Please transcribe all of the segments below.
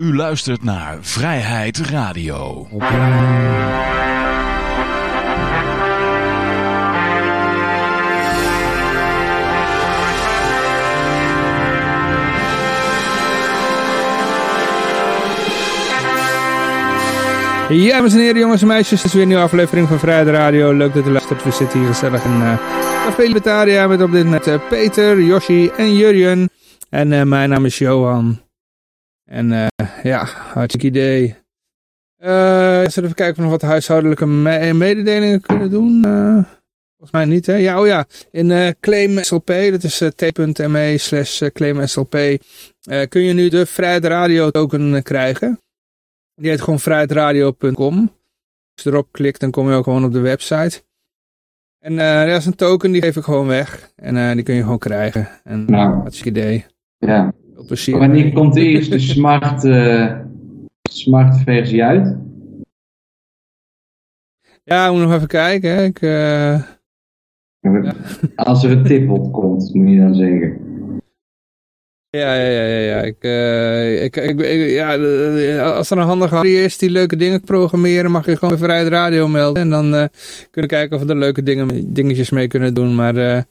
U luistert naar Vrijheid Radio. Ja, dames en heren, jongens en meisjes, het is weer een nieuwe aflevering van Vrijheid Radio. Leuk dat u luistert. We zitten hier gezellig in uh, Café Libertaria met op dit moment uh, Peter, Yoshi en Jurjen. En uh, mijn naam is Johan. En uh, ja, hartstikke idee. Uh, zullen we even kijken of we nog wat huishoudelijke me mededelingen kunnen doen? Uh, volgens mij niet, hè? Ja, oh ja. In Claim SLP, dat is t.me slash Claim SLP, kun je nu de Vrijheid Radio token krijgen. Die heet gewoon vrijheidradio.com. Als je erop klikt, dan kom je ook gewoon op de website. En uh, dat is een token, die geef ik gewoon weg. En uh, die kun je gewoon krijgen. En nou, hartstikke idee. Ja. Plezier. Wanneer komt de eerste smart, uh, smart versie uit? Ja, ik moet nog even kijken. Hè. Ik, ja. Als er een tip op komt, moet je dan zeggen. Ja, ja, ja, ja, ja. Ik, uh, ik, ik, ik, ja, als er een handige Harry is die leuke dingen programmeren, mag je gewoon bij Vrijheid Radio melden. En dan uh, kunnen we kijken of we er leuke dingen, dingetjes mee kunnen doen. Maar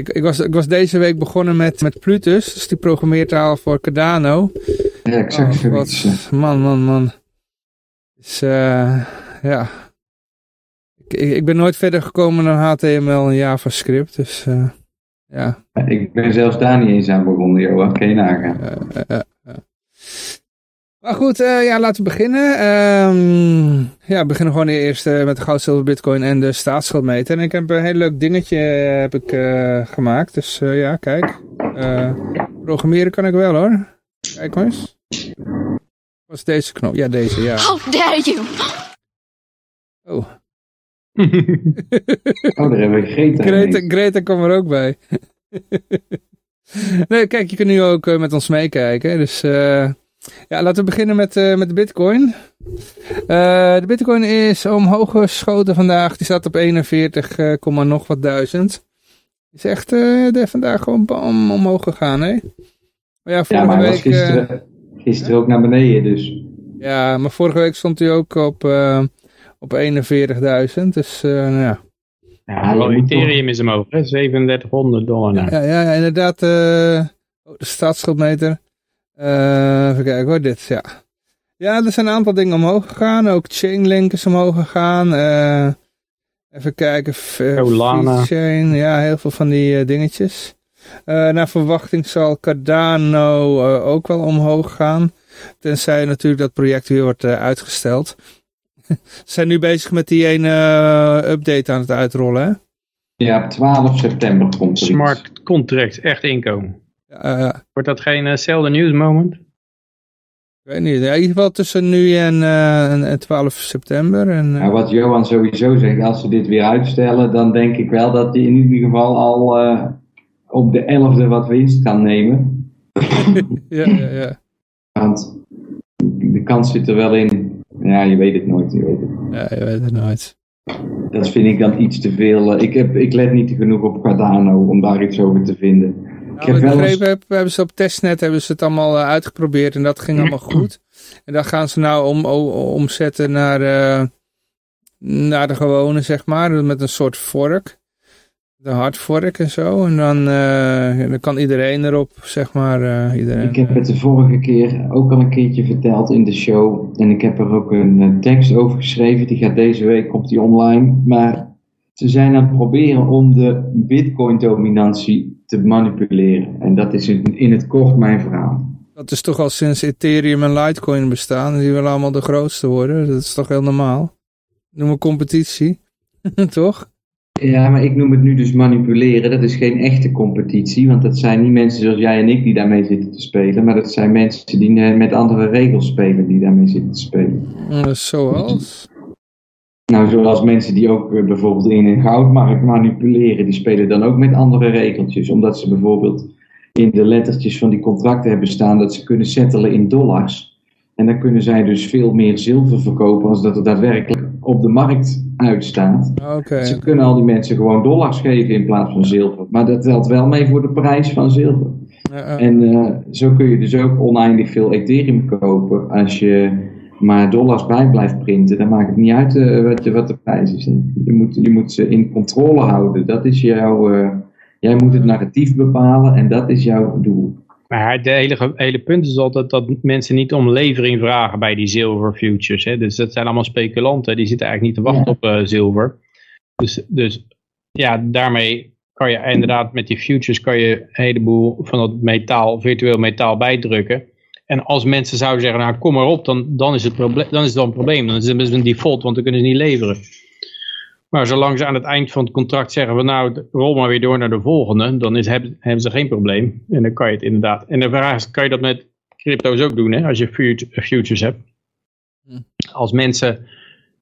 ik, ik, was, ik was deze week begonnen met, met Plutus, dus die programmeertaal voor Cardano. Ja, exact. Oh, wat, man, man, man. Dus ja, ik, ik ben nooit verder gekomen dan HTML en JavaScript, dus... Ja. Ik ben zelfs daar niet eens aan begonnen, Johan. Kan je nagaan. Uh, uh, uh. Maar goed, uh, ja, laten we beginnen. Um, ja, we beginnen gewoon eerst uh, met de goud, zilver, bitcoin en de staatsschuldmeter. En ik heb een heel leuk dingetje heb ik, uh, gemaakt. Dus ja, kijk. programmeren kan ik wel hoor. Kijk maar eens. Was deze knop? Ja, deze, ja. How dare you! Oh. oh, daar hebben we Greta. Greta, Greta kwam er ook bij. nee, kijk, je kunt nu ook uh, met ons meekijken. Dus uh, ja, laten we beginnen met, uh, met de bitcoin. de bitcoin is omhoog geschoten vandaag. Die staat op 41, nog wat duizend. Is echt de, vandaag gewoon bam omhoog gegaan, hè? Maar ja, vorige ja, maar week... gisteren, gisteren ook naar beneden, dus... Ja, maar vorige week stond hij ook op op 41.000. Dus uh, nou ja. Ja, wel Ethereum is omhoog, hè? 3700 dollar. Ja, ja, ja, inderdaad. Uh, de staatsschuldmeter. Uh, even kijken hoor, dit, ja. Ja, er zijn een aantal dingen omhoog gegaan. Ook Chainlink is omhoog gegaan. Uh, even kijken. Solana. Chain, ja, heel veel van die uh, dingetjes. naar verwachting zal Cardano ook wel omhoog gaan. Tenzij natuurlijk dat project weer wordt uitgesteld. Ze zijn nu bezig met die ene uh, update aan het uitrollen, hè? Ja, op 12 september komt er Smart iets. contracts, echt inkomen. Uh, Wordt dat geen uh, zelden news moment? Ik weet niet. Ja, in ieder geval tussen nu en, uh, en, en 12 september. En, nou, wat Johan sowieso zegt, als ze dit weer uitstellen, dan denk ik wel dat hij in ieder geval al op de 11e wat winst kan nemen. ja, ja, ja. Want de kans zit er wel in ja, je weet het nooit. Je weet het. Ja, je weet het nooit. Dat vind ik dan iets te veel. Ik, heb, ik let niet genoeg op Cardano om daar iets over te vinden. Nou, ik heb wel begrepen heb, hebben ze op testnet hebben ze het allemaal uh, uitgeprobeerd en dat ging allemaal goed. En dan gaan ze nou om, omzetten naar, uh, naar de gewone, zeg maar, met een soort vork de hardfork en zo. En dan, uh, dan kan iedereen erop, zeg maar. Uh, iedereen, ik heb het de vorige keer ook al een keertje verteld in de show. En ik heb er ook een uh, tekst over geschreven. Die gaat deze week, komt die online. Maar ze zijn aan het proberen om de bitcoin dominantie te manipuleren. En dat is in, in het kort mijn verhaal. Dat is toch al sinds Ethereum en Litecoin bestaan. Die willen allemaal de grootste worden. Dat is toch heel normaal. Noem een competitie. toch? Ja, maar ik noem het nu dus manipuleren. Dat is geen echte competitie, want dat zijn niet mensen zoals jij en ik die daarmee zitten te spelen, maar dat zijn mensen die met andere regels spelen die daarmee zitten te spelen. zoals? Nou, zoals mensen die ook eh, bijvoorbeeld in een goudmarkt manipuleren, die spelen dan ook met andere regeltjes, omdat ze bijvoorbeeld in de lettertjes van die contracten hebben staan dat ze kunnen settelen in dollars. En dan kunnen zij dus veel meer zilver verkopen als dat er daadwerkelijk op de markt uitstaat. Okay. Ze kunnen al die mensen gewoon dollars geven in plaats van zilver. Maar dat telt wel mee voor de prijs van zilver. En uh, zo kun je dus ook oneindig veel Ethereum kopen als je maar dollars bij blijft printen. Dan maakt het niet uit uh, wat, wat, de prijs is. Je moet, je moet ze in controle houden. Dat is jouw, uh, jij moet het narratief bepalen en dat is jouw doel. Maar de hele, hele punt is altijd dat mensen niet om levering vragen bij die zilver futures. Hè? Dus dat zijn allemaal speculanten. Die zitten eigenlijk niet te wachten op uh, zilver. Dus, dus ja, daarmee kan je inderdaad met die futures kan je een heleboel van dat metaal, virtueel metaal bijdrukken. En als mensen zouden zeggen, nou kom maar op, dan, dan, is, het probleem, dan is het een probleem. Dan is het een default, want dan kunnen ze niet leveren. Maar zolang ze aan het eind van het contract zeggen van nou, rol maar weer door naar de volgende, dan is, hebben, hebben ze geen probleem. En dan kan je het inderdaad. En de vraag is, kan je dat met crypto's ook doen, hè, als je futures hebt? Hm. Als mensen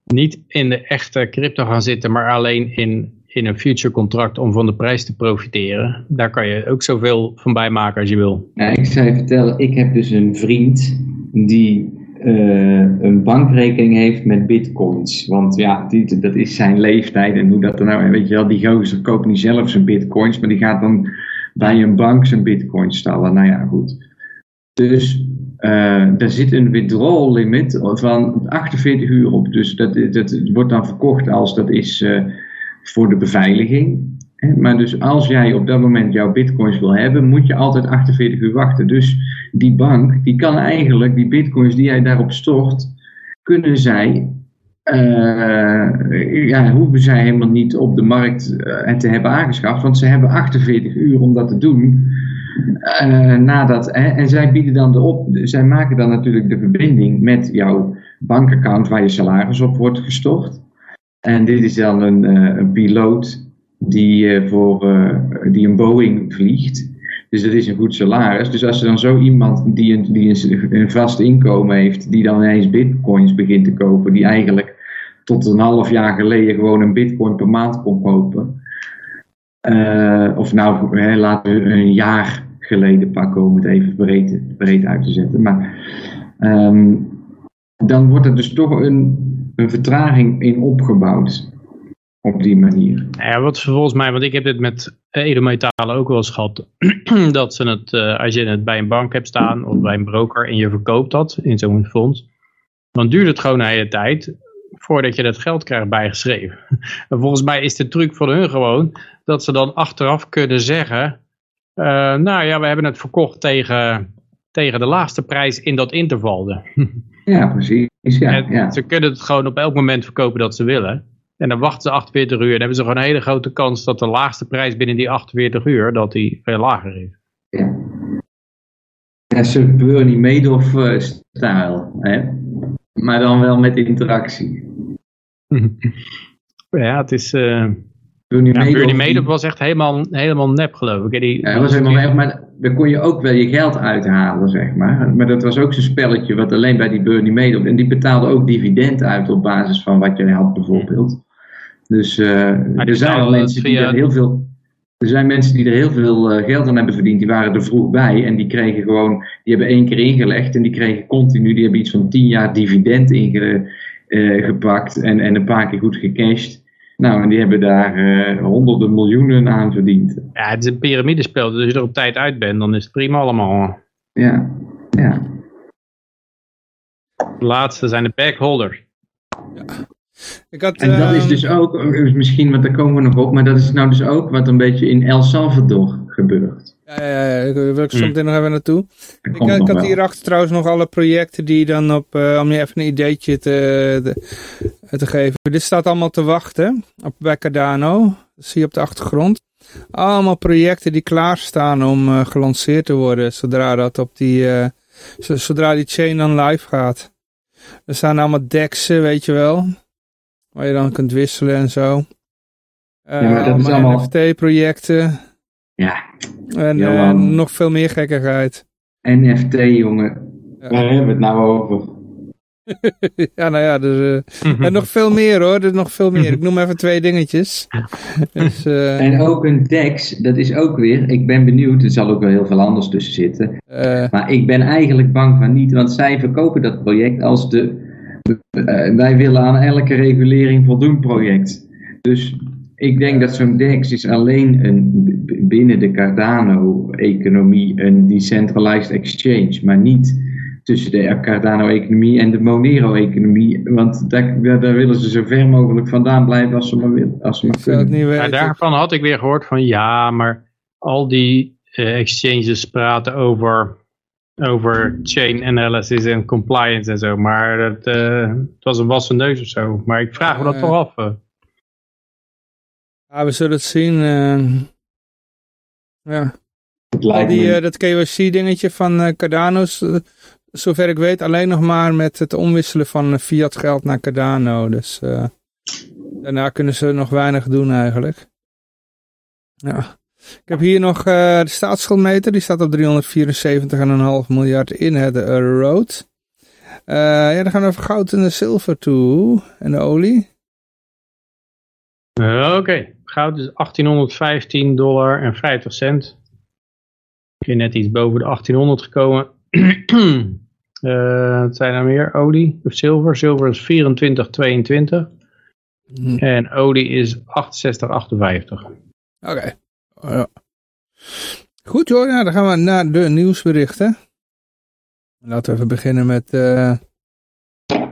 niet in de echte crypto gaan zitten, maar alleen in in een future contract om van de prijs te profiteren. Daar kan je ook zoveel van bijmaken als je wil. Ja, ik zou vertellen, ik heb dus een vriend die uh, een bankrekening heeft met bitcoins. Want ja, die, dat is zijn leeftijd en hoe dat er nou, weet je wel, die gozer koopt niet zelf zijn bitcoins, maar die gaat dan bij een bank zijn bitcoins stallen. Nou ja, goed. Dus uh, daar zit een withdrawal limit van 48 uur op. Dus dat, wordt dan verkocht als dat is... Uh, voor de beveiliging. Maar dus als jij op dat moment jouw bitcoins wil hebben, moet je altijd 48 uur wachten. Dus die bank, die kan eigenlijk die bitcoins die jij daarop stort, kunnen zij, uh, ja, hoeven zij helemaal niet op de markt uh, te hebben aangeschaft, want ze hebben 48 uur om dat te doen. Uh, nadat, hè, en zij bieden dan de op, zij maken dan natuurlijk de verbinding met jouw bankaccount waar je salaris op wordt gestort. En dit is dan een, uh, een piloot die, uh, voor, uh, die een Boeing vliegt. Dus dat is een goed salaris. Dus als er dan zo iemand die, een, die een, vast inkomen heeft, die dan ineens bitcoins begint te kopen, die eigenlijk tot een half jaar geleden gewoon een bitcoin per maand kon kopen. of nou, hè, laten we een jaar geleden pakken om het even breed, breed uit te zetten. Maar um, dan wordt het dus toch een, een vertraging in opgebouwd. Op die manier. Ja, wat volgens mij, want ik heb dit met edelmetalen ook wel eens gehad. dat ze het, uh, als je het bij een bank hebt staan of bij een broker en je verkoopt dat in zo'n fonds. Dan duurt het gewoon een hele tijd voordat je dat geld krijgt bijgeschreven. en volgens mij is de truc voor hun gewoon dat ze dan achteraf kunnen zeggen. Uh, nou ja, we hebben het verkocht tegen, tegen de laagste prijs in dat interval. ja, precies. Ja, Ze kunnen het gewoon op elk moment verkopen dat ze willen. En dan wachten ze 48 uur. En hebben ze gewoon een hele grote kans dat de laagste prijs binnen die 48 uur, dat die veel lager is. Ja. Ja, Sir Bernie Madoff-stijl. hè? maar dan wel met interactie. ja, het is... Uh... Bernie, ja, Madoff, was echt helemaal, helemaal nep, geloof ik. Die, ja, was helemaal nep, maar daar kon je ook wel je geld uithalen, zeg maar. Maar dat was ook zo'n spelletje wat alleen bij die Bernie Madoff... En die betaalde ook dividend uit op basis van wat je had, bijvoorbeeld. Dus uh, er zijn mensen die er heel veel... Er zijn mensen die er heel veel uh, geld aan hebben verdiend, die waren er vroeg bij en die kregen gewoon, die hebben één keer ingelegd en die kregen continu, die hebben iets van tien jaar dividend ingepakt uh, en, en een paar keer goed gecashed. Nou, en die hebben daar uh, honderden miljoenen aan verdiend. Ja, het is een piramidespel. Dus als je er op tijd uit bent, dan is het prima allemaal. Ja, ja. De laatste zijn de backholders. Ja. Ik had, en dat is ehm, dus ook, eh, misschien, want daar komen we nog op, maar dat is nou dus ook wat een beetje in El Salvador gebeurt. Ja, ja, ja, wil ik zo meteen nog even naartoe. Ik, ik had hierachter trouwens nog alle projecten die dan op, uh, om je even een ideetje te, te geven. Dit staat allemaal te wachten op Becadano. Dat zie je op de achtergrond. Allemaal projecten die klaarstaan om uh, gelanceerd te worden zodra dat op die, uh, zodra die chain dan live gaat. Er staan allemaal dexen, weet je wel. Waar je dan kunt wisselen en zo. Ja, dat is allemaal NFT-projecten. Ja. En uh, nog veel meer gekkigheid. NFT, jongen. Ja. Waar hebben we het nou over? ja, nou ja, dus, uh, en nog veel meer hoor, er nog veel meer. Ik noem even twee dingetjes. dus, uh, en ook een DEX, dat is ook weer, ik ben benieuwd, er zal ook wel heel veel anders tussen zitten. Uh, maar ik ben eigenlijk bang van niet, want zij verkopen dat project als de, wij willen aan elke regulering voldoen project. Dus ik denk dat zo'n DEX is alleen een, binnen de Cardano-economie een decentralized exchange, maar niet tussen de Cardano-economie en de Monero-economie. Want daar, daar, willen ze zo ver mogelijk vandaan blijven als ze maar, wil, als ze maar kunnen. niet daarvan had ik weer gehoord van ja, maar al die eh, exchanges praten over, over chain analysis en compliance en zo. Maar dat, eh, het was een wassen neus of zo. Maar ik vraag me dat Eh. toch af. Ja, we zullen het zien. eh. ja. Het die, eh, dat KYC-dingetje van eh, Cardano's, zover ik weet, alleen nog maar met het omwisselen van fiat geld naar Cardano. Dus eh, daarna kunnen ze nog weinig doen eigenlijk. Ja. Ik heb hier nog eh, de staatsschuldmeter, die staat op 374,5 miljard in het eh, rood. Eh, ja, dan gaan we even goud en de zilver toe. En de olie. Oké, goud is 1815 dollar en 50 cent. Ik ben net iets boven de 1800 gekomen. Eh, wat zijn er meer? Olie of zilver? Zilver is 24,22 Hm. en olie is 68,58. Oké. Ja. Goed hoor, ja, dan gaan we naar de nieuwsberichten. Laten we even beginnen met eh,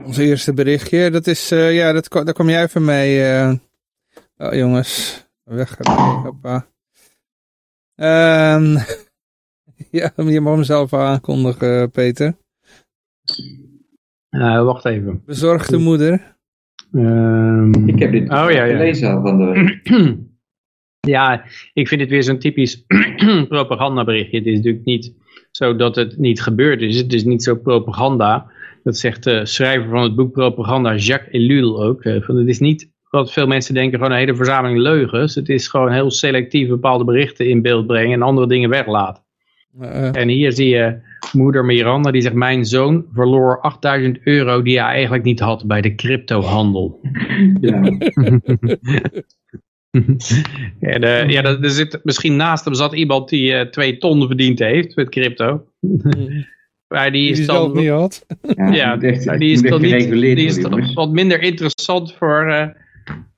ons eerste berichtje. Dat is, eh, ja, dat, daar kom jij even mee. eh. Oh jongens, weg. Hoppa. Ehm, ja, je mag hem zelf aankondigen, Peter. Eh, wacht even. Bezorgde moeder. Ehm, ik heb dit Oh, ja, ja. gelezen van de... ja, ik vind het weer zo'n typisch propagandaberichtje. Het is natuurlijk niet zo dat het niet gebeurd is. Het is niet zo propaganda. Dat zegt de schrijver van het boek Propaganda, Jacques Ellul ook. eh, Van, het is niet wat veel mensen denken, gewoon een hele verzameling leugens. Het is gewoon heel selectief bepaalde berichten in beeld brengen en andere dingen weglaten. Eh, En hier zie je moeder Miranda die zegt, mijn zoon verloor 8000 euro die hij eigenlijk niet had bij de cryptohandel. Ja. Ja, de, ja er, zit, misschien naast hem zat iemand die eh, twee ton verdiend heeft met crypto. Maar die die is dan, niet had. Ja, die is dan niet, gereguleerd die is dan wat minder interessant voor, eh,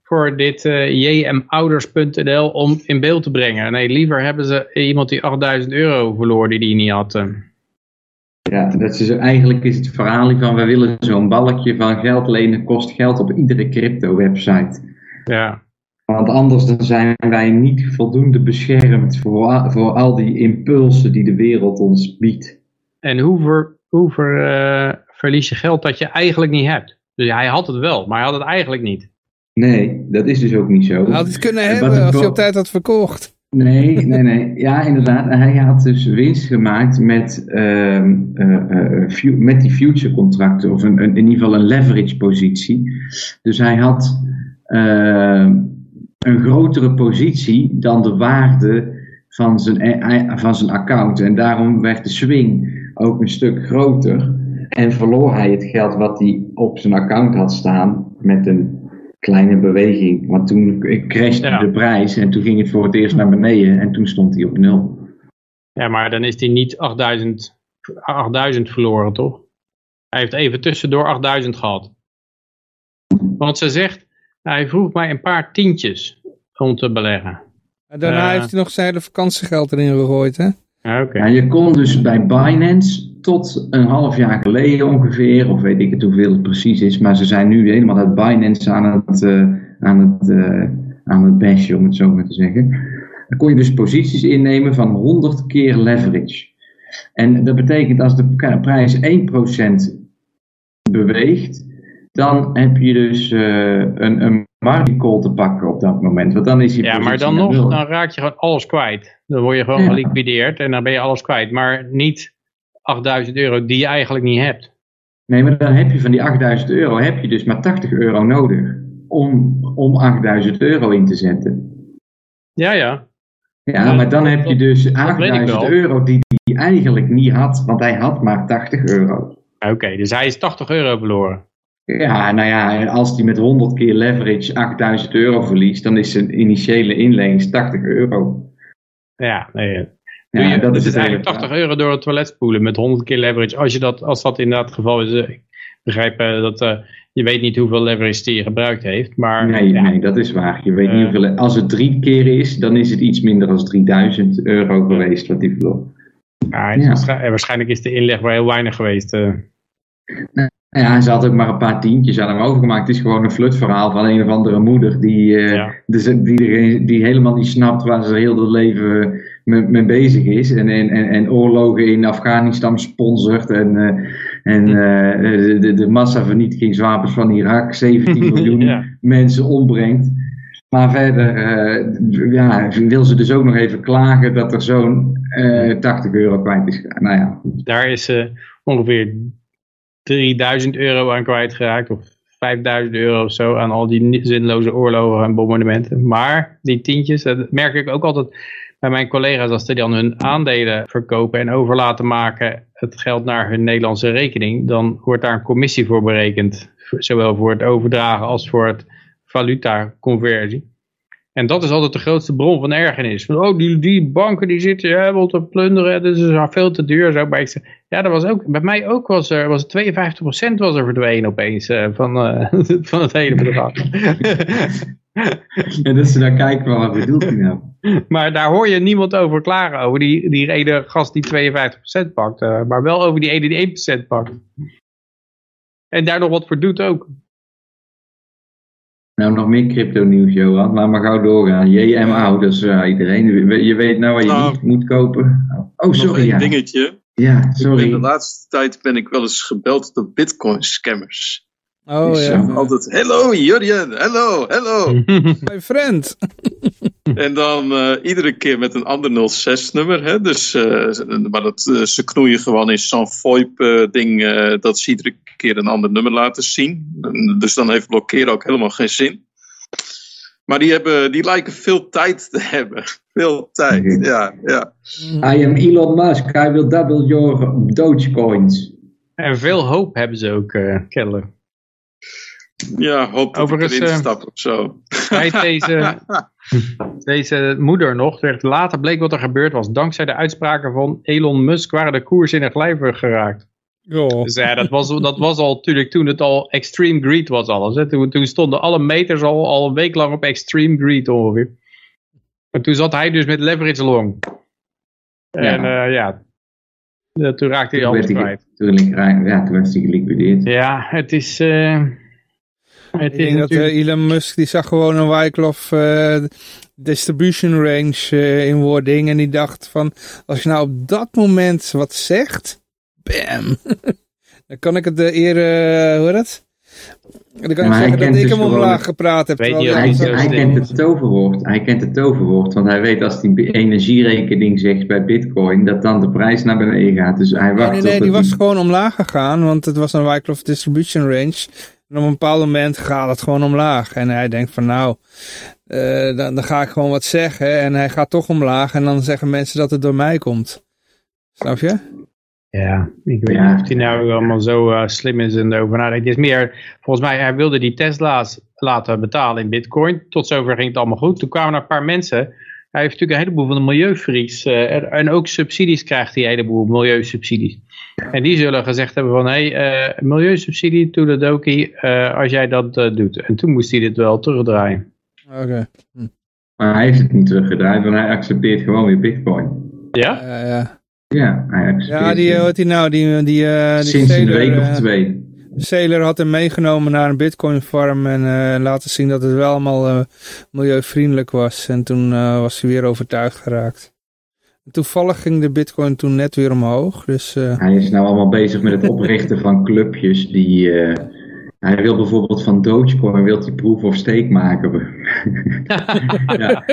voor dit eh, jmouders.nl om in beeld te brengen. Nee, liever hebben ze iemand die 8000 euro verloor die die niet had. eh. Ja, dat is, eigenlijk is het verhaal van we willen zo'n balkje van geld lenen kost geld op iedere crypto website. Ja. Want anders dan zijn wij niet voldoende beschermd voor, voor al die impulsen die de wereld ons biedt. En hoe, ver, hoe ver, eh, verlies je geld dat je eigenlijk niet hebt? Dus hij had het wel, maar hij had het eigenlijk niet. Nee, dat is dus ook niet zo. Hij had het kunnen En hebben als hij op tijd had verkocht. Nee, nee, nee. Ja, inderdaad. Hij had dus winst gemaakt met, ehm, eh, eh, fu- met die future contracten, of een, een- in ieder geval een leverage positie. Dus hij had ehm, een grotere positie dan de waarde van zijn, eh, van zijn account. En daarom werd de swing ook een stuk groter. En verloor hij het geld wat hij op zijn account had staan met een kleine beweging. Want toen crashte Ja. de prijs en toen ging het voor het eerst naar beneden en toen stond hij op nul. Ja, maar dan is hij niet 8000, 8000 verloren, toch? Hij heeft even tussendoor 8000 gehad. Want ze zegt, hij vroeg mij een paar tientjes om te beleggen. En daarna Eh. heeft hij nog zijn hele vakantiegeld erin gegooid, hè? Ja, je kon dus bij Binance tot een half jaar geleden ongeveer, of weet ik het hoeveel het precies is, maar ze zijn nu helemaal uit Binance aan het, eh, aan het, eh, aan het bashen, om het zo maar te zeggen. Dan kon je dus posities innemen van 100 keer leverage. En dat betekent als de prijs 1% beweegt, dan heb je dus eh, een, een margin call te pakken op dat moment. Want dan is die Ja, maar dan nog, nul. dan raak je gewoon alles kwijt. Dan word je gewoon Ja. geliquideerd en dan ben je alles kwijt. Maar niet 8000 euro die je eigenlijk niet hebt. Nee, maar dan heb je van die 8000 euro heb je dus maar 80 euro nodig om, om 8000 euro in te zetten. Ja, ja. Ja, maar dan heb je dus weet ik 8000 wel. euro die hij eigenlijk niet had, want hij had maar 80 euro. Oké, dus hij is 80 euro verloren. Ja, nou ja, als hij met 100 keer leverage 8000 euro verliest, dan is zijn initiële inlening 80 euro. Ja, nee. Ja, Doe je, dat dus is het eigenlijk 80 euro door het toilet spoelen met 100 keer leverage. Als, je dat, als dat inderdaad het geval is. eh, Ik begrijp eh, dat eh, je weet niet hoeveel leverage die je gebruikt heeft. Maar, Nee, ja, nee, dat is waar. Je weet niet hoeveel, als het drie keer is, dan is het iets minder dan 3000 euro geweest wat die verloor. ja, waarschijnlijk is de inleg wel heel weinig geweest. Eh. Ja, ze had ook maar een paar tientjes aan hem overgemaakt. Het is gewoon een flutverhaal van een of andere moeder die, eh, Ja. die, die helemaal niet snapt waar ze heel het leven mee, mee bezig is. En, en, en, en oorlogen in Afghanistan sponsort. En, eh, en eh, de, de, de massavernietigingswapens van Irak 17 miljoen Ja. mensen ombrengt. Maar verder ja, wil ze dus ook nog even klagen dat er zo'n eh 80 euro kwijt is. Nou ja. Daar is ongeveer 3000 euro aan kwijtgeraakt. Of 5000 euro of zo aan al die zinloze oorlogen en bombardementen. Maar die tientjes, dat merk ik ook altijd bij mijn collega's. Als die dan hun aandelen verkopen en over laten maken het geld naar hun Nederlandse rekening. Dan wordt daar een commissie voor berekend. Zowel voor het overdragen als voor het valuta-conversie. En dat is altijd de grootste bron van ergernis. Van, oh, die, die banken die zitten ja, wel te plunderen, dat is veel te duur. Zo. Maar ik ja, dat was ook, bij mij ook was er, was het 52% was er verdwenen opeens eh, van, eh, van het hele bedrag. En dat ze dan kijken van wat bedoelt hij nou? maar daar hoor je niemand over klagen, over die, die ene gast die 52% pakt. eh, maar wel over die ene die 1% pakt. En daar nog wat voor doet ook. Nou, nog meer crypto nieuws, Johan. Laat maar gauw doorgaan. JMO, dat is eh, iedereen. Je weet nou wat je Nou, niet moet kopen. Oh, Nog sorry. één Ja. dingetje. ja, sorry. de laatste tijd ben ik wel eens gebeld door bitcoin scammers. Oh ja. Altijd, hello Jurjen, hello, hello. My friend. en dan eh, iedere keer met een ander 06-nummer. Hè? Dus, eh, maar dat, eh, ze knoeien gewoon in zo'n VoIP-ding eh, dat ze iedere keer een ander nummer laten zien. En Dus dan heeft blokkeren ook helemaal geen zin. Maar die, hebben, die lijken veel tijd te hebben. Veel tijd, Oké. ja, ja. I am Elon Musk. I will double your Dogecoins. en veel hoop hebben ze ook, eh kennelijk. Ja, hoop dat Overigens, ik erin eh, stap of zo. Deze, deze moeder nog, werd later bleek wat er gebeurd was. Dankzij de uitspraken van Elon Musk waren de koers in een glijver geraakt. Goh. Dus ja, dat was, dat was al natuurlijk toen het al extreme greed was alles. Hè. Toen, toen stonden alle meters al, al een week lang op extreme greed ongeveer. En toen zat hij dus met leverage long. En Ja. ja, ja Eh, toen raakte hij Toen alles werd hij, kwijt. toen, ja, toen werd hij geliquideerd. Ja, het is... eh, Ik denk dat eh, Elon Musk, die zag gewoon een Wyckoff eh, distribution range eh, in wording. En die dacht van, als je nou op dat moment wat zegt, bam. dan kan ik het eh, eer, hoe heet het? Dan kan ik zeggen dat ik dus hem omlaag gepraat heb. Weet je Hij, kent het toverwoord. Hij kent het toverwoord. Want hij weet als hij energierekening zegt bij bitcoin, dat dan de prijs naar beneden gaat. Dus hij wacht Nee, nee, nee, tot die was gewoon omlaag gegaan, want het was een Wyckoff distribution range. En op een bepaald moment gaat het gewoon omlaag. En hij denkt van nou, eh, dan, dan ga ik gewoon wat zeggen. En hij gaat toch omlaag en dan zeggen mensen dat het door mij komt. Snap je? Ja, ik weet Ja. niet of hij nou allemaal zo eh, slim is en erover nadenkt. Het is meer, volgens mij, hij wilde die Tesla's laten betalen in bitcoin. Tot zover ging het allemaal goed. Toen kwamen er een paar mensen. Hij heeft natuurlijk een heleboel van de milieufreaks. eh, en- en ook subsidies krijgt hij een heleboel, milieusubsidies. En die zullen gezegd hebben van, hé, hey, eh, milieusubsidie, toedeledokie, eh als jij dat eh, doet. En toen moest hij dit wel terugdraaien. Oké. Maar hij heeft het niet teruggedraaid, want hij accepteert gewoon weer bitcoin. Ja? Ja, ja. Ja, hij accepteert ja, die, heet die nou, die, die, eh die Sinds een week of twee. Sailor had hem meegenomen naar een bitcoin farm en eh, laten zien dat het wel allemaal eh, milieuvriendelijk was. En toen eh, was hij weer overtuigd geraakt. Toevallig ging de bitcoin toen net weer omhoog, dus... eh, Hij is nou allemaal bezig met het oprichten van clubjes die... eh, hij wil bijvoorbeeld van Dogecoin wil hij proof of stake maken. ja.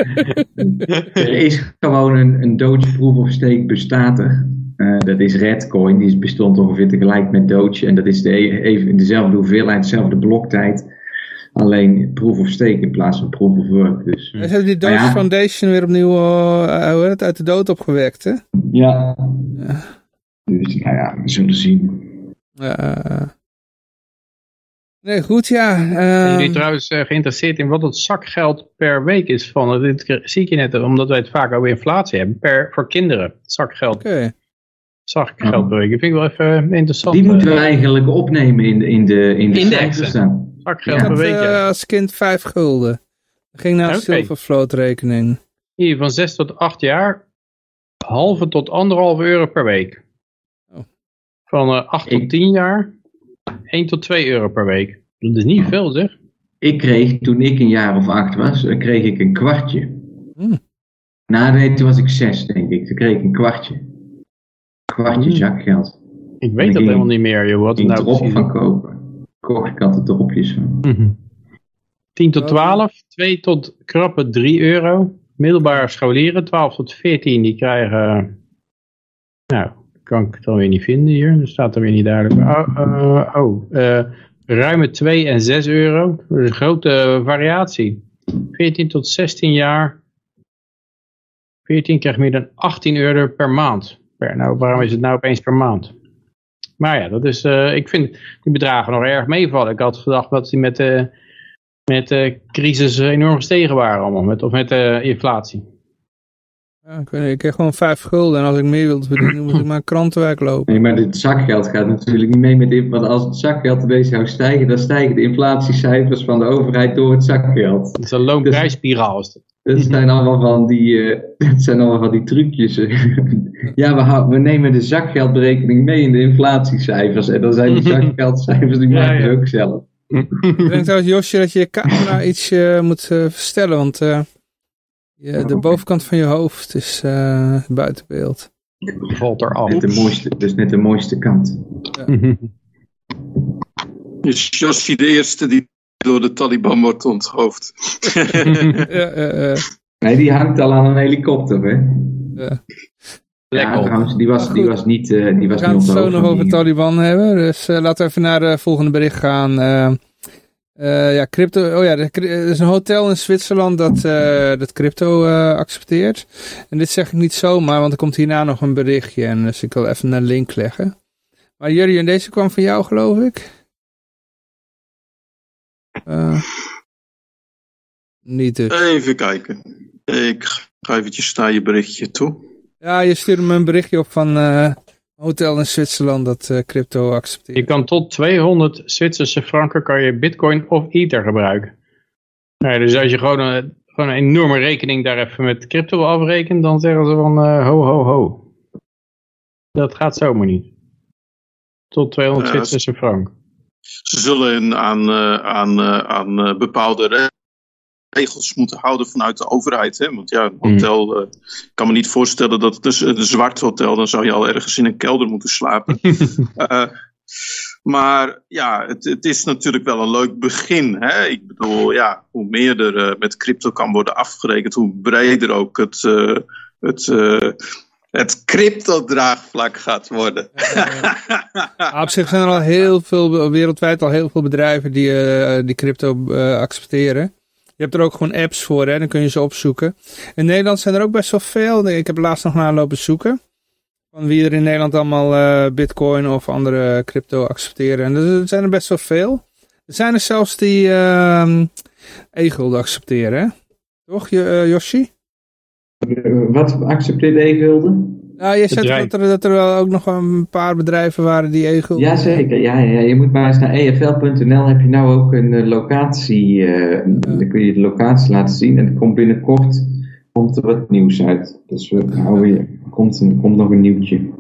Er is gewoon een, een Doge proof of stake bestaat er. Eh, dat is Redcoin, die bestond ongeveer tegelijk met Doge. En dat is de, e- even dezelfde hoeveelheid, dezelfde bloktijd. Alleen proof of stake in plaats van proof of work. Dus, Ze hebben die Doge ja. Foundation weer opnieuw eh, het, uit de dood opgewekt, hè? ja. Dus nou ja, we zullen zien. Eh, nee, goed, ja. Zijn ehm, jullie trouwens eh, geïnteresseerd in wat het zakgeld per week is van, dit zie ik je net, omdat wij het vaak over inflatie hebben, per, voor kinderen, zakgeld. Oké. zakgeld per week. Dat vind ik wel even interessant. Die moeten we eh, eigenlijk opnemen in de, in de, in de Ik per had week, eh, ja. als kind vijf gulden. Dat ging naar een Oké. zilvervlootrekening. Hier, van 6 tot 8 jaar, halve tot anderhalve euro per week. Oh. Van eh 8 tot 10 jaar, 1 tot 2 euro per week. Dat is niet veel zeg. Ik kreeg, toen ik een jaar of acht was, kreeg ik een kwartje. Hmm. Nou, nee, toen was ik zes, denk ik. Toen kreeg ik een kwartje. Kwartje Hmm. zakgeld. Ik weet dat helemaal niet meer, joh. Wat ging nou drop precies van kopen. Dropjes van. Mhm. 10 tot Ja, 12, 2 tot krappe 3 euro. Middelbare scholieren, 12 tot 14, die krijgen... Nou, kan ik het dan weer niet vinden hier. Er staat er weer niet duidelijk. Oh, eh, oh eh, ruime 2 en 6 euro. Dat is een grote variatie. 14 tot 16 jaar. 14 krijgt meer dan 18 euro per maand. Per, nou, waarom is het nou opeens per maand? Maar ja, dat is, eh, ik vind die bedragen nog erg meevallen. Ik had gedacht dat die met de, met de crisis enorm gestegen waren allemaal. Met, of met de inflatie. Ja, ik, weet niet, ik kreeg gewoon vijf gulden. En als ik meer wilde verdienen, moest ik maar een krantenwijk lopen. Nee, maar dit zakgeld gaat natuurlijk niet mee met dit. Want als het zakgeld ineens zou stijgen, dan stijgen de inflatiecijfers van de overheid door het zakgeld. Dat is een loonprijsspiraal. Is het. Dat zijn allemaal van die, eh, dat zijn allemaal van die trucjes. ja, we, hou- we nemen de zakgeldberekening mee in de inflatiecijfers. En dan zijn die zakgeldcijfers, die Ja, maken ja. we ook zelf. Ik denk trouwens, Josje, dat je je camera iets eh, moet eh, verstellen. Want eh, je, de bovenkant van je hoofd is eh, buiten beeld. Valt er af. Net de mooiste, dus net de mooiste kant. Is Yoshi de eerste die door de Taliban wordt onthoofd? Ja, eh, eh, Nee, die hangt al aan een helikopter, hè? ja. Lekker. Ja, trouwens, die was, die was niet, eh, die We was gaan niet het zo nog over Taliban hebben. Dus eh, laten we even naar het volgende bericht gaan. Eh, eh, ja, crypto. Oh ja, er is een hotel in Zwitserland dat, eh, dat crypto eh, accepteert. En dit zeg ik niet zomaar, want er komt hierna nog een berichtje. En dus ik wil even een link leggen. Maar Jurjen, deze kwam van jou, geloof ik. Eh, niet dus. Even kijken. Ik ga eventjes naar je berichtje toe. Ja, je stuurde me een berichtje op van eh, hotel in Zwitserland dat eh, crypto accepteert. Je kan tot 200 Zwitserse franken kan je bitcoin of ether gebruiken. Nee, dus als je gewoon een, gewoon een enorme rekening daar even met crypto wil afrekenen, dan zeggen ze van eh, ho ho ho. Dat gaat zomaar niet. Tot 200 Ja, Zwitserse frank. Ze zullen aan, eh, aan, eh, aan eh, bepaalde re- regels moeten houden vanuit de overheid. Hè? Want ja, een hotel, eh, ik kan me niet voorstellen dat het is een zwart hotel, dan zou je al ergens in een kelder moeten slapen. Maar ja, het, het is natuurlijk wel een leuk begin. Hè? Ik bedoel, ja, hoe meer er met crypto kan worden afgerekend, hoe breder ook het, het, het crypto-draagvlak gaat worden. Op zich zijn er al heel veel, wereldwijd al heel veel bedrijven die, eh, die crypto eh, accepteren. Je hebt er ook gewoon apps voor, hè? dan kun je ze opzoeken. In Nederland zijn er ook best wel veel. Ik heb laatst nog naar lopen zoeken. Van wie er in Nederland allemaal eh, bitcoin of andere crypto accepteren. En er zijn er best wel veel. Er zijn er zelfs die ehm e-gulden accepteren, hè? Toch, Yoshi? Eh, Wat accepteert e-gulden? Nou, je Bedrijf. dat er, dat er wel ook nog een paar bedrijven waren die e-gulden... Jazeker, ja, ja, je moet maar eens naar efl.nl heb je nou ook een eh, locatie, eh, dan kun je de locatie laten zien en er komt binnenkort komt er wat nieuws uit. Dus we houden je, er komt, een, komt nog een nieuwtje.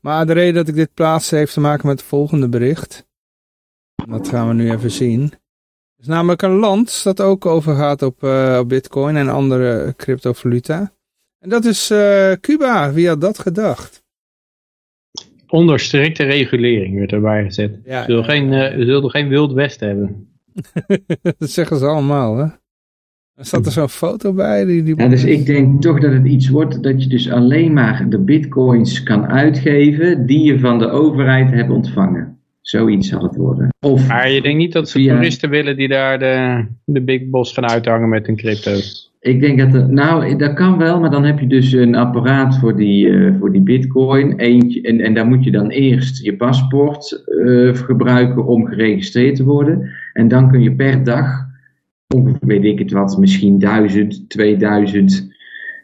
Maar de reden dat ik dit plaats heeft te maken met het volgende bericht. Dat gaan we nu even zien. Het is namelijk een land dat ook overgaat op, eh, op bitcoin en andere cryptovaluta. En dat is eh, Cuba. Wie had dat gedacht? Onder strikte regulering werd erbij gezet. Ja, Ze zullen geen, eh, ze zullen geen wild west hebben. dat zeggen ze allemaal, hè? Er staat er zo'n foto bij. Die, die... Ja, dus ik denk toch dat het iets wordt dat je dus alleen maar de bitcoins kan uitgeven die je van de overheid hebt ontvangen. Zoiets zal het worden. Of Maar je denkt niet dat ze toeristen willen die daar de, de big boss gaan uithangen met hun crypto. Ik denk dat er, nou, dat kan wel, maar dan heb je dus een apparaat voor die, eh, voor die bitcoin. Eentje, en, en daar moet je dan eerst je paspoort eh, gebruiken om geregistreerd te worden. En dan kun je per dag, ongeveer weet ik het wat, misschien 1000, 2000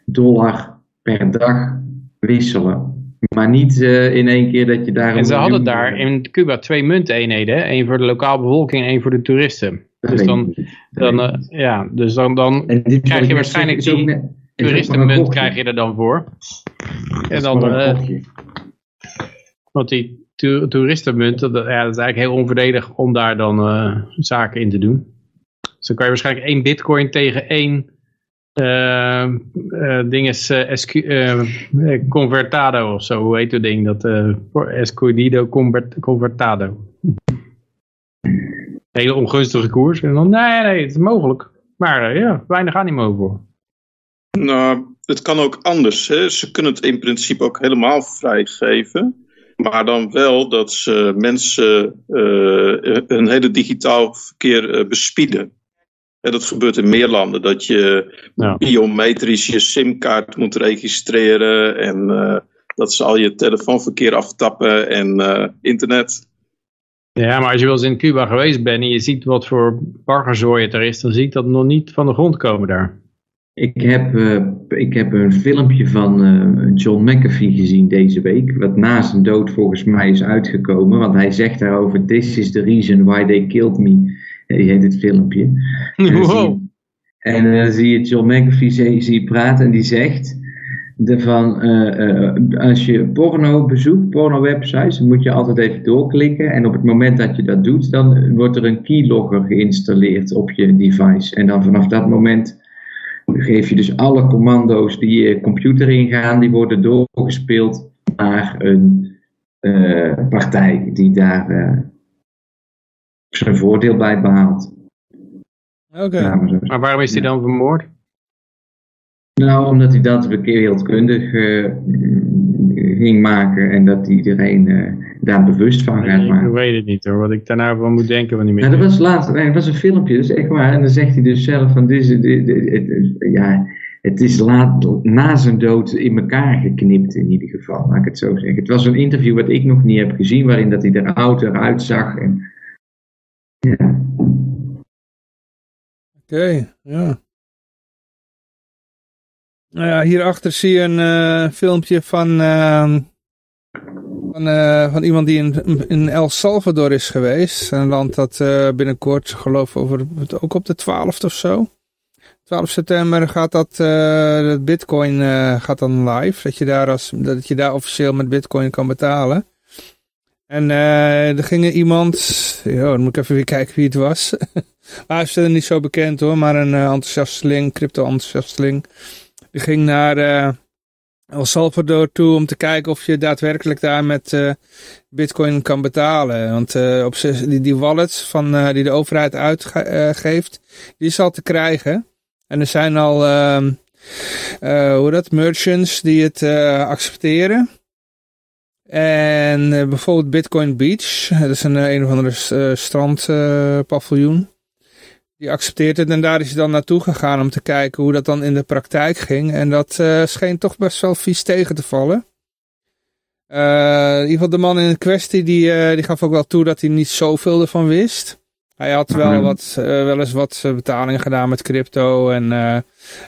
dollar per dag wisselen Maar niet uh, in één keer dat je daar... En ze hadden daar in Cuba twee munteenheden. één voor de lokale bevolking en één voor de toeristen. Dus dan, dan, uh, ja, dus dan, dan krijg je waarschijnlijk die toeristenmunt krijg je er dan voor. En dan... Uh, want die toeristenmunt, dat, ja, dat is eigenlijk heel onvoordelig om daar dan zaken in te doen. Dus dan kan je waarschijnlijk één bitcoin tegen één uh, ding is uh, convertado of zo, hoe heet dat ding? Dat, escudido convertado. Hele ongunstige koers. En dan, nee, nee, het is mogelijk. Maar ja, weinig animo voor. Nou, het kan ook anders. Hè? Ze kunnen het in principe ook helemaal vrijgeven. Maar dan wel dat ze mensen een hele digitaal verkeer bespieden. En dat gebeurt in meer landen, dat je ja. biometrisch je simkaart moet registreren en uh, dat ze al je telefoonverkeer aftappen en uh, internet. Ja, maar als je wel eens in Cuba geweest bent en je ziet wat voor bargerzooi er is, dan zie ik dat nog niet van de grond komen daar. Ik heb, uh, ik heb een filmpje van John McAfee gezien deze week, wat na zijn dood volgens mij is uitgekomen, want hij zegt daarover, this is the reason why they killed me. Die heet het filmpje. En dan uh, zie je John McAfee zie, zie praten en die zegt van, uh, uh, als je porno bezoekt, porno websites, dan moet je altijd even doorklikken. En op het moment dat je dat doet, dan wordt er een keylogger geïnstalleerd op je device. En dan vanaf dat moment geef je dus alle commando's die je computer ingaan, die worden doorgespeeld naar een partij die daar zijn voordeel bij behaald. Oké. maar waarom is hij dan vermoord? Nou, omdat hij dat wereldkundig uh, ging maken en dat iedereen uh, daar bewust van gaat maken. Ik weet het niet hoor, wat ik daarna van moet denken van die mensen. Nou, dat was laatst, nee, dat was een filmpje, dus echt waar. En dan zegt hij dus zelf van, dit is, dit, dit, ja, het is laat, na zijn dood in elkaar geknipt in ieder geval, laat ik het zo zeggen. Het was een interview wat ik nog niet heb gezien, waarin dat hij er oud eruit zag en Oké, ja. Nou ja, hierachter zie je een uh, filmpje van, uh, van, uh, van iemand die in, in El Salvador is geweest. Een land dat eh, binnenkort, geloof over, ook op de 12e of zo. 12 september gaat dat, dat bitcoin gaat dan live. Dat je, daar als, dat je daar officieel met bitcoin kan betalen. En uh, er ging iemand, dan moet ik even weer kijken wie het was. maar hij is niet zo bekend hoor, maar een uh, enthousiasteling, crypto-enthousiasteling. Die ging naar uh, El Salvador toe om te kijken of je daadwerkelijk daar met bitcoin kan betalen. Want op die, die wallet van, die de overheid uitgeeft, die is al te krijgen. En er zijn al, ehm, hoe dat, merchants die het accepteren. En uh, bijvoorbeeld Bitcoin Beach, dat is een, een of andere uh, strandpaviljoen. die accepteert het en daar is hij dan naartoe gegaan om te kijken hoe dat dan in de praktijk ging. En dat scheen toch best wel vies tegen te vallen. in ieder geval de man in kwestie, die, die gaf ook wel toe dat hij niet zoveel ervan wist. Hij had wel, mhm. wat, wel eens wat betalingen gedaan met crypto en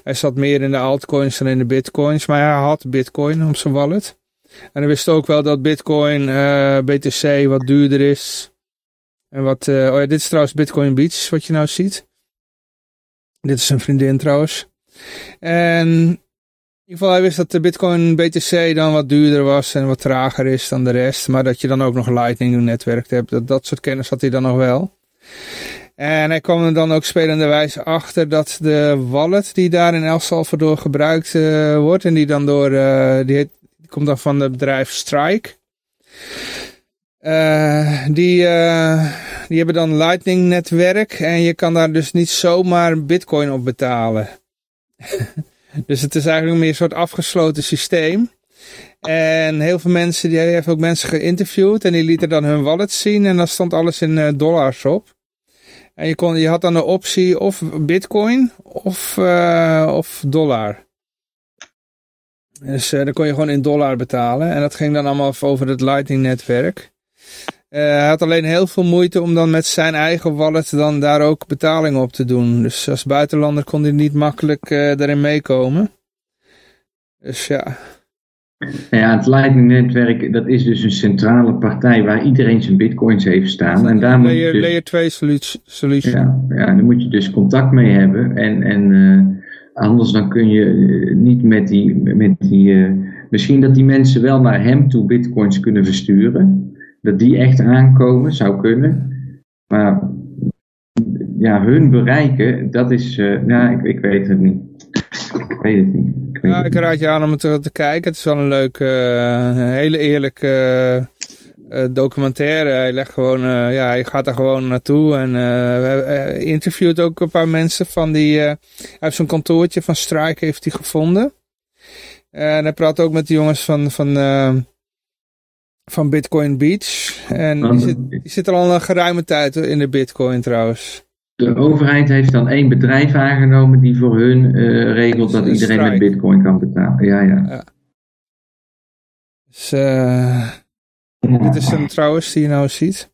hij zat meer in de altcoins dan in de bitcoins. Maar hij had bitcoin op zijn wallet. En hij wist ook wel dat bitcoin, eh, BTC wat duurder is. En wat, uh, oh ja, dit is trouwens Bitcoin Beach, wat je nou ziet. Dit is een vriendin trouwens. En in ieder geval, hij wist dat de Bitcoin BTC dan wat duurder was en wat trager is dan de rest. Maar dat je dan ook nog Lightning netwerk hebt. Dat, dat soort kennis had hij dan nog wel. En hij kwam er dan ook spelenderwijs achter dat de wallet die daar in El Salvador gebruikt uh, wordt. En die dan door, die die komt dan van het bedrijf Strike. Uh, die, uh, die hebben dan Lightning netwerk en je kan daar dus niet zomaar bitcoin op betalen. dus het is eigenlijk meer een soort afgesloten systeem. En heel veel mensen, die hebben ook mensen geïnterviewd en die lieten dan hun wallet zien en dan stond alles in uh, dollars op. En je, kon, je had dan de optie of bitcoin of, of dollar. Dus uh, dan kon je gewoon in dollar betalen. En dat ging dan allemaal over het Lightning netwerk. Uh, hij had alleen heel veel moeite om dan met zijn eigen wallet dan daar ook betalingen op te doen. Dus als buitenlander kon hij niet makkelijk uh, daarin meekomen. Dus ja. Ja, het Lightning-netwerk, dat is dus een centrale partij waar iedereen zijn bitcoins heeft staan. En daar moet je Layer, dus, layer 2 solution. ja, ja, daar moet je dus contact mee hebben. En, en eh, anders dan kun je eh, niet met die... Met die eh, misschien dat die mensen wel naar hem toe bitcoins kunnen versturen. Dat die echt aankomen, zou kunnen. Maar ja, hun bereiken, dat is... eh ja, ik, ik weet het niet. Ik weet het niet. Ik weet Ja, het ik raad je aan om het te, te kijken. Het is wel een leuke, hele eerlijke documentaire. Hij legt gewoon, eh, ja, hij gaat er gewoon naartoe en eh, hij- hij interviewt ook een paar mensen van die, eh, hij heeft zo'n kantoortje van Strike heeft hij gevonden. En hij praat ook met de jongens van, van, eh, van Bitcoin Beach. En die zit, die zit er al een geruime tijd in de Bitcoin trouwens. De overheid heeft dan één bedrijf aangenomen die voor hun eh, regelt dat Een iedereen met strike. bitcoin kan betalen. Ja, ja. Dus, eh, Dit is hem trouwens, die je nou ziet.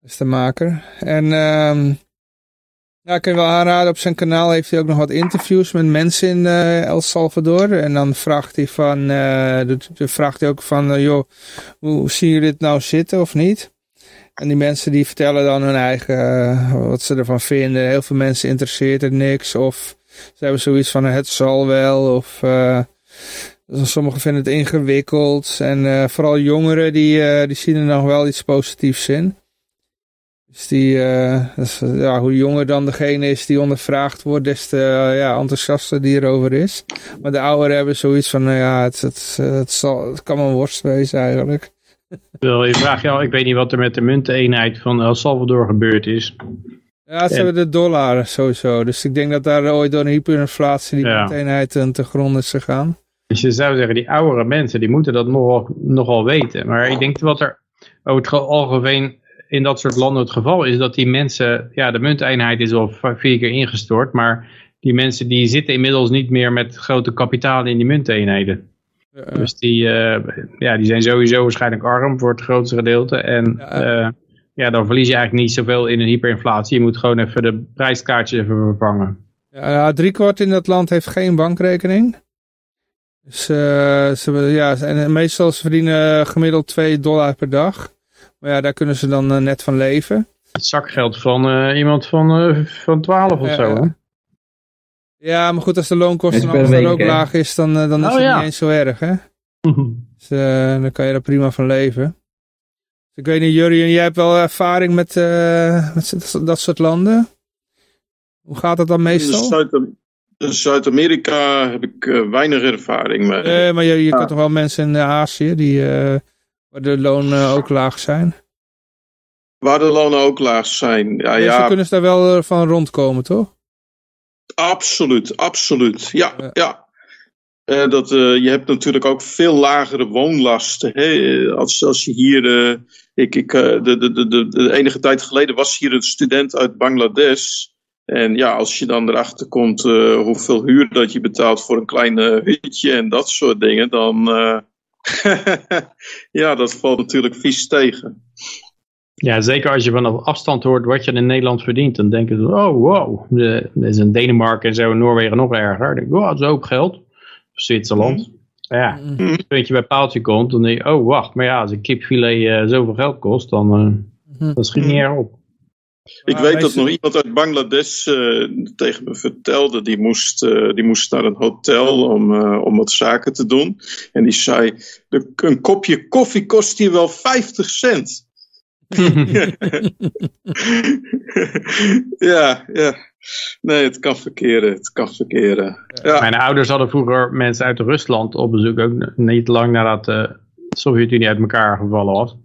Dat is de maker. En ehm ja, ik kan je wel aanraden, op zijn kanaal heeft hij ook nog wat interviews met mensen in eh, El Salvador. En dan vraagt hij van, dan vraagt hij ook van, eh, joh, hoe, zien jullie dit nou zitten of niet? En die mensen die vertellen dan hun eigen, wat ze ervan vinden. Heel veel mensen interesseert het niks. Of ze hebben zoiets van, het zal wel. Of eh, sommigen vinden het ingewikkeld. En eh, vooral jongeren, die, eh, die zien er nog wel iets positiefs in. Dus die, eh, ja, hoe jonger dan degene is die ondervraagd wordt, des te ja, enthousiaster die erover is. Maar de ouderen hebben zoiets van, nou ja, het, het, het, zal, het kan een worst wezen eigenlijk. Wel, je vraagt jou, ik weet niet wat er met de munteenheid van El Salvador gebeurd is. Ja, ze En- hebben de dollar sowieso. Dus ik denk dat daar ooit door een hyperinflatie die Ja. eenheid ten te grond is gegaan. Dus je zou zeggen, die oudere mensen, die moeten dat nogal, nogal weten. Maar ik denk wat er over het ge- algemeen in dat soort landen het geval is, dat die mensen, ja, de munteenheid is al vier keer ingestort, maar die mensen die zitten inmiddels niet meer met grote kapitalen in die munteenheden. Ja, Dus die, eh, ja, die zijn sowieso waarschijnlijk arm voor het grootste gedeelte. En Ja. ja. ja, dan verlies je eigenlijk niet zoveel in een hyperinflatie. Je moet gewoon even de prijskaartjes even vervangen. Ja, ja, driekwart in dat land heeft geen bankrekening. Dus eh, ze, hebben- ja, en meestal ze verdienen gemiddeld 2 dollar per dag. Maar ja, daar kunnen ze dan eh, net van leven. Het zakgeld van eh, iemand van, eh, van 12 of zo. ja. Hè? Ja, maar goed, als de loonkosten Dat dan week, ook hè? laag is, dan, eh, dan is Oh, het ja. niet eens zo erg, hè? Dus eh, dan kan je er prima van leven. Dus ik weet niet, Jurien, jij hebt wel ervaring met, eh, met dat- dat soort landen? Hoe gaat het dan meestal? In Zuid-Amerika heb ik eh, weinig ervaring mee. Eh, maar je, je Ja. kent toch wel mensen in Azië die, eh, waar de lonen ook laag zijn? Waar de lonen ook laag zijn. Ja, Dus ja kunnen ze daar wel eh, van rondkomen, toch? absoluut, absoluut. Ja, Ja. ja. Eh, dat, eh, je hebt natuurlijk ook veel lagere woonlasten. Hè? Als, als je hier. eh, ik, ik, eh, de, de, de, de enige tijd geleden was hier een student uit Bangladesh. En ja, als je dan erachter komt eh, hoeveel huur dat je betaalt voor een klein eh, hutje en dat soort dingen, dan. eh, ja, dat valt natuurlijk vies tegen. Ja, zeker als je vanaf afstand hoort wat je in Nederland verdient. Dan denken ze, oh wow, dat is in Denemarken en zo, in Noorwegen nog erger. Dan denk ik, wow, dat is ook geld. Of Zwitserland. Ja, Mm. als je puntje bij paaltje komt, dan denk je, oh wacht, maar ja, als een kipfilet eh, zoveel geld kost, dan, Mhm. dan schiet niet erg op. Ik Maar weet dat nog iemand uit Bangladesh eh, tegen me vertelde. Die moest, eh, die moest naar een hotel om, eh, om wat zaken te doen. En die zei: de, Een kopje koffie kost hier wel 50 cent. ja, ja. Nee, het kan verkeren. Het kan verkeren. Ja, Mijn ouders hadden vroeger mensen uit Rusland op bezoek, ook niet lang nadat de Sovjet-Unie uit elkaar gevallen was.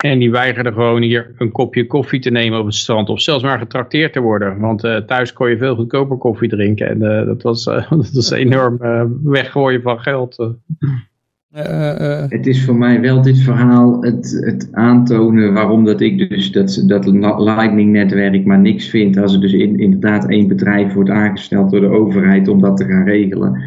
En die weigerden gewoon hier een kopje koffie te nemen op het strand. Of zelfs maar getrakteerd te worden. Want eh, thuis kon je veel goedkoper koffie drinken. En eh, dat, was, eh, dat was enorm eh, weggooien van geld. Het is voor mij wel dit verhaal het, het aantonen waarom dat ik dus dat, dat Lightning-netwerk maar niks vind. Als er dus in, inderdaad één bedrijf wordt aangesteld door de overheid om dat te gaan regelen.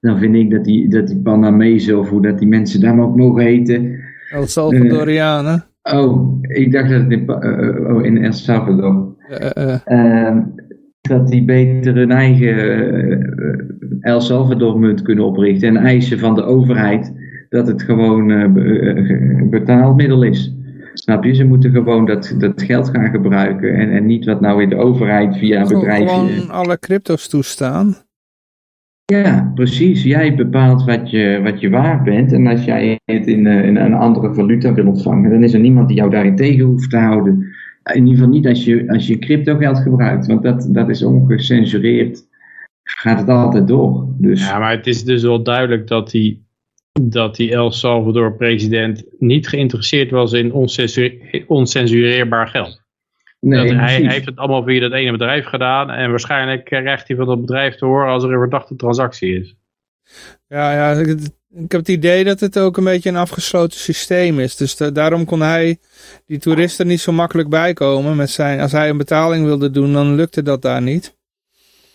Dan vind ik dat die, dat die Panamezen of hoe dat die mensen daar ook mogen heten. El Salvadorianen. Oh, ik dacht dat het in, Pa- eh, oh, in El Salvador. Eh, eh, Ehm, dat die beter hun eigen El Salvador munt kunnen oprichten en eisen van de overheid dat het gewoon uh, betaalmiddel is. Snap je? Ze moeten gewoon dat, dat geld gaan gebruiken en, en niet wat nou in de overheid via een bedrijf. Gewoon alle crypto's toestaan. Ja, precies. Jij bepaalt wat je, wat je waard bent. En als jij het in, in een andere valuta wil ontvangen, dan is er niemand die jou daarin tegen hoeft te houden. In ieder geval niet als je, als je crypto geld gebruikt, want dat, dat is ongecensureerd. Gaat het altijd door. Dus. Ja, maar het is dus wel duidelijk dat die, dat die El Salvador president niet geïnteresseerd was in oncensureerbaar geld. Nee, hij, hij, heeft het allemaal via dat ene bedrijf gedaan en waarschijnlijk krijgt hij van dat bedrijf te horen als er een verdachte transactie is. Ja, ja ik, ik heb het idee dat het ook een beetje een afgesloten systeem is. Dus daarom kon hij die toeristen niet zo makkelijk bijkomen. Met zijn, als hij een betaling wilde doen, dan lukte dat daar niet.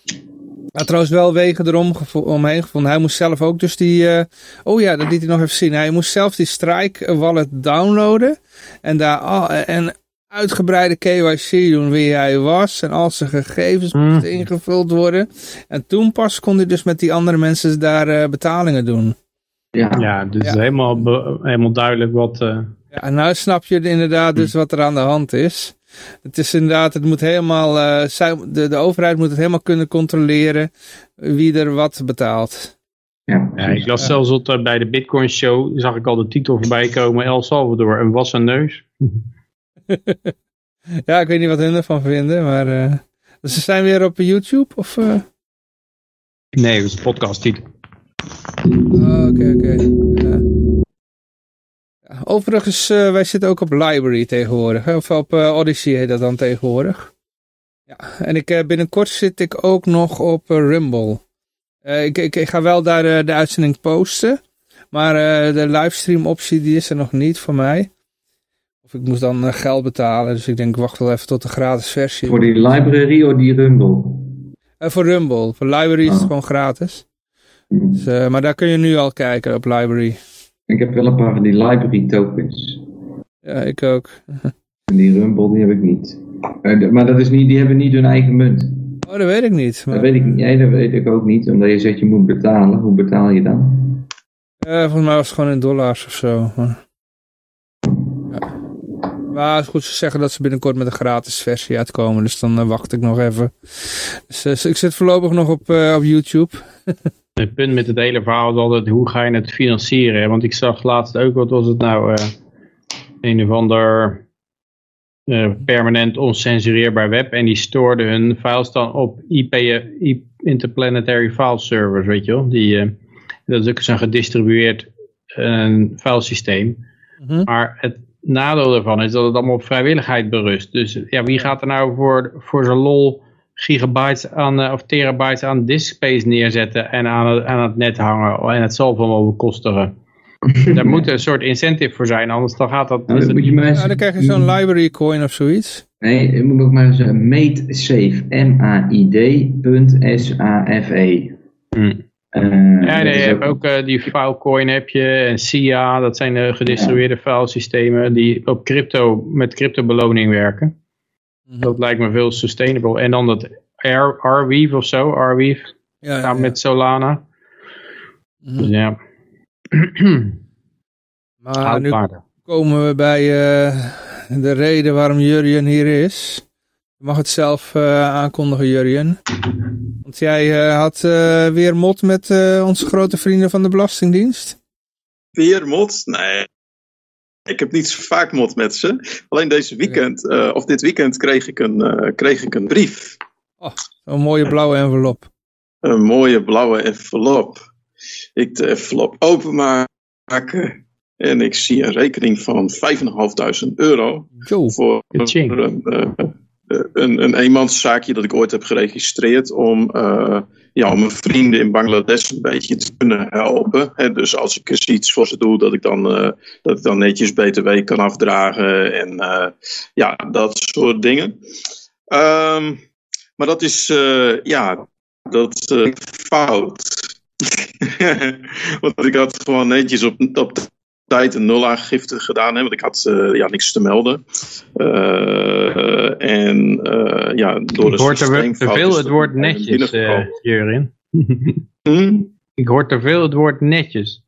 Hij had trouwens wel wegen erom omheen gevonden. Hij moest zelf ook dus die... Uh, oh ja, dat liet hij nog even zien. Hij moest zelf die Strike wallet downloaden. En daar... en uitgebreide KYC doen wie hij was en al zijn gegevens mm. moesten ingevuld worden. En toen pas kon hij dus met die andere mensen daar uh, betalingen doen. Ja, ja dus ja. helemaal, helemaal duidelijk wat... Uh... Ja, en nu snap je inderdaad dus wat er aan de hand is. Het is inderdaad, het moet helemaal, uh, de, de overheid moet het helemaal kunnen controleren wie er wat betaalt. Ja, ja ik las zelfs dat bij de Bitcoin show, zag ik al de titel voorbij komen, El Salvador, een wassen neus. ja, ik weet niet wat hun ervan vinden, maar uh, ze zijn weer op YouTube of? Uh... Nee, dat is een podcast titel. Oh, oké, oké. Ja. Overigens, uh, wij zitten ook op Library tegenwoordig. Hè? Of op Odyssey heet dat dan tegenwoordig. Ja, en ik, binnenkort zit ik ook nog op Rumble. Ik, ik, ik, ga wel daar de uitzending posten. Maar de livestream optie die is er nog niet voor mij. Of ik moest dan geld betalen. Dus ik denk, wacht wel even tot de gratis versie. Voor die library of die Rumble? voor Rumble. Voor library is het ah. gewoon gratis. Dus, uh, maar daar kun je nu al kijken op library. Ik heb wel een paar van die library tokens. Ja, ik ook. En die Rumble, die heb ik niet. Uh, maar dat is niet, die hebben niet hun eigen munt. Oh, dat weet ik niet. Maar... Dat weet ik niet. Nee, dat weet ik ook niet. Omdat je zegt je moet betalen. Hoe betaal je dan? Uh, volgens mij was het gewoon in dollars of zo. Maar... Maar goed, ze zeggen dat ze binnenkort met een gratis versie uitkomen. Dus dan uh, wacht ik nog even. Dus uh, ik zit voorlopig nog op, uh, op YouTube. het punt met het hele verhaal is altijd, hoe ga je het financieren? Want ik zag laatst ook, wat was het nou? een of ander permanent oncensureerbaar web. En die stoorden hun files dan op IP, Interplanetary File Servers, weet je wel. Die, dat is ook zo'n gedistribueerd filesysteem. Mm Maar het nadeel daarvan is dat het allemaal op vrijwilligheid berust. Dus ja, wie gaat er nou voor, voor zijn lol gigabytes aan, uh, of terabytes aan disk space neerzetten en aan het, aan het net hangen en het zal van wel bekostigen. Daar moet een soort incentive voor zijn, anders dan gaat dat... Nou, dan, moet je maar ja, dan krijg je zo'n library coin of zoiets. Nee, je moet ook maar eens mate save, M-A-I-D.S-A-F-E. Hmm. Uh, ja, nee, je hebt ook uh, die Filecoin heb je en SIA, dat zijn de gedistribueerde ja. filesystemen die op crypto, met crypto beloning werken. Mm Dat lijkt me veel sustainable. En dan dat Arweave of zo, Arweave, ja, ja, met Solana. Mm Dus ja. maar nu komen we bij uh, de reden waarom Jurjen hier is. Je mag het zelf aankondigen, Jurjen. Want jij uh, had uh, weer mot met uh, onze grote vrienden van de Belastingdienst? Weer mot? Nee. Ik heb niet zo vaak mot met ze. Alleen deze weekend, of dit weekend, kreeg ik een, kreeg ik een brief. Oh, een mooie blauwe envelop. Een mooie blauwe envelop. Ik de envelop openmaken. En ik zie een rekening van 5.500 euro. Yo, voor een, eh, een, een eenmanszaakje dat ik ooit heb geregistreerd om, uh, ja, om mijn vrienden in Bangladesh een beetje te kunnen helpen. Dus als ik eens iets voor ze doe, dat ik dan, uh, dat ik dan netjes BTW kan afdragen en ja, dat soort dingen. Um, maar dat is, ja, dat fout. Want ik had gewoon netjes op, op tijd een nulaangifte gedaan, hè, want ik had uh, ja, niks te melden. Uh, en uh, ja, door ik hoor te, veel het woord netjes, hm? Ik hoor te veel het woord netjes.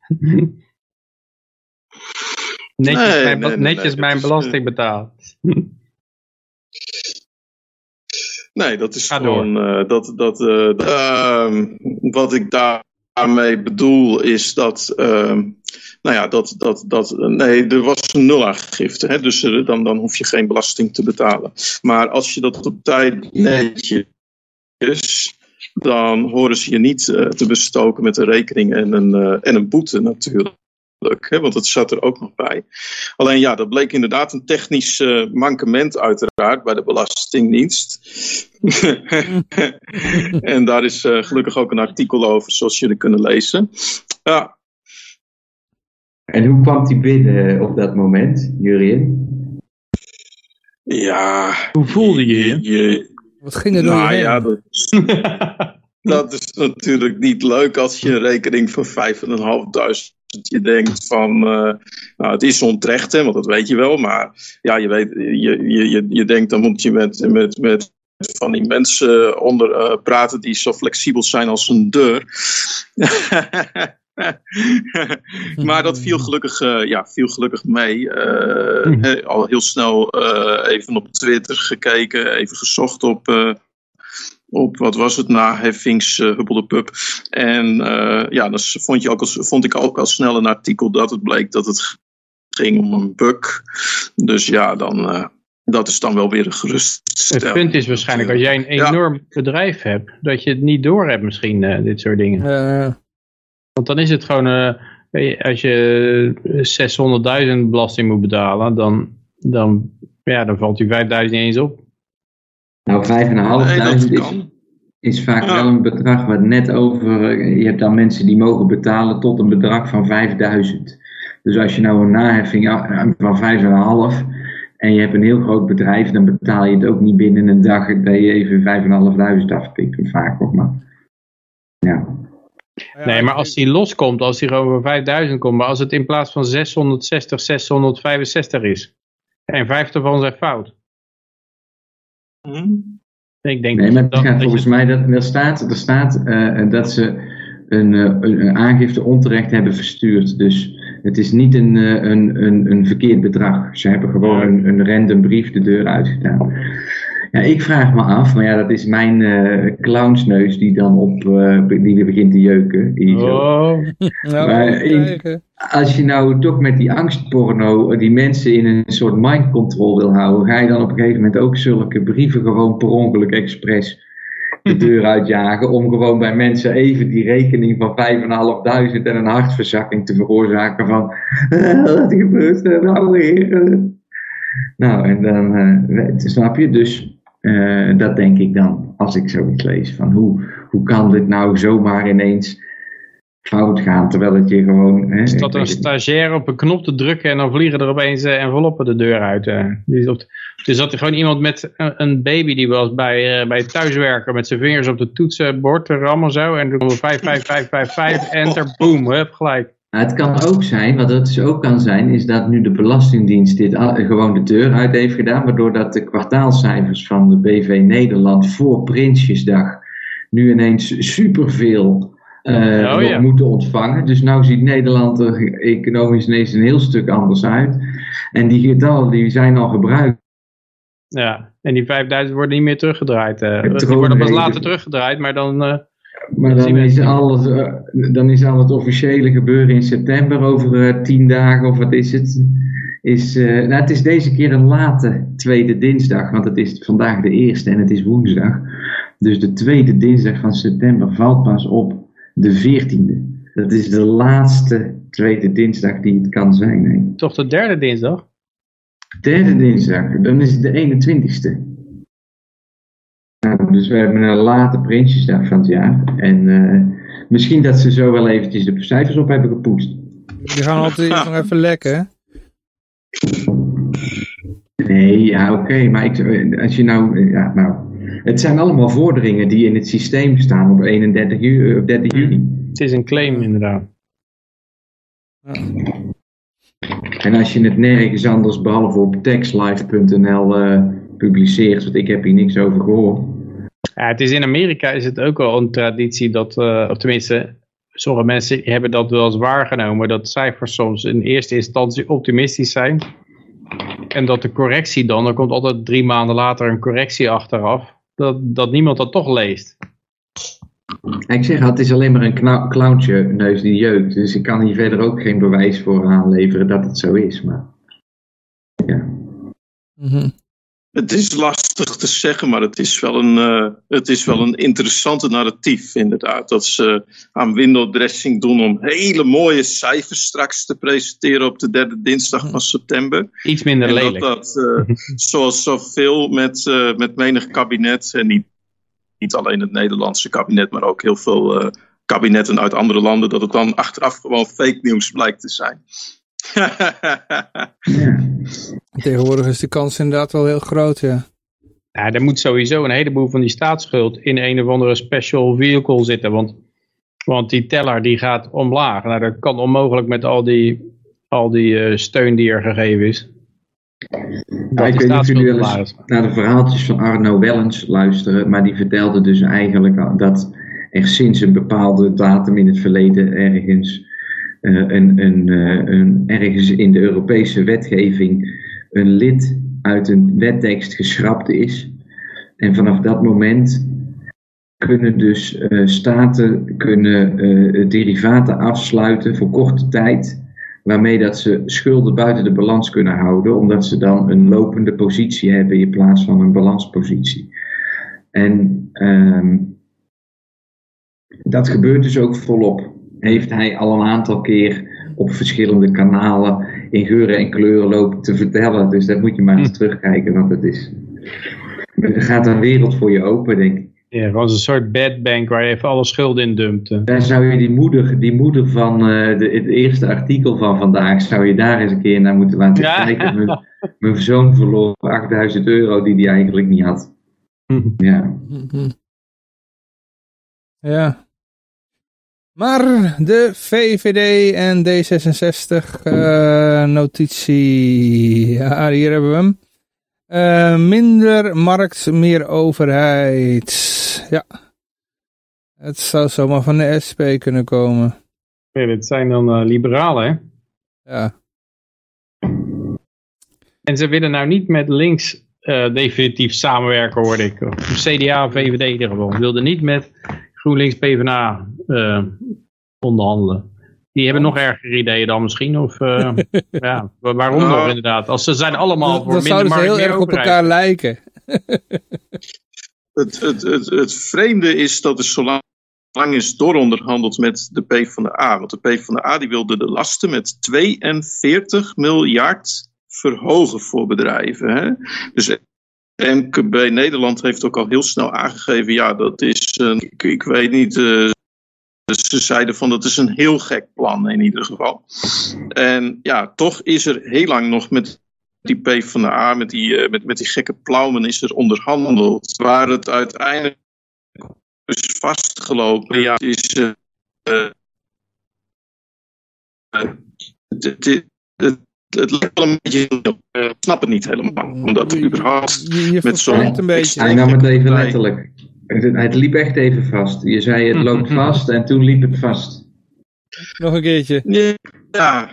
netjes Nee, mijn, nee, netjes nee, mijn is, belasting betaald. Nee, dat is Ga gewoon eh, dat, dat eh, ehm, wat ik daarmee bedoel is dat, ehm, nou ja, dat, dat, dat, nee, er was een nulaangifte, hè, dus eh, dan, dan hoef je geen belasting te betalen. Maar als je dat op tijd netjes, dan horen ze je niet eh, te bestoken met een rekening en een, eh, en een boete natuurlijk. Hè, want dat zat er ook nog bij. Alleen ja, dat bleek inderdaad een technisch mankement uiteraard bij de Belastingdienst. en daar is gelukkig ook een artikel over, zoals jullie kunnen lezen. Ja, En hoe kwam die binnen op dat moment, Jurien? ja Hoe voelde je je? je Wat ging er door nou je heen? ja, dat is, dat is natuurlijk niet leuk als je een rekening van 5.500 je denkt van, eh, nou het is onterecht, hè, want dat weet je wel, maar ja, je, weet, je, je, je, je denkt dan moet je met, met, met van die mensen onder eh, praten die zo flexibel zijn als een deur. maar dat viel gelukkig, eh, ja, viel gelukkig mee. Eh, Hm. hè, al heel snel eh, even op Twitter gekeken, even gezocht op, eh, op wat was het, naheffings uh, Hubbel de Pub. En eh, ja, dan vond, je ook al, vond ik ook al snel een artikel dat het bleek dat het ging om een bug. Dus ja, dan, eh, dat is dan wel weer een geruststelling. Het punt is waarschijnlijk, als jij een Ja. enorm bedrijf hebt, dat je het niet door hebt misschien, eh, dit soort dingen. Eh, Want dan is het gewoon, eh, weet je, als je 600.000 belasting moet betalen, dan, dan, ja, dan valt die 5.000 niet eens op. Nou, 5.500 Nee, dat is, is vaak Ja. wel een bedrag wat net over. eh, Je hebt dan mensen die mogen betalen tot een bedrag van 5000. Dus als je nou een naheffing van 5,5 en je hebt een heel groot bedrijf, dan betaal je het ook niet binnen een dag dat je even 5.500 aftikt. Of vaak ook maar. Ja. Ja, Nee, maar als die loskomt, als die gewoon voor 5000 komt, maar als het in plaats van 660, 665 is, en vijf ervan zijn fout. Hm? Ik denk Nee, dat, maar het dat, gaat dat volgens je- mij dat er staat, er staat eh, dat ze een, eh, een, een aangifte onterecht hebben verstuurd. Dus het is niet een, eh, een, een, een verkeerd bedrag. Ze hebben gewoon een, een random brief de deur uitgedaan. Ja, ik vraag me af, maar ja, dat is mijn eh, clownsneus die dan op, eh, die weer begint te jeuken. Oh, nou, maar als je nou toch met die angstporno die mensen in een soort mind control wil houden, ga je dan op een gegeven moment ook zulke brieven gewoon per ongeluk expres de deur uitjagen om gewoon bij mensen even die rekening van 5.500 en een hartverzakking te veroorzaken van "Eh, wat gebeurt er nou weer? Nou, en dan, eh, snap je, dus eh, dat denk ik dan als ik zoiets lees van hoe, hoe kan dit nou zomaar ineens fout gaan, terwijl het je gewoon... Hè, is dat een stagiair op een knop te drukken en dan vliegen er opeens eh, enveloppen de deur uit. eh. Dus, dus dat er gewoon iemand met een, baby die was bij, eh, bij thuiswerken met zijn vingers op de toetsenbord rammen zo en dan komt er 5, 5, 5, 5, 5, enter, boom, hup, gelijk. Nou, het kan ook zijn, wat het dus ook kan zijn, is dat nu de Belastingdienst dit gewoon de deur uit heeft gedaan, waardoor dat de kwartaalcijfers van de BV Nederland voor Prinsjesdag nu ineens superveel Oh, ja. moeten ontvangen. Dus nou ziet Nederland er economisch ineens een heel stuk anders uit. En die getallen die zijn al gebruikt. Ja, en die 5000 worden niet meer teruggedraaid. eh. die worden pas later teruggedraaid, maar dan... eh, Maar dan is, alles, eh, dan is al het officiële gebeuren in september over eh, tien dagen, of wat is het? Is, eh, nou, het is deze keer een late tweede dinsdag, want het is vandaag de eerste en het is woensdag. Dus de tweede dinsdag van september valt pas op de veertiende. Dat is de laatste tweede dinsdag die het kan zijn. Hè. toch de derde dinsdag? Derde dinsdag, dan is het de 21ste. Nou, dus we hebben een late Prinsjesdag van het jaar. En eh, misschien dat ze zo wel eventjes de cijfers op hebben gepoetst. Die gaan altijd nog even lekken. hè? Nee, ja, oké. maar ik, als je nou, eh, ja, nou. Het zijn allemaal vorderingen die in het systeem staan op 31 juli. Op 30 juni. Het is een claim inderdaad. En als je het nergens anders behalve op textlive.nl uh, publiceert, want ik heb hier niks over gehoord. Ja, het is in Amerika is het ook wel een traditie dat, uh, of tenminste, sommige mensen hebben dat wel eens waargenomen, dat cijfers soms in eerste instantie optimistisch zijn. En dat de correctie dan, er komt altijd drie maanden later een correctie achteraf, dat, dat niemand dat toch leest. Ik zeg, het is alleen maar een clowntje neus die jeukt. Dus ik kan hier verder ook geen bewijs voor aanleveren dat het zo is. Maar ja. Mm Het is lastig te zeggen, maar het is, wel een, uh, het is wel een interessante narratief inderdaad. Dat ze aan window dressing doen om hele mooie cijfers straks te presenteren op de derde dinsdag van september. Iets minder en lelijk. Dat, dat uh, zoals zoveel met, uh, met menig kabinet, en niet niet alleen het Nederlandse kabinet, maar ook heel veel kabinetten uit andere landen, dat het dan achteraf gewoon fake nieuws blijkt te zijn. Tegenwoordig is de kans inderdaad wel heel groot, ja. Ja, er moet sowieso een heleboel van die staatsschuld in een of andere special vehicle zitten, want, want die teller die gaat omlaag. Nou, dat kan onmogelijk met al die, al die uh, steun die er gegeven is. Ja, ik weet niet of jullie wel eens naar de verhaaltjes van Arno Wellens luisteren, maar die vertelde dus eigenlijk dat er sinds een bepaalde datum in het verleden ergens, een, een, uh, een, ergens in de Europese wetgeving een lid uit een wettekst geschrapt is. En vanaf dat moment kunnen dus uh, staten kunnen, derivaten afsluiten voor korte tijd waarmee dat ze schulden buiten de balans kunnen houden, omdat ze dan een lopende positie hebben in plaats van een balanspositie. En um, dat gebeurt dus ook volop. Heeft hij al een aantal keer op verschillende kanalen in geuren en kleuren lopen te vertellen. Dus dat moet je maar eens hm. terugkijken, want het is. Er gaat een wereld voor je open, denk ik. Ja, het was een soort bad bank waar je even alle schulden in dumpte. Daar zou je die moeder, die moeder van uh, de, het eerste artikel van vandaag, zou je daar eens een keer naar moeten laten ja. kijken. Mijn, mijn zoon verloor 8000 euro die hij eigenlijk niet had. ja. Ja. Maar de VVD en D66 uh, notitie, ja, hier hebben we hem. Uh, minder markt, meer overheid. Ja. Het zou zomaar van de SP kunnen komen. Ja, dit zijn dan uh, liberalen, hè? Ja. En ze willen nou niet met links definitief samenwerken, hoorde ik. CDA, VVD in ieder geval. Ze wilden niet met GroenLinks, PvdA onderhandelen. Die hebben nog erger ideeën dan misschien. Of uh, ja, waarom nog inderdaad? Als ze zijn allemaal voor dan minder markt, heel erg op elkaar lijken. het, het, het, het vreemde is dat er zo lang, lang is dooronderhandeld met de PvdA. Want de PvdA die wilde de lasten met 42 miljard verhogen voor bedrijven. Hè? Dus MKB Nederland heeft ook al heel snel aangegeven, ja, dat is, uh, ik, weet niet, uh, ze zeiden van dat is een heel gek plan in ieder geval. En ja, toch is er heel lang nog met die P van de A, met die, uh, met, met die gekke plauwen is er onderhandeld. Waar het uiteindelijk is vastgelopen, ja, het is... Het, het lijkt wel een beetje. Ik snap het niet helemaal. Omdat er überhaupt je, je met zo'n. een beetje. Hij nam het even letterlijk. Het, het, liep echt even vast. Je zei het loopt vast en toen liep het vast. Nog een keertje. Ja.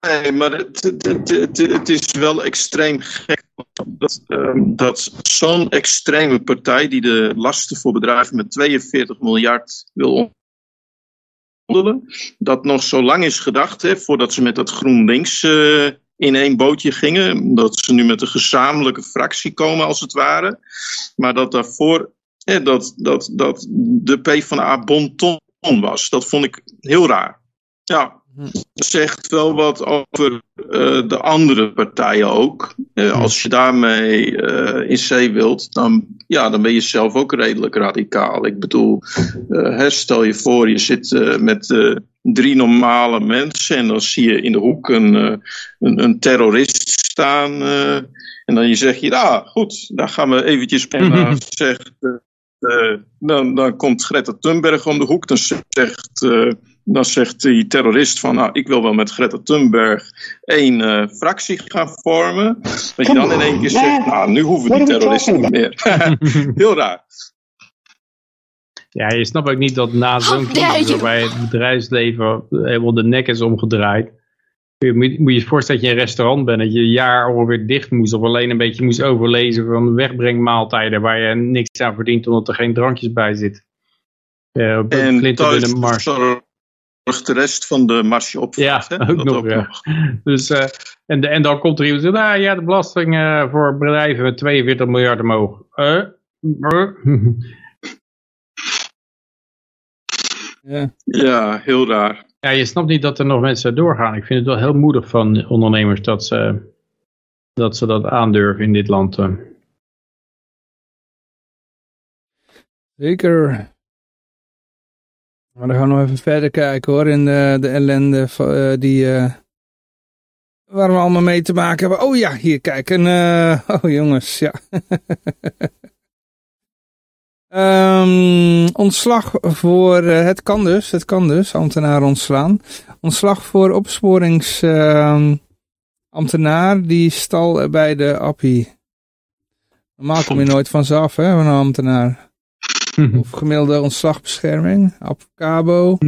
Nee, maar het, het, het, het is wel extreem gek dat, um, dat zo'n extreme partij die de lasten voor bedrijven met 42 miljard wil dat nog zo lang is gedacht, hè, voordat ze met dat GroenLinks uh, in één bootje gingen. Dat ze nu met een gezamenlijke fractie komen, als het ware. Maar dat daarvoor hè, dat, dat, dat de PvdA bonton was. Dat vond ik heel raar. Ja, zegt wel wat over uh, de andere partijen ook. Uh, als je daarmee uh, in zee wilt, dan, ja, dan ben je zelf ook redelijk radicaal. Ik bedoel, stel je voor, je zit met drie normale mensen en dan zie je in de hoek een, een, een terrorist staan. en dan je zegt je, ah, goed, daar gaan we eventjes en zegt, dan, dan komt Greta Thunberg om de hoek. Dan zegt dan zegt die terrorist van, nou, ik wil wel met Greta Thunberg één eh, fractie gaan vormen. Dat je dan in één keer zegt, nou, nu hoeven die terroristen niet meer. Heel raar. Ja, je snapt ook niet dat na zo'n crisis waarbij het bedrijfsleven helemaal de nek is omgedraaid. Je moet, moet je je voorstellen dat je een restaurant bent, dat je een jaar ongeveer dicht moest of alleen een beetje moest overlezen van wegbrengmaaltijden waar je niks aan verdient omdat er geen drankjes bij zit. Uh, en thuis de mars. De rest van de marsje op. Ja, hè? ook, nog, ook ja. nog. Dus, uh, en, de, en dan komt er iemand en zegt, nou ja, de belasting uh, voor bedrijven met 42 miljard omhoog. Uh, ja. ja, heel raar. Ja, je snapt niet dat er nog mensen doorgaan. Ik vind het wel heel moedig van ondernemers dat ze dat, ze dat aandurven in dit land. Zeker. Maar dan gaan we nog even verder kijken hoor, in de, de ellende uh, die, uh, waar we allemaal mee te maken hebben. Oh ja, hier kijk, een, uh, oh jongens, ja. um, ontslag voor, het kan dus, het kan dus, ambtenaar ontslaan. Ontslag voor opsporingsambtenaar die stal bij de appie. Normaal kom je nooit vanzelf hè, van een ambtenaar. Of gemiddelde ontslagbescherming, Cabo.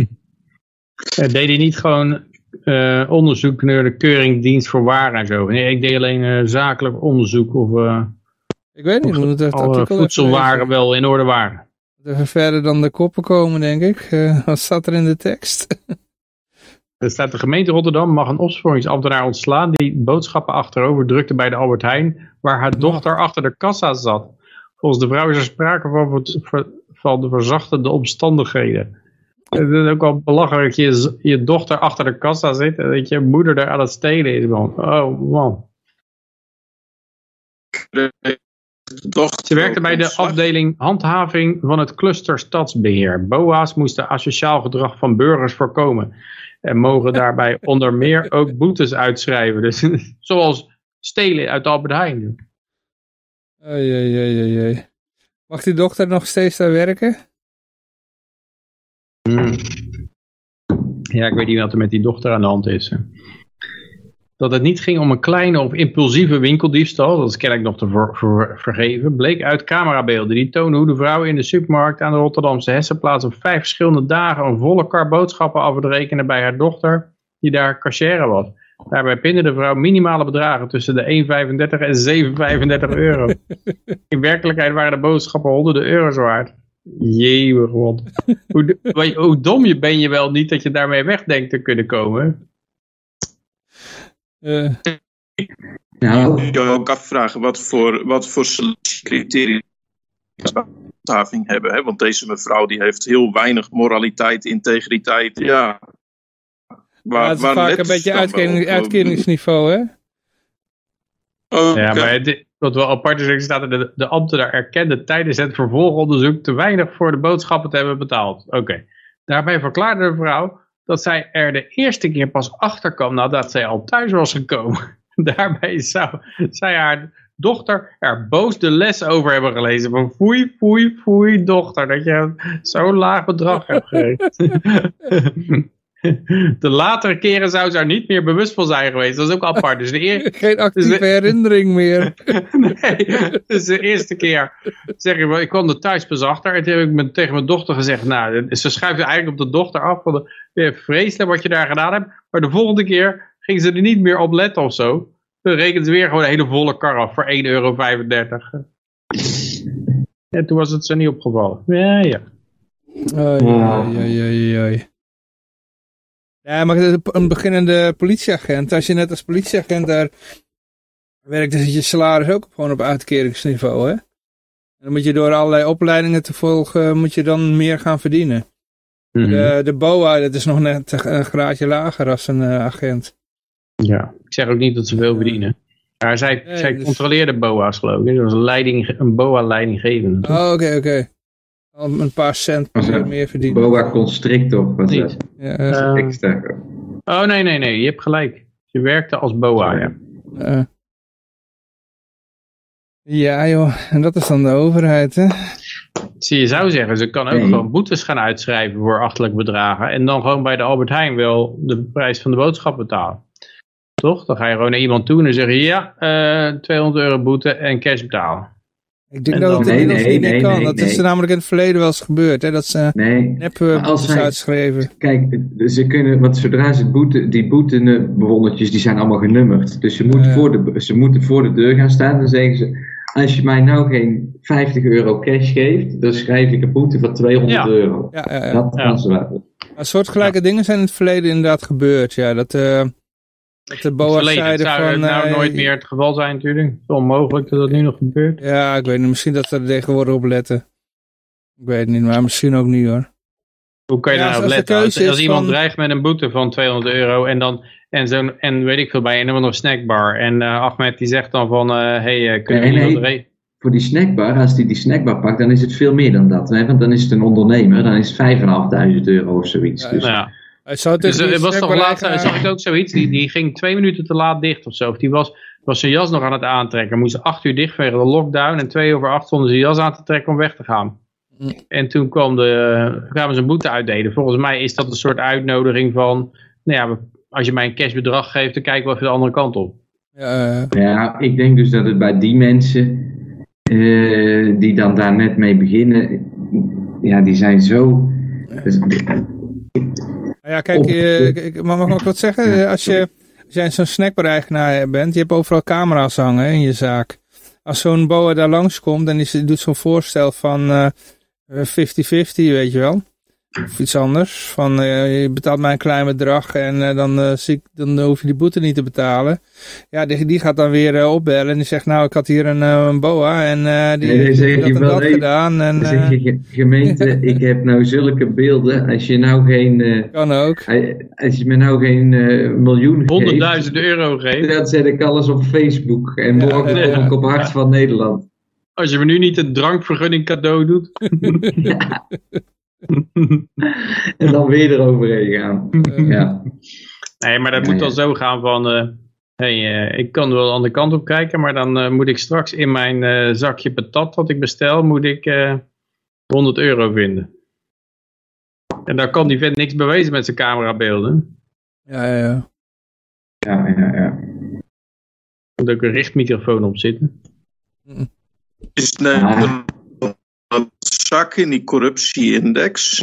deed hij niet gewoon uh, onderzoek naar de keuringdienst voor waren en zo? Nee, ik deed alleen uh, zakelijk onderzoek of... Uh, ik weet niet hoe het alle voedselwaren wel in orde waren. Even verder dan de koppen komen, denk ik. wat staat er in de tekst? Er staat de gemeente Rotterdam mag een opsporingsambtenaar ontslaan die boodschappen achterover drukte bij de Albert Heijn, waar haar dochter achter de kassa zat. Volgens de vrouw is er sprake van, van de verzachtende omstandigheden. Het is ook wel belachelijk dat je, je dochter achter de kassa zit en dat je moeder daar aan het stelen is. Man. Oh man. Ze werkte bij de afdeling handhaving van het cluster stadsbeheer. BOA's moesten asociaal gedrag van burgers voorkomen. En mogen daarbij onder meer ook boetes uitschrijven. Dus, zoals stelen uit Albert Heijn. Oei, Mag die dochter nog steeds daar werken? Ja, ik weet niet wat er met die dochter aan de hand is. Dat het niet ging om een kleine of impulsieve winkeldiefstal, dat is kennelijk nog te ver vergeven, bleek uit camerabeelden die tonen hoe de vrouw in de supermarkt aan de Rotterdamse Hessenplaats op vijf verschillende dagen een volle kar boodschappen af rekenen bij haar dochter, die daar cashier was. Daarbij pinnen de vrouw minimale bedragen tussen de 1,35 en 7,35 euro. In werkelijkheid waren de boodschappen honderden euro's waard. Jee, god. hoe, hoe dom je ben je wel niet dat je daarmee weg denkt te kunnen komen? Uh. Nou, ik wil ook afvragen wat voor, wat voor criteria handhaving hebben. Hè? Want deze mevrouw die heeft heel weinig moraliteit, integriteit. Ja, Waar, ja, het is vaak een beetje uitkering, uitkeringsniveau, hè? Okay. Ja, maar wat wel apart is, staat er, de, de ambtenaar erkende tijdens het vervolgonderzoek te weinig voor de boodschappen te hebben betaald. Oké. Daarbij verklaarde de vrouw dat zij er de eerste keer pas achter kwam nadat zij al thuis was gekomen. Daarbij zou zij haar dochter er boos de les over hebben gelezen. Van foei, foei, foei, dochter, dat je zo'n laag bedrag hebt gegeven. De latere keren zou ze er niet meer bewust van zijn geweest. Dat is ook apart. Dus de eer... Geen actieve dus herinnering meer. nee, dus de eerste keer zeg ik, ik kwam er thuis pas achter. En toen heb ik me, tegen mijn dochter gezegd, nou, ze schuift eigenlijk op de dochter af. Van de, vreselijk wat je daar gedaan hebt. Maar de volgende keer ging ze er niet meer op letten of zo. Dan rekent ze weer gewoon een hele volle kar af voor 1,35 euro. En toen was het ze niet opgevallen. Ja, ja. Ja, ja, ja, ja. maar een beginnende politieagent, als je net als politieagent daar werkt, dan zit je salaris ook gewoon op uitkeringsniveau, hè? En dan moet je door allerlei opleidingen te volgen, moet je dan meer gaan verdienen. Mhm. de, de BOA, dat is nog net een graadje lager als een uh, agent. Ja, ik zeg ook niet dat ze veel verdienen. Maar zij, nee, zij dus... controleerde BOA's geloof ik. Dat was een, leiding, een BOA-leidinggevende. Oh, oké, oké. Al een paar cent meer verdienen. Boa constrictor was dat. Ja, uh, extra. Oh nee, nee, nee. Je hebt gelijk. Je werkte als boa, ja. Uh, ja joh, en dat is dan de overheid hè. Zie je zou zeggen, ze kan ook Nee. gewoon boetes gaan uitschrijven voor achtelijke bedragen. En dan gewoon bij de Albert Heijn wel de prijs van de boodschap betalen. Toch? Dan ga je gewoon naar iemand toe en dan zeg je ja, eh 200 euro boete en cash betalen. Ik denk En dat het Nee, inmiddels nee, niet meer nee, kan. nee, dat is namelijk in het verleden wel eens gebeurd. Hè? Dat ze Nee, nep als boetes hij- uitschreven. Kijk, ze kunnen, want zodra ze het boete, die boetebewonnetjes, die zijn allemaal genummerd. Dus ze moeten, Ja. voor de, ze moeten voor de deur gaan staan. Dan zeggen ze, als je mij nou geen 50 euro cash geeft, dan schrijf ik een boete van 200 Ja. euro. Ja, ja, ja. Dat Ja. kan ze wel. Soortgelijke dingen zijn in het verleden inderdaad gebeurd. Ja, dat, eh dat de BOA Verleden. Het zeiden zou van... nou eh, nooit meer het geval zijn natuurlijk. Het is onmogelijk dat dat nu nog gebeurt. Ja, ik weet niet. Misschien dat ze er tegenwoordig op letten. Ik weet het niet, maar misschien ook niet hoor. Hoe kan je Ja, daar nou op letten? Als, iemand van- dreigt met een boete van 200 euro en dan en, zo'n en weet ik veel bij een of andere snackbar. En eh, Ahmed die zegt dan van, eh hey, kunnen we Nee, niet nee. Voor die snackbar, als die die snackbar pakt, dan is het veel meer dan dat. Hè? Want dan is het een ondernemer, dan is het 5.500 euro of zoiets. Ja, dus, ja. Het zou Dus er die was toch laatst, snackbar-eigenaar- zag ik ook zoiets, die, die ging twee minuten te laat dicht of zo. Of die was, was zijn jas nog aan het aantrekken. Moest acht uur dicht vanwege de lockdown en twee over acht stonden zijn jas aan te trekken om weg te gaan. En toen kwam de, kwamen ze een boete uitdelen. Volgens mij is dat een soort uitnodiging van, nou ja, als je mij een cashbedrag geeft, dan kijken we even de andere kant op. Ja, eh, Ja, ik denk dus dat het bij die mensen eh, die dan daar net mee beginnen, ja, die zijn zo. dus- ja, kijk, eh, ik- mag, ik wat zeggen? Eh, Als je, als jij zo'n snackbar-eigenaar bent, je hebt overal camera's hangen in je zaak. Als zo'n boa daar langskomt en die doet zo'n voorstel van eh, eh, 50-50, weet je wel. Of iets anders. Van eh, je betaalt mij een klein bedrag en eh, dan, eh, zie ik, dan hoef je die boete niet te betalen. Ja, die, die gaat dan weer opbellen en die zegt nou ik had hier een, een boa en eh, die Nee, heeft dat en wel, dat hey, gedaan. En Dan zeg eh, je, gemeente, ik heb nou zulke beelden. Als je nou geen, eh, kan ook. als je me nou geen miljoen geeft, 100.000 euro geven. dan zet ik alles op Facebook. En Ja, morgen ja, kom ik op Hart van Nederland. Als je me nu niet een drankvergunning cadeau doet. En dan weer eroverheen gaan. Ja. Nee, maar dat Ja, moet ja. dan zo gaan van... eh hey, eh, ik kan wel de andere kant op kijken, maar dan eh, moet ik straks in mijn eh, zakje patat dat ik bestel, moet ik eh 100 euro vinden. En daar kan die vent niks bewezen met zijn camerabeelden. Ja, ja, ja. Ja, ja, ja. Er moet ook een richtmicrofoon op zitten. Is Nederland zak in die corruptieindex?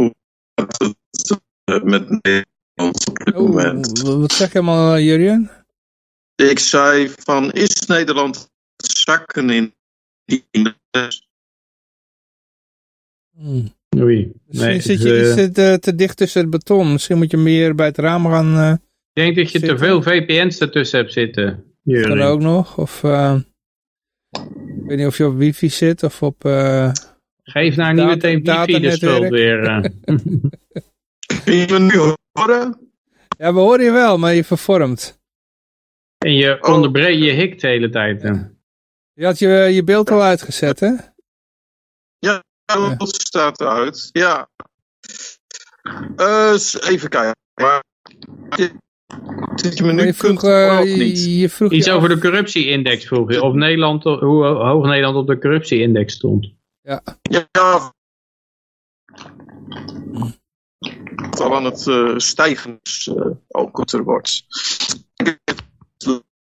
Het eh, met Nederland op dit Oh, moment? wat zeg je allemaal, eh, Jurjen? Ik zei van, is Nederland zakken in die index? Hmm. Oei. Misschien Nee, zit je eh, iets te, te dicht tussen het beton. Misschien moet je meer bij het raam gaan. eh ik denk dat je te veel VPN's ertussen hebt zitten. kan Jurgen. ook nog. Of eh, ik weet niet of je op wifi zit of op... Geef nou niet Data- meteen wifi de schuld weer. eh. Kun je me nu horen? Ja, we horen je wel, maar je vervormt. en je Oh. onderbreekt, je hikt de hele tijd. Je had je, je beeld al uitgezet, hè? Ja, dat staat eruit. Ja. Eh, even kijken. Maar, zit je me Maar nu je vroeg, kunt horen eh, of niet? je, je vroeg Iets je over af- de corruptieindex vroeg je. Of Nederland, hoe hoog Nederland op de corruptieindex stond. Ja. Het al aan het eh, stijgen is, eh, ook goed er wordt.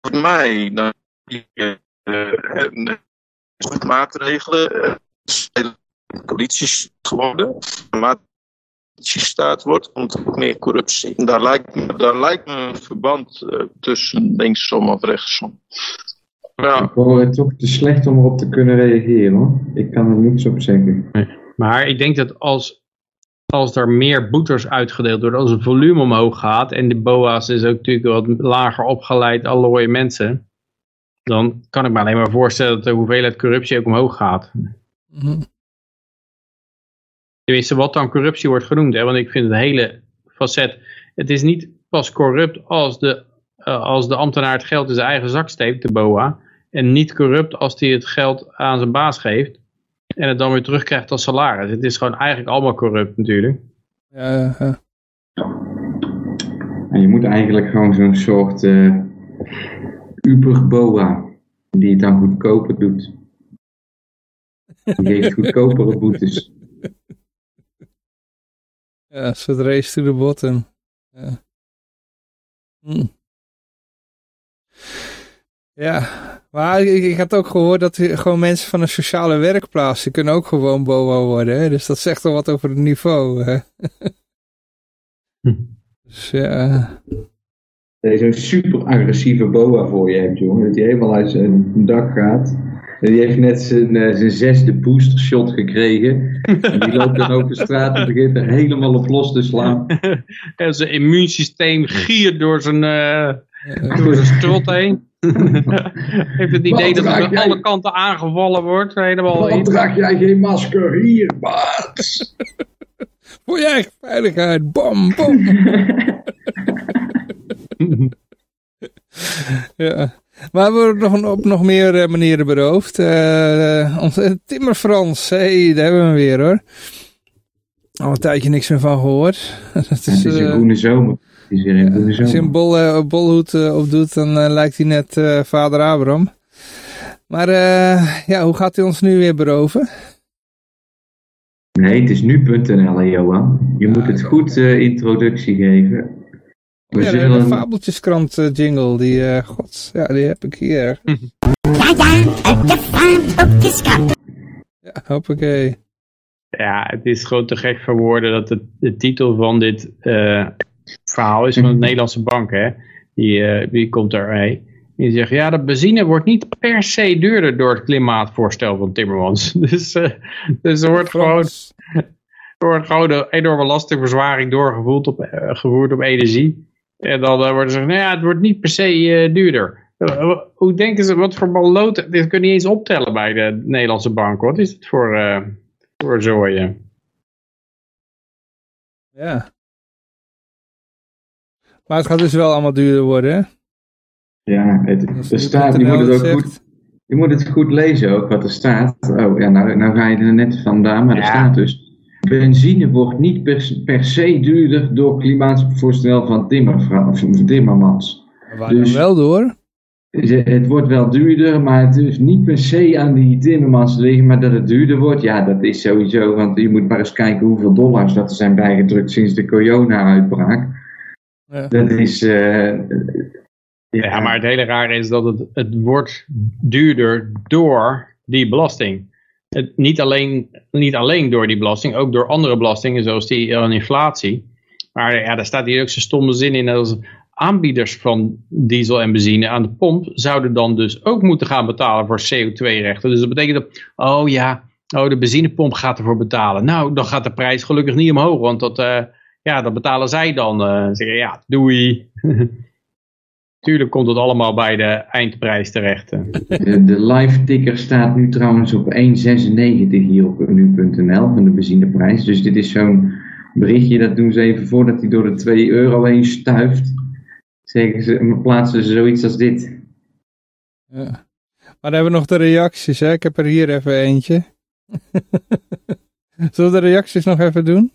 Voor mij, nou, eh, maatregelen, de politie geworden, de maatregelen wordt, komt er ook meer corruptie. Daar lijkt me, daar lijkt me een verband tussen linksom of rechtsom. Ja, Ik hoor het toch te slecht om erop te kunnen reageren hoor. Ik kan er niks op zeggen. Maar ik denk dat als, als er meer boetes uitgedeeld worden, als het volume omhoog gaat, en de BOA's is ook natuurlijk wat lager opgeleid, allooi mensen, dan kan ik me alleen maar voorstellen dat de hoeveelheid corruptie ook omhoog gaat. Mhm. Tenminste, wat dan corruptie wordt genoemd. Hè? Want ik vind het hele facet. Het is niet pas corrupt als de, eh, als de ambtenaar het geld in zijn eigen zak steekt, de BOA. En niet corrupt als hij het geld aan zijn baas geeft. En het dan weer terugkrijgt als salaris. Het is gewoon eigenlijk allemaal corrupt natuurlijk. Ja, ja, ja. En je moet eigenlijk gewoon zo'n soort eh Uber-boa, die het dan goedkoper doet. Die geeft goedkopere boetes. Ja, een soort race to the bottom. Ja. Hm. Ja, maar ik, ik had ook gehoord dat die- gewoon mensen van een sociale werkplaats, die kunnen ook gewoon BOA worden. Hè? Dus dat zegt al wat over het niveau. Hè? Hm. Dus ja, Dat je zo'n super agressieve boa voor je hebt, jongen. Dat hij helemaal uit zijn dak gaat. En die heeft net zijn, eh, zijn zesde booster shot gekregen. En die loopt dan over de straat en begint er helemaal op los te slaan. En zijn immuunsysteem giert door zijn, eh, door zijn strot heen. Heeft het idee dat raak aan jij? alle kanten aangevallen wordt. Helemaal Waarom draag jij geen masker hier, Bart? voor je eigen veiligheid. Bam, bam. ja. Maar we worden nog, op nog meer eh, manieren beroofd. Eh onze Timmer Frans, hey, daar hebben we hem weer hoor. Al een tijdje niks meer van gehoord. Dat Het is, is een eh, groene zomer. Als je een bol, eh, bolhoed eh, opdoet, dan eh, lijkt hij net eh, vader Abraham. Maar eh, ja, hoe gaat hij ons nu weer beroven? Nee, het is nu.nl, Johan. Je moet het goed eh, introductie geven. We Ja, de, de zullen... Fabeltjeskrant jingle, die, eh god, ja, die heb ik hier. Ja, ja, de fabeltjeskrant. Ja, hoppakee. Ja, het is gewoon te gek voor woorden dat de, de titel van dit eh, verhaal is van de Nederlandse bank. Hè? Die, eh, die komt daarmee. Die zegt, ja, de benzine wordt niet per se duurder door het klimaatvoorstel van Timmermans. Dus, eh, dus er wordt gewoon, er wordt gewoon een enorme belastingverzwaring doorgevoerd op, eh, gevoerd op energie. En dan wordt er gezegd, nou ja, het wordt niet per se duurder. Hoe denken ze, wat voor balloot, dit kun je niet eens optellen bij de Nederlandse bank. Wat is het voor, eh voor zooien? Ja. Maar het gaat dus wel allemaal duurder worden, hè? Ja, het, staat, je moet het ook zegt. goed, je moet het goed lezen ook, wat er staat. Oh ja, nou, nou ga je er net vandaan, maar er staat dus... Benzine wordt niet per, per se duurder door klimaatvoorstel van of Timmermans. Waar Dus- dan wel door? Het wordt wel duurder, maar het is niet per se aan die Timmermans liggen, maar dat het duurder wordt, ja, dat is sowieso. Want je moet maar eens kijken hoeveel dollars dat er zijn bijgedrukt sinds de corona-uitbraak. Ja. Dat is... eh, Ja, maar het hele rare is dat het, het wordt duurder door die belasting. Het, niet, alleen, niet alleen door die belasting, ook door andere belastingen zoals die eh, inflatie. Maar ja, daar staat hier ook zo'n stomme zin in. Als aanbieders van diesel en benzine aan de pomp zouden dan dus ook moeten gaan betalen voor CO2-rechten. Dus dat betekent dat, oh ja, oh, de benzinepomp gaat ervoor betalen. Nou, dan gaat de prijs gelukkig niet omhoog, want dat, eh, ja, dat betalen zij dan. eh zeggen, ja, doei. Tuurlijk komt het allemaal bij de eindprijs terecht. eh. De, de live ticker staat nu trouwens op 1,96 hier op nu.nl van de benzineprijs. Dus dit is zo'n berichtje, dat doen ze even voordat hij door de 2 euro heen stuift. Zeggen ze, plaatsen ze zoiets als dit. Ja. Maar dan hebben we nog de reacties, hè? Ik heb er hier even eentje. Zullen we de reacties nog even doen?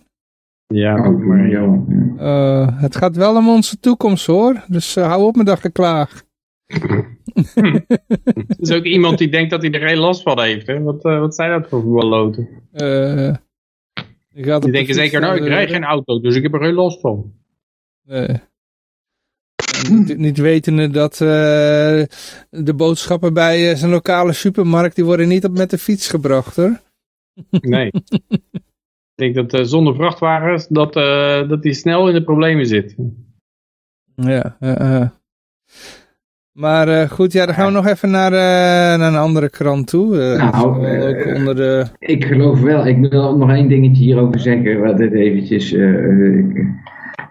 Ja, Oh, maar, Johan, ja. Eh, het gaat wel om onze toekomst, hoor. Dus eh, hou op met dat geklaag. er is ook iemand die denkt dat hij er geen last van heeft. Hè? Wat, eh, wat zijn dat voor voetballoten? Eh, Die de denken zeker, nou, ik rijd geen auto, dus ik heb er geen last van. Nee. Niet, niet wetende dat eh, de boodschappen bij eh, zijn lokale supermarkt, die worden niet op met de fiets gebracht hoor. Nee. ik denk dat eh, zonder vrachtwagens, dat, eh, dat hij snel in de problemen zit. Ja, eh, eh. Maar eh, goed, ja, dan gaan we nog even naar, eh, naar een andere krant toe. Eh, Nou, onder de... Ik geloof wel, ik wil nog één dingetje hierover zeggen. Wat dit eventjes,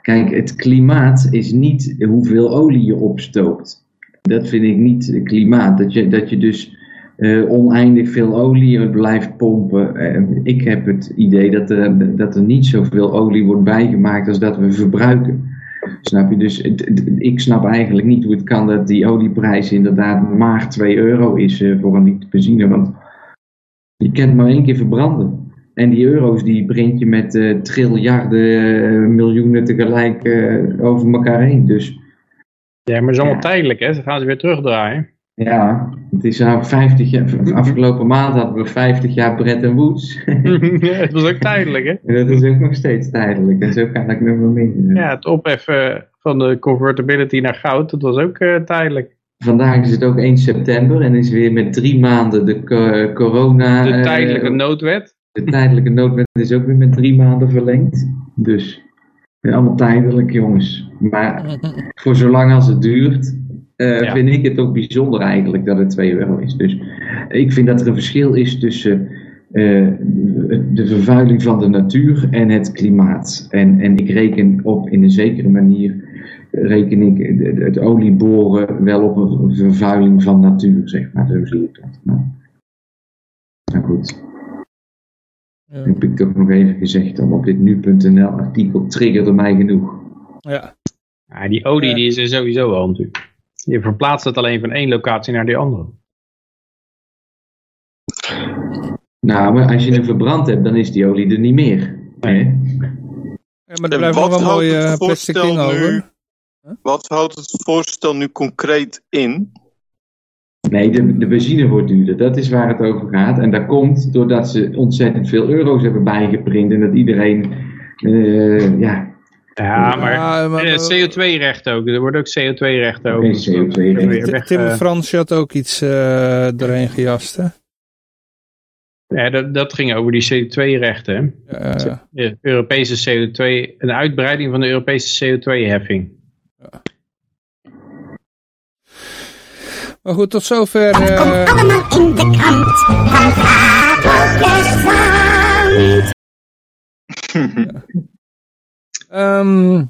kijk, het klimaat is niet hoeveel olie je opstookt. Dat vind ik niet klimaat. Dat je, dat je dus eh, oneindig veel olie blijft pompen. Eh, ik heb het idee dat er, dat er niet zoveel olie wordt bijgemaakt als dat we verbruiken. Snap je? Dus het- het- ik snap eigenlijk niet hoe het kan dat die olieprijs inderdaad maar 2 euro is eh, voor een liter benzine. Want je kent maar één keer verbranden. En die euro's die breng je met triljarden, miljoenen tegelijk over elkaar heen. Dus Ja, maar het is allemaal Ja. tijdelijk, hè? Ze gaan ze weer terugdraaien. Ja, het is nou 50 jaar, afgelopen maand hadden we 50 jaar Bretton Woods. ja, het was ook tijdelijk, hè? En dat is ook nog steeds tijdelijk. En zo kan ik nog wel mee. Ja, het opheffen van de convertibility naar goud, dat was ook eh, tijdelijk. Vandaag is het ook 1 september en is weer met drie maanden de co- corona... De eh, tijdelijke noodwet. De tijdelijke noodwet is ook weer met drie maanden verlengd. Dus allemaal tijdelijk, jongens. Maar voor zolang als het duurt, eh, Ja. vind ik het ook bijzonder eigenlijk dat het 2 euro is. Dus ik vind dat er een verschil is tussen eh, de vervuiling van de natuur en het klimaat. En, en ik reken op in een zekere manier, reken ik het- olieboren wel op een vervuiling van natuur, zeg maar. Zo zie ik dat. Maar, nou goed. Ja. Heb ik toch nog even gezegd, dan op dit nu.nl artikel triggerde mij genoeg. Ja. Ja, die olie Ja. die is er sowieso al natuurlijk. Je verplaatst het alleen van één locatie naar die andere. Nou, maar als je hem verbrand hebt, dan is die olie er niet meer. Hè? Ja, maar er En blijft nog wel houdt mooi het eh, plastic voorstel ding nu- over. Wat houdt het voorstel nu concreet in? Nee, de, de benzine wordt duurder. Dat is waar het over gaat. En dat komt doordat ze ontzettend veel euro's hebben bijgeprint. En dat iedereen, eh, ja, Ja, maar, Ja, maar- eh, CO2-rechten ook. Er worden ook CO2-rechten Oké, over. CO2-rechten. Weer Tim- weg, Tim eh, Fransje had ook iets eh doorheen gejast, hè? ja, dat, dat ging over die CO2-rechten. Ja, De Europese CO2, een uitbreiding van de Europese CO2-heffing. Maar goed, tot zover. eh, Allemaal in de krant van Fabelgesland. ehm,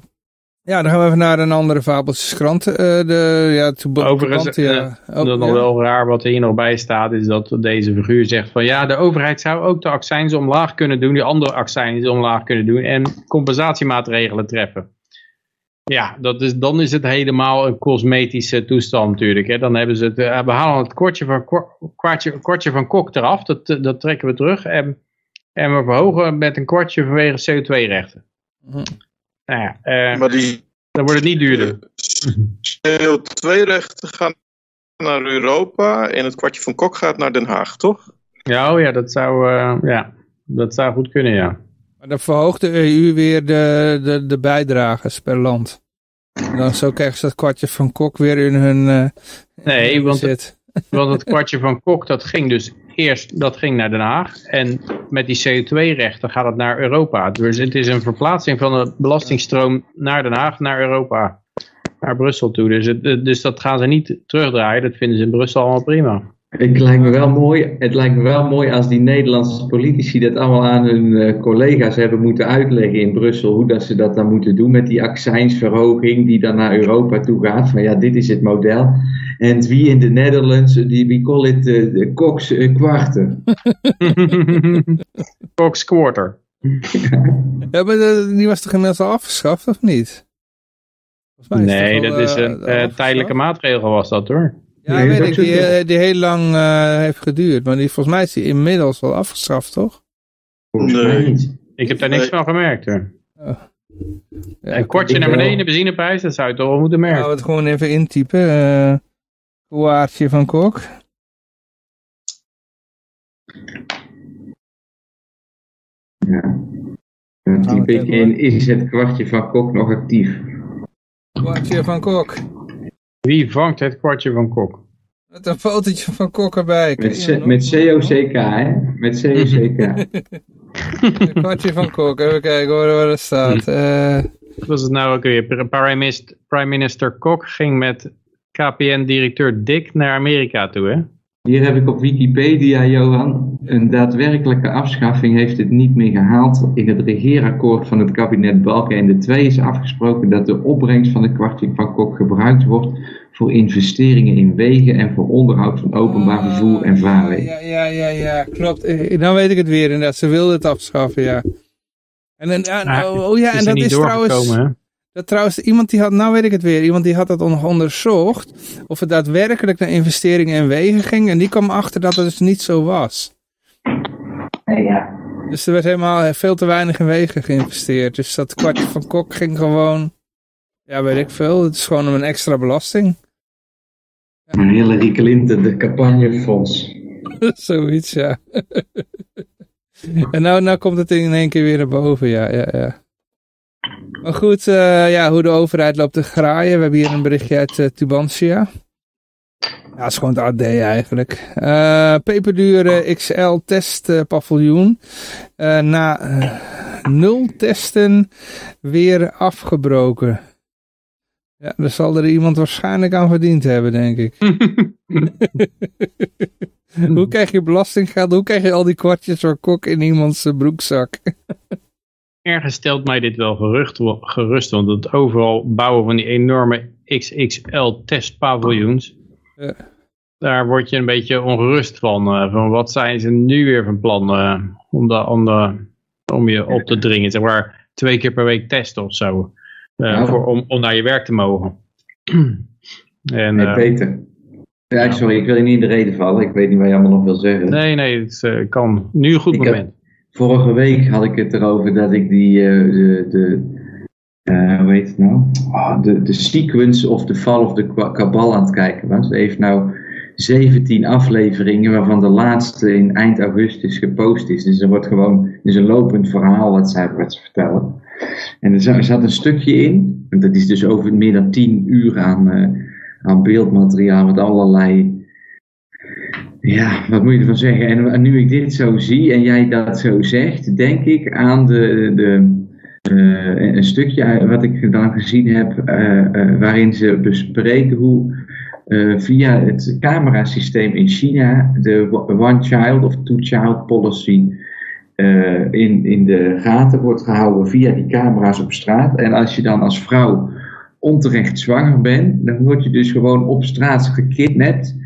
ja, dan gaan we even naar een andere fabeltjeskrant. eh de, ja, to Overigens, ja. eh, dat is nog wel raar wat hier nog bij staat, is dat deze figuur zegt van ja, de overheid zou ook de accijns omlaag kunnen doen, die andere accijns omlaag kunnen doen en compensatiemaatregelen treffen. Ja, dat is, dan is het helemaal een cosmetische toestand natuurlijk. Hè. Dan hebben ze het, eh, we halen het kortje van, kwartje, kortje van kok eraf, dat, dat trekken we terug en, en we verhogen met een kwartje vanwege CO2-rechten. Mhm. Nou ja, eh, Maar die dan wordt het niet duurder. CO2-rechten gaan naar Europa en het kwartje van Kok gaat naar Den Haag, toch? Ja, oh ja, dat zou, eh, ja, dat zou goed kunnen, ja. Maar dan verhoogt de EU weer de, de, de bijdrages per land. En dan zo krijgen ze dat kwartje van kok weer in hun eh Nee, in want, bezit. want het kwartje van Kok, dat ging dus eerst dat ging naar Den Haag. En met die CO2-rechten gaat het naar Europa. Dus het is een verplaatsing van de belastingstroom naar Den Haag, naar Europa. Naar Brussel toe. Dus, het, dus dat gaan ze niet terugdraaien. Dat vinden ze in Brussel allemaal prima. Het lijkt me wel mooi, het lijkt me wel mooi als die Nederlandse politici dat allemaal aan hun eh, collega's hebben moeten uitleggen in Brussel. Hoe dat ze dat dan moeten doen met die accijnsverhoging die dan naar Europa toe gaat. Van ja, dit is het model. En wie in de Netherlands, die, we call it eh, de Cox eh, kwarten. Cox Quarter. Ja, maar de- die was toch inmiddels al afgeschaft, of niet? Nee, dat al, is een eh, tijdelijke maatregel was dat hoor. Ja, Nee, weet ik, die, zo. eh, die heel lang eh, heeft geduurd. Maar die, volgens mij is die inmiddels wel afgeschaft, toch? Nee. niet. Ik heb daar niks Nee. van gemerkt hoor. Ja, Een kwartje ik naar beneden, de benzineprijs, dat zou je toch wel moeten merken. Gaan we het gewoon even intypen. eh Koaartje van Kok. Ja. Dan typ ik in, is het kwartje van Kok nog actief? Koaartje van Kok. Wie vangt het kwartje van Kok? Met een fotootje van Kok erbij. Met, COCK, hè? Met COCK. Een kwartje van Kok. Even kijken hoor, waar dat staat. Eh, Wat was het nou ook weer? Prime Minister, Prime Minister Kok ging met KPN-directeur Dick naar Amerika toe, hè? Hier heb ik op Wikipedia, Johan, een daadwerkelijke afschaffing heeft het niet meer gehaald. In het regeerakkoord van het kabinet Balkenende 2 is afgesproken dat de opbrengst van de kwartje van Kok gebruikt wordt voor investeringen in wegen en voor onderhoud van openbaar vervoer en vaarwegen. Ja, ja, ja, ja, klopt. Eh, Dan weet ik het weer inderdaad. Ze wilden het afschaffen, ja. En, dan, ja, Maar oh, oh ja, het en dat niet is trouwens... hè? Dat trouwens, iemand die had, nou weet ik het weer, iemand die had dat nog onderzocht. Of het daadwerkelijk naar investeringen in wegen ging. En die kwam achter dat het dus niet zo was. Nee, ja. Dus er werd helemaal veel te weinig in wegen geïnvesteerd. Dus dat kwartje van Kok ging gewoon, ja weet ik veel. Het is gewoon een extra belasting. Een Hillary Clinton, de campagnefonds. Zoiets, ja. en nou, nou komt het in één keer weer naar boven, ja, ja, ja. Maar goed, eh, ja, hoe de overheid loopt te graaien. We hebben hier een berichtje uit eh, Tubantia. Ja, dat is gewoon het AD eigenlijk. Eh peperdure XL test eh, paviljoen. Eh, na nul testen weer afgebroken. Ja, daar zal er iemand waarschijnlijk aan verdiend hebben, denk ik. Hoe krijg je belastinggeld? Hoe krijg je al die kwartjes voor kok in iemands broekzak? Ergens stelt mij dit wel gerucht, gerust, want het overal bouwen van die enorme XXL testpaviljoens, Ja. daar word je een beetje ongerust van. eh, van wat zijn ze nu weer van plan eh, om, de, om, de, om je op te dringen, zeg maar twee keer per week testen of zo, eh, Ja. voor, om, om naar je werk te mogen. en, Hey eh, Peter. Ja, sorry, ik wil je niet in de reden vallen. Ik weet niet wat je allemaal nog wil zeggen. nee, nee, het eh, kan nu een goed Ik heb- moment. Vorige week had ik het erover dat ik die, eh, de, de eh, hoe heet het nou? Ah, de, de sequence of the fall of the Kabal aan het kijken was. Ze heeft nou 17 afleveringen, waarvan de laatste in eind augustus gepost is. Dus er wordt gewoon, is een lopend verhaal wat zij, wat ze vertellen. En er zat, er zat een stukje in, en dat is dus over meer dan 10 uur aan, eh, aan beeldmateriaal met allerlei ja, wat moet je ervan zeggen? En, nu ik dit zo zie en jij dat zo zegt, denk ik aan de, de, een stukje wat ik dan gezien heb, eh, eh, waarin ze bespreken hoe eh, via het camerasysteem in China de one child of two child policy in, in de gaten wordt gehouden via die camera's op straat. En als je dan als vrouw onterecht zwanger bent, dan word je dus gewoon op straat gekidnapt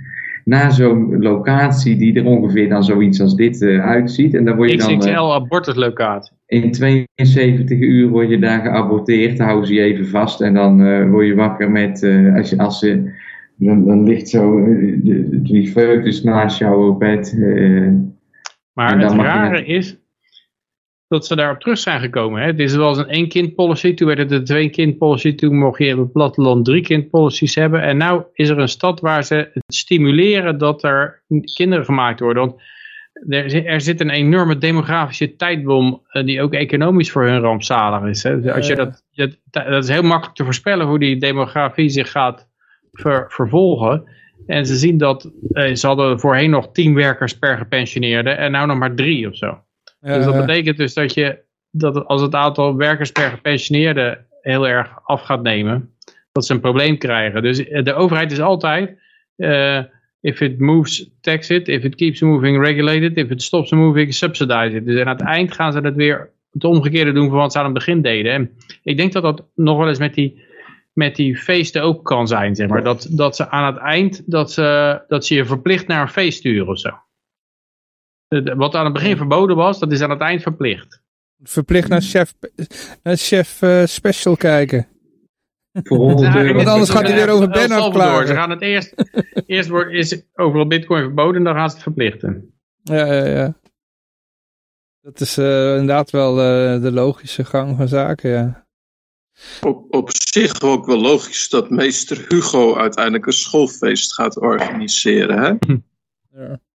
naar zo'n locatie die er ongeveer dan zoiets als dit eh, uitziet. En dan word je dan XXL eh, abortuslocatie. in 72 uur word je daar geaborteerd, houden ze je even vast en dan eh, word je wakker met, als, je, als ze, dan, dan ligt zo die foetus naast jou op bed. Maar dan het je- rare is dat ze daarop terug zijn gekomen. Hè? Het is wel eens een één kind policy, toen werd het een twee kind policy, toen mocht je in het platteland drie kind policies hebben. En nu is er een stad waar ze het stimuleren dat er kinderen gemaakt worden. Want er, zit- er zit een enorme demografische tijdbom eh, die ook economisch voor hun rampzalig is. Hè? Dus als je dat, dat, dat is heel makkelijk te voorspellen hoe die demografie zich gaat ver- vervolgen. En ze zien dat eh, ze hadden voorheen nog tien werkers per gepensioneerde en nu nog maar drie of zo. Dus dat betekent dus dat je dat als het aantal werkers per gepensioneerde heel erg af gaat nemen, dat ze een probleem krijgen. Dus eh, de overheid is altijd, eh, if it moves, tax it. If it keeps moving, regulate it. If it stops moving, subsidize it. Dus aan het eind gaan ze het weer het omgekeerde doen van wat ze aan het begin deden. En ik denk dat dat nog wel eens met die, met die feesten ook kan zijn, zeg maar. Dat, dat ze aan het eind, dat ze, dat ze je verplicht naar een feest sturen of zo. De- Wat aan het begin verboden was, dat is aan het eind verplicht. verplicht naar chef, naar chef eh, special kijken. voor 100 Ja, euro. Want anders gaat hij weer over Salvador, klagen. Ze gaan het eerst, eerst wordt, is overal bitcoin verboden en dan gaan ze het verplichten. Ja, ja, ja. Dat is eh, inderdaad wel eh, de logische gang van zaken, ja. Op, op zich ook wel logisch dat meester Hugo uiteindelijk een schoolfeest gaat organiseren. Hè? ja.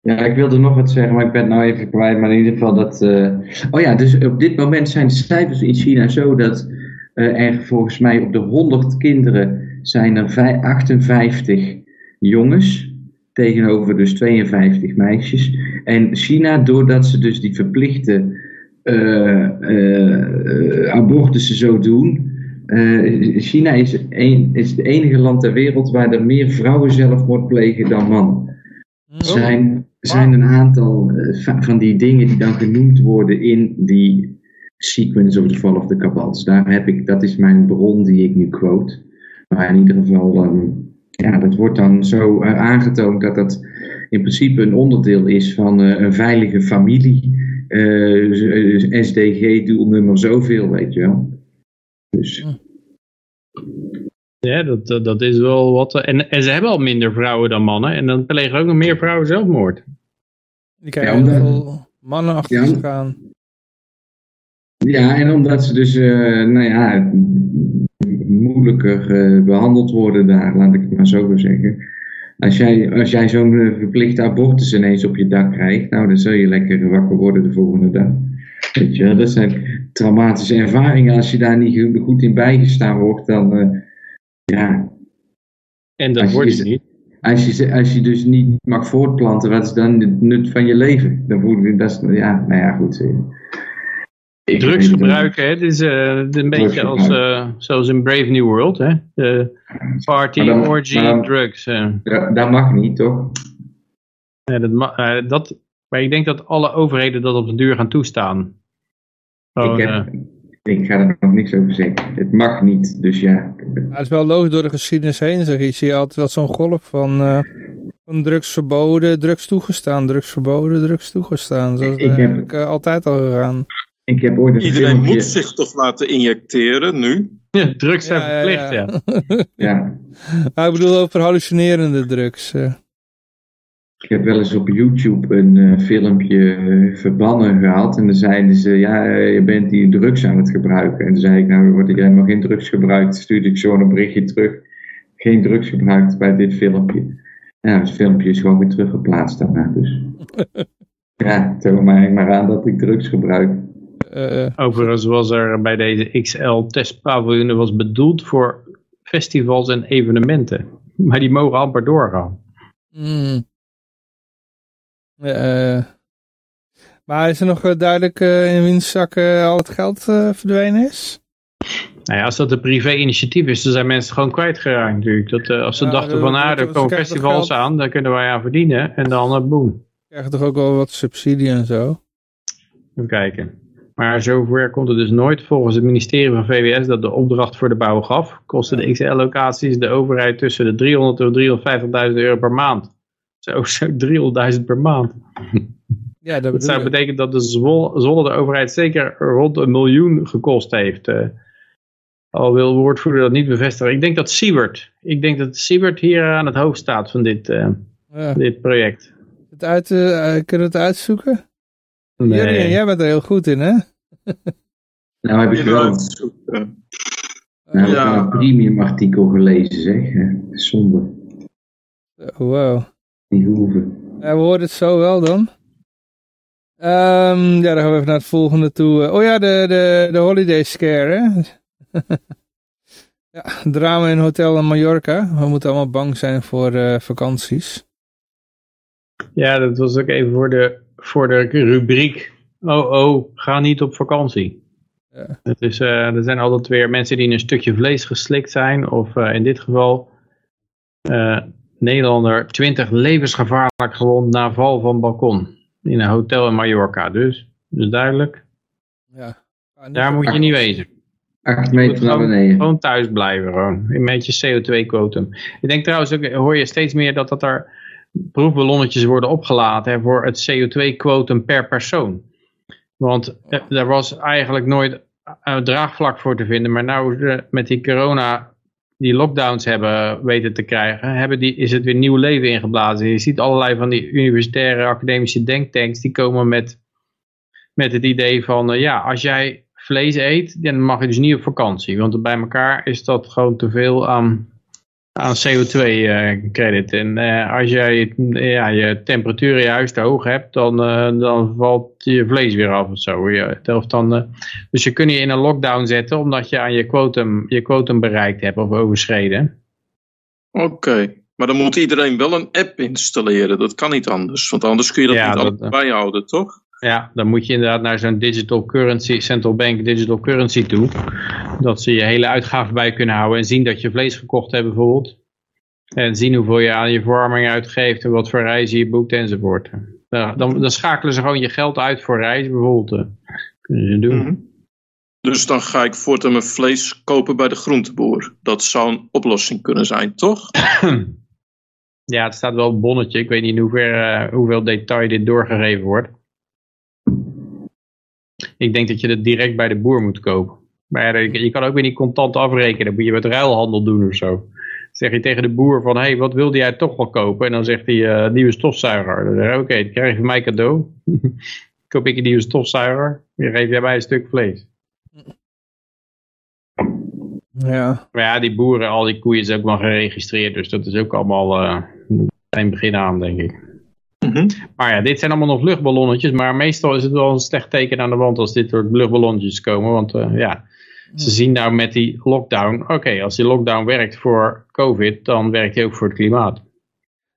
Ja, ik wilde nog wat zeggen, maar ik ben nou even kwijt. Maar in ieder geval dat... eh, Oh ja, dus op dit moment zijn de cijfers in China zo dat eh, er volgens mij op de 100 kinderen zijn er vij- 58 jongens tegenover dus 52 meisjes. En China, doordat ze dus die verplichte eh, abortussen zo doen... eh, China is, een, is het enige land ter wereld waar er meer vrouwen zelfmoord plegen dan mannen zijn, zijn een aantal eh, va- van die dingen die dan genoemd worden in die sequence of the fall of the Kabbals. Daar heb ik, dat is mijn bron die ik nu quote. Maar in ieder geval, ehm, ja, dat wordt dan zo eh, aangetoond dat dat in principe een onderdeel is van een veilige familie. eh, SDG-doelnummer zoveel, weet je wel. Dus Ja, dat, dat, dat is wel wat. eh, En, en ze hebben al minder vrouwen dan mannen. En dan plegen ook nog meer vrouwen zelfmoord. Die krijgen Ja, omdat- heel veel mannen achter Ja. zich aan. Ja, en omdat ze dus, eh, nou ja, moeilijker eh, behandeld worden daar, laat ik het maar zo zeggen. Als jij, als jij zo'n verplichte abortus ineens op je dak krijgt, nou dan zul je lekker wakker worden de volgende dag. Weet je, wel, dat zijn traumatische ervaringen. Als je daar niet goed- in bijgestaan wordt, dan eh, ja, En dat wordt je niet. als je, als je dus niet mag voortplanten, wat is dan het nut van je leven? Dan voel ik, dat is, ja, nou ja, goed. ik Drugs het gebruiken? Het is eh, het is een beetje als, eh, zoals in Brave New World, hè? De party, dan- orgy, dan- drugs. eh. Dat, mag niet, toch? Ja, dat, dat, maar ik denk dat alle overheden dat op de duur gaan toestaan. Gewoon, ik, heb, ik ga er nog niks over zeggen. Het mag niet, dus ja. Ja, het is wel logisch door de geschiedenis heen. Zeg. Je ziet altijd wel zo'n golf van, eh, van drugs verboden, drugs toegestaan, drugs verboden, drugs toegestaan. Zo is het Ik heb- eigenlijk eh, altijd al gegaan. Ik heb ooit een Iedereen filmpje... moet zich toch laten injecteren nu? ja, drugs zijn verplicht, ja. Ja, Maar ik bedoel over hallucinerende drugs. eh. Ik heb wel eens op YouTube een eh, filmpje eh, verbannen gehad. En dan zeiden ze, ja, je bent hier drugs aan het gebruiken. En toen zei ik, nou, wordt hier helemaal geen drugs gebruikt. Stuurde ik zo een berichtje terug. Geen drugs gebruikt bij dit filmpje. Ja, het filmpje is gewoon weer teruggeplaatst daarna. Dus ja, toon mij maar aan dat ik drugs gebruik. Eh, Overigens was er bij deze XL testpaviljoen dat was bedoeld voor festivals en evenementen. Maar die mogen amper doorgaan. mm. Eh, maar is er nog eh, duidelijk eh, in wiens zakken al het geld verdwenen is? Nou ja, als dat een privé-initiatief is, dan zijn mensen gewoon kwijtgeraakt natuurlijk. Dat, als ze Ja, dachten van, ah, er komen festivals geld. aan, daar kunnen wij aan verdienen. En dan, boom. Krijgen toch ook wel wat subsidie en zo? Even kijken. Maar zover komt het dus nooit. Volgens het ministerie van VWS dat de opdracht voor de bouw gaf, kostte de XL-locaties de overheid tussen de 300 en 350.000 euro per maand. Zo, zo 300.000 per maand. Ja, dat zou betekenen dat de Zwolle de overheid zeker rond een miljoen gekost heeft. eh. al wil de woordvoerder dat niet bevestigen. Ik denk dat Siebert, ik denk dat Siebert hier aan het hoofd staat van dit, eh, Ja. dit project. Het uit, eh, kunnen we het uitzoeken? Nee. Jij bent er heel goed in, hè? Nou heb ik wel eh, nou, heb Ja. een premium artikel gelezen, zeg. Zonde. Wow. Die hoeven. Ja, we horen het zo wel dan. Ehm, ja, dan gaan we even naar het volgende toe. Oh ja, de, de, de holiday scare, hè? ja, drama in Hotel in Mallorca. We moeten allemaal bang zijn voor eh, vakanties. Ja, dat was ook even voor de, voor de rubriek. Oh, oh, ga niet op vakantie. Ja. Het is, eh, er zijn altijd weer mensen die in een stukje vlees geslikt zijn. Of eh, in dit geval eh, Nederlander 20 levensgevaarlijk gewond na val van balkon. In een hotel in Mallorca. Dus, dus duidelijk. Ja. Ah, Daar moet je niet wezen. Acht Je moet meter naar gewoon, beneden. gewoon thuis blijven. Gewoon. Een beetje CO2-quotum. Ik denk trouwens ook, hoor je steeds meer dat, dat er proefballonnetjes worden opgelaten hè, voor het CO2-quotum per persoon. Want eh, daar was eigenlijk nooit eh, draagvlak voor te vinden. Maar nou met die corona die lockdowns hebben weten te krijgen, hebben die, is het weer nieuw leven ingeblazen. Je ziet allerlei van die universitaire academische denktanks die komen met, met het idee van, eh, ja, als jij vlees eet, dan mag je dus niet op vakantie. Want bij elkaar is dat gewoon te veel aan, aan CO2-credit. en eh, als jij ja, je temperatuur in je huis te hoog hebt, dan, eh, dan valt je vlees weer af of zo. Of dan, eh, dus je kunt je in een lockdown zetten, omdat je aan je quotum, je quotum bereikt hebt of overschreden. Oké, maar dan moet iedereen wel een app installeren. Dat kan niet anders, want anders kun je dat Ja, niet dat, bijhouden, toch? Ja, dan moet je inderdaad naar zo'n digital currency, central bank digital currency toe. Dat ze je hele uitgaven bij kunnen houden en zien dat je vlees gekocht hebt bijvoorbeeld. En zien hoeveel je aan je verwarming uitgeeft en wat voor reizen je boekt enzovoort. Dan, dan, dan schakelen ze gewoon je geld uit voor reizen bijvoorbeeld. eh. Kunnen ze doen. Mhm. Dus dan ga ik voortaan mijn vlees kopen bij de groenteboer. Dat zou een oplossing kunnen zijn, toch? Ja, het staat wel het bonnetje. Ik weet niet in hoever, eh, hoeveel detail dit doorgegeven wordt. Ik denk dat je het direct bij de boer moet kopen. Maar je kan ook weer niet contant afrekenen. Dan moet je met ruilhandel doen of zo. zeg je tegen de boer van, hé, hey, wat wilde jij toch wel kopen? En dan zegt hij, eh, nieuwe stofzuiger. Dan zeg je, oké, dan krijg je van mij cadeau. Koop ik een nieuwe stofzuiger. Dan geef jij mij een stuk vlees. Ja. Maar ja, die boeren, al die koeien is ook wel geregistreerd. Dus dat is ook allemaal eh een begin aan, denk ik. Mhm. Maar ja, dit zijn allemaal nog luchtballonnetjes. Maar meestal is het wel een slecht teken aan de wand als dit soort luchtballonnetjes komen. Want eh, ja, ze zien nou met die lockdown. Oké, als die lockdown werkt voor COVID, dan werkt die ook voor het klimaat.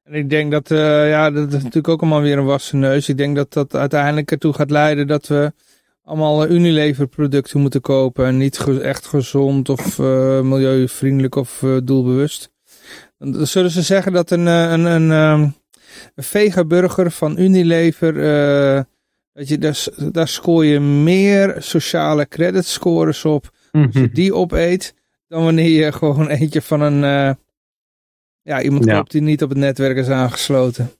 En ik denk dat, eh, ja, dat is natuurlijk ook allemaal weer een wassen neus. Ik denk dat dat uiteindelijk ertoe gaat leiden dat we allemaal Unilever producten moeten kopen. En niet ge- echt gezond of eh, milieuvriendelijk of doelbewust. Dan zullen ze zeggen dat een, een, een, ehm, een vegaburger van Unilever, eh, dat je, daar, daar scoor je meer sociale creditscores op als je die opeet, dan wanneer je gewoon eentje van een, eh, ja, iemand Ja. koopt die niet op het netwerk is aangesloten.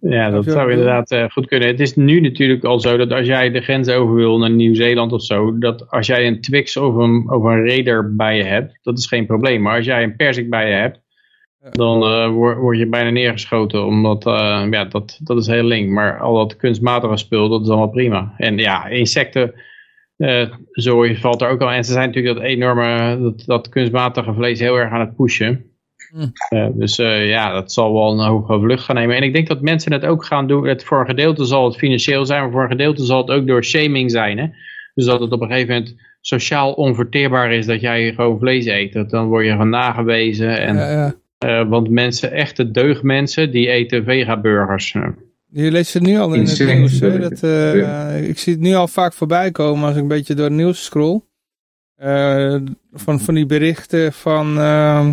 Ja, dat zou inderdaad eh, goed kunnen. Het is nu natuurlijk al zo dat als jij de grens over wil naar Nieuw-Zeeland of zo, dat als jij een Twix of een, of een Raider bij je hebt, dat is geen probleem. Maar als jij een Persik bij je hebt, dan eh, word, word je bijna neergeschoten, omdat eh, ja, dat, dat is heel link. Maar al dat kunstmatige spul, dat is allemaal prima. En ja, insecten, zooi valt er ook al. En ze zijn natuurlijk dat enorme, dat, dat kunstmatige vlees heel erg aan het pushen. Mm. Eh, dus ja, dat zal wel een hoge vlucht gaan nemen. En ik denk dat mensen het ook gaan doen. Het, voor een gedeelte zal het financieel zijn, maar voor een gedeelte zal het ook door shaming zijn. Hè? Dus dat het op een gegeven moment sociaal onverteerbaar is dat jij gewoon vlees eet. Dat Dan word je gewoon nagewezen. En, Ja, ja. Eh, want mensen, echte deugdmensen, die eten vegaburgers. Eh, Je leest het nu al in het nieuws. Hè? Dat, eh, Ja. ik zie het nu al vaak voorbij komen als ik een beetje door het nieuws scroll. Eh, van, van die berichten van... ehm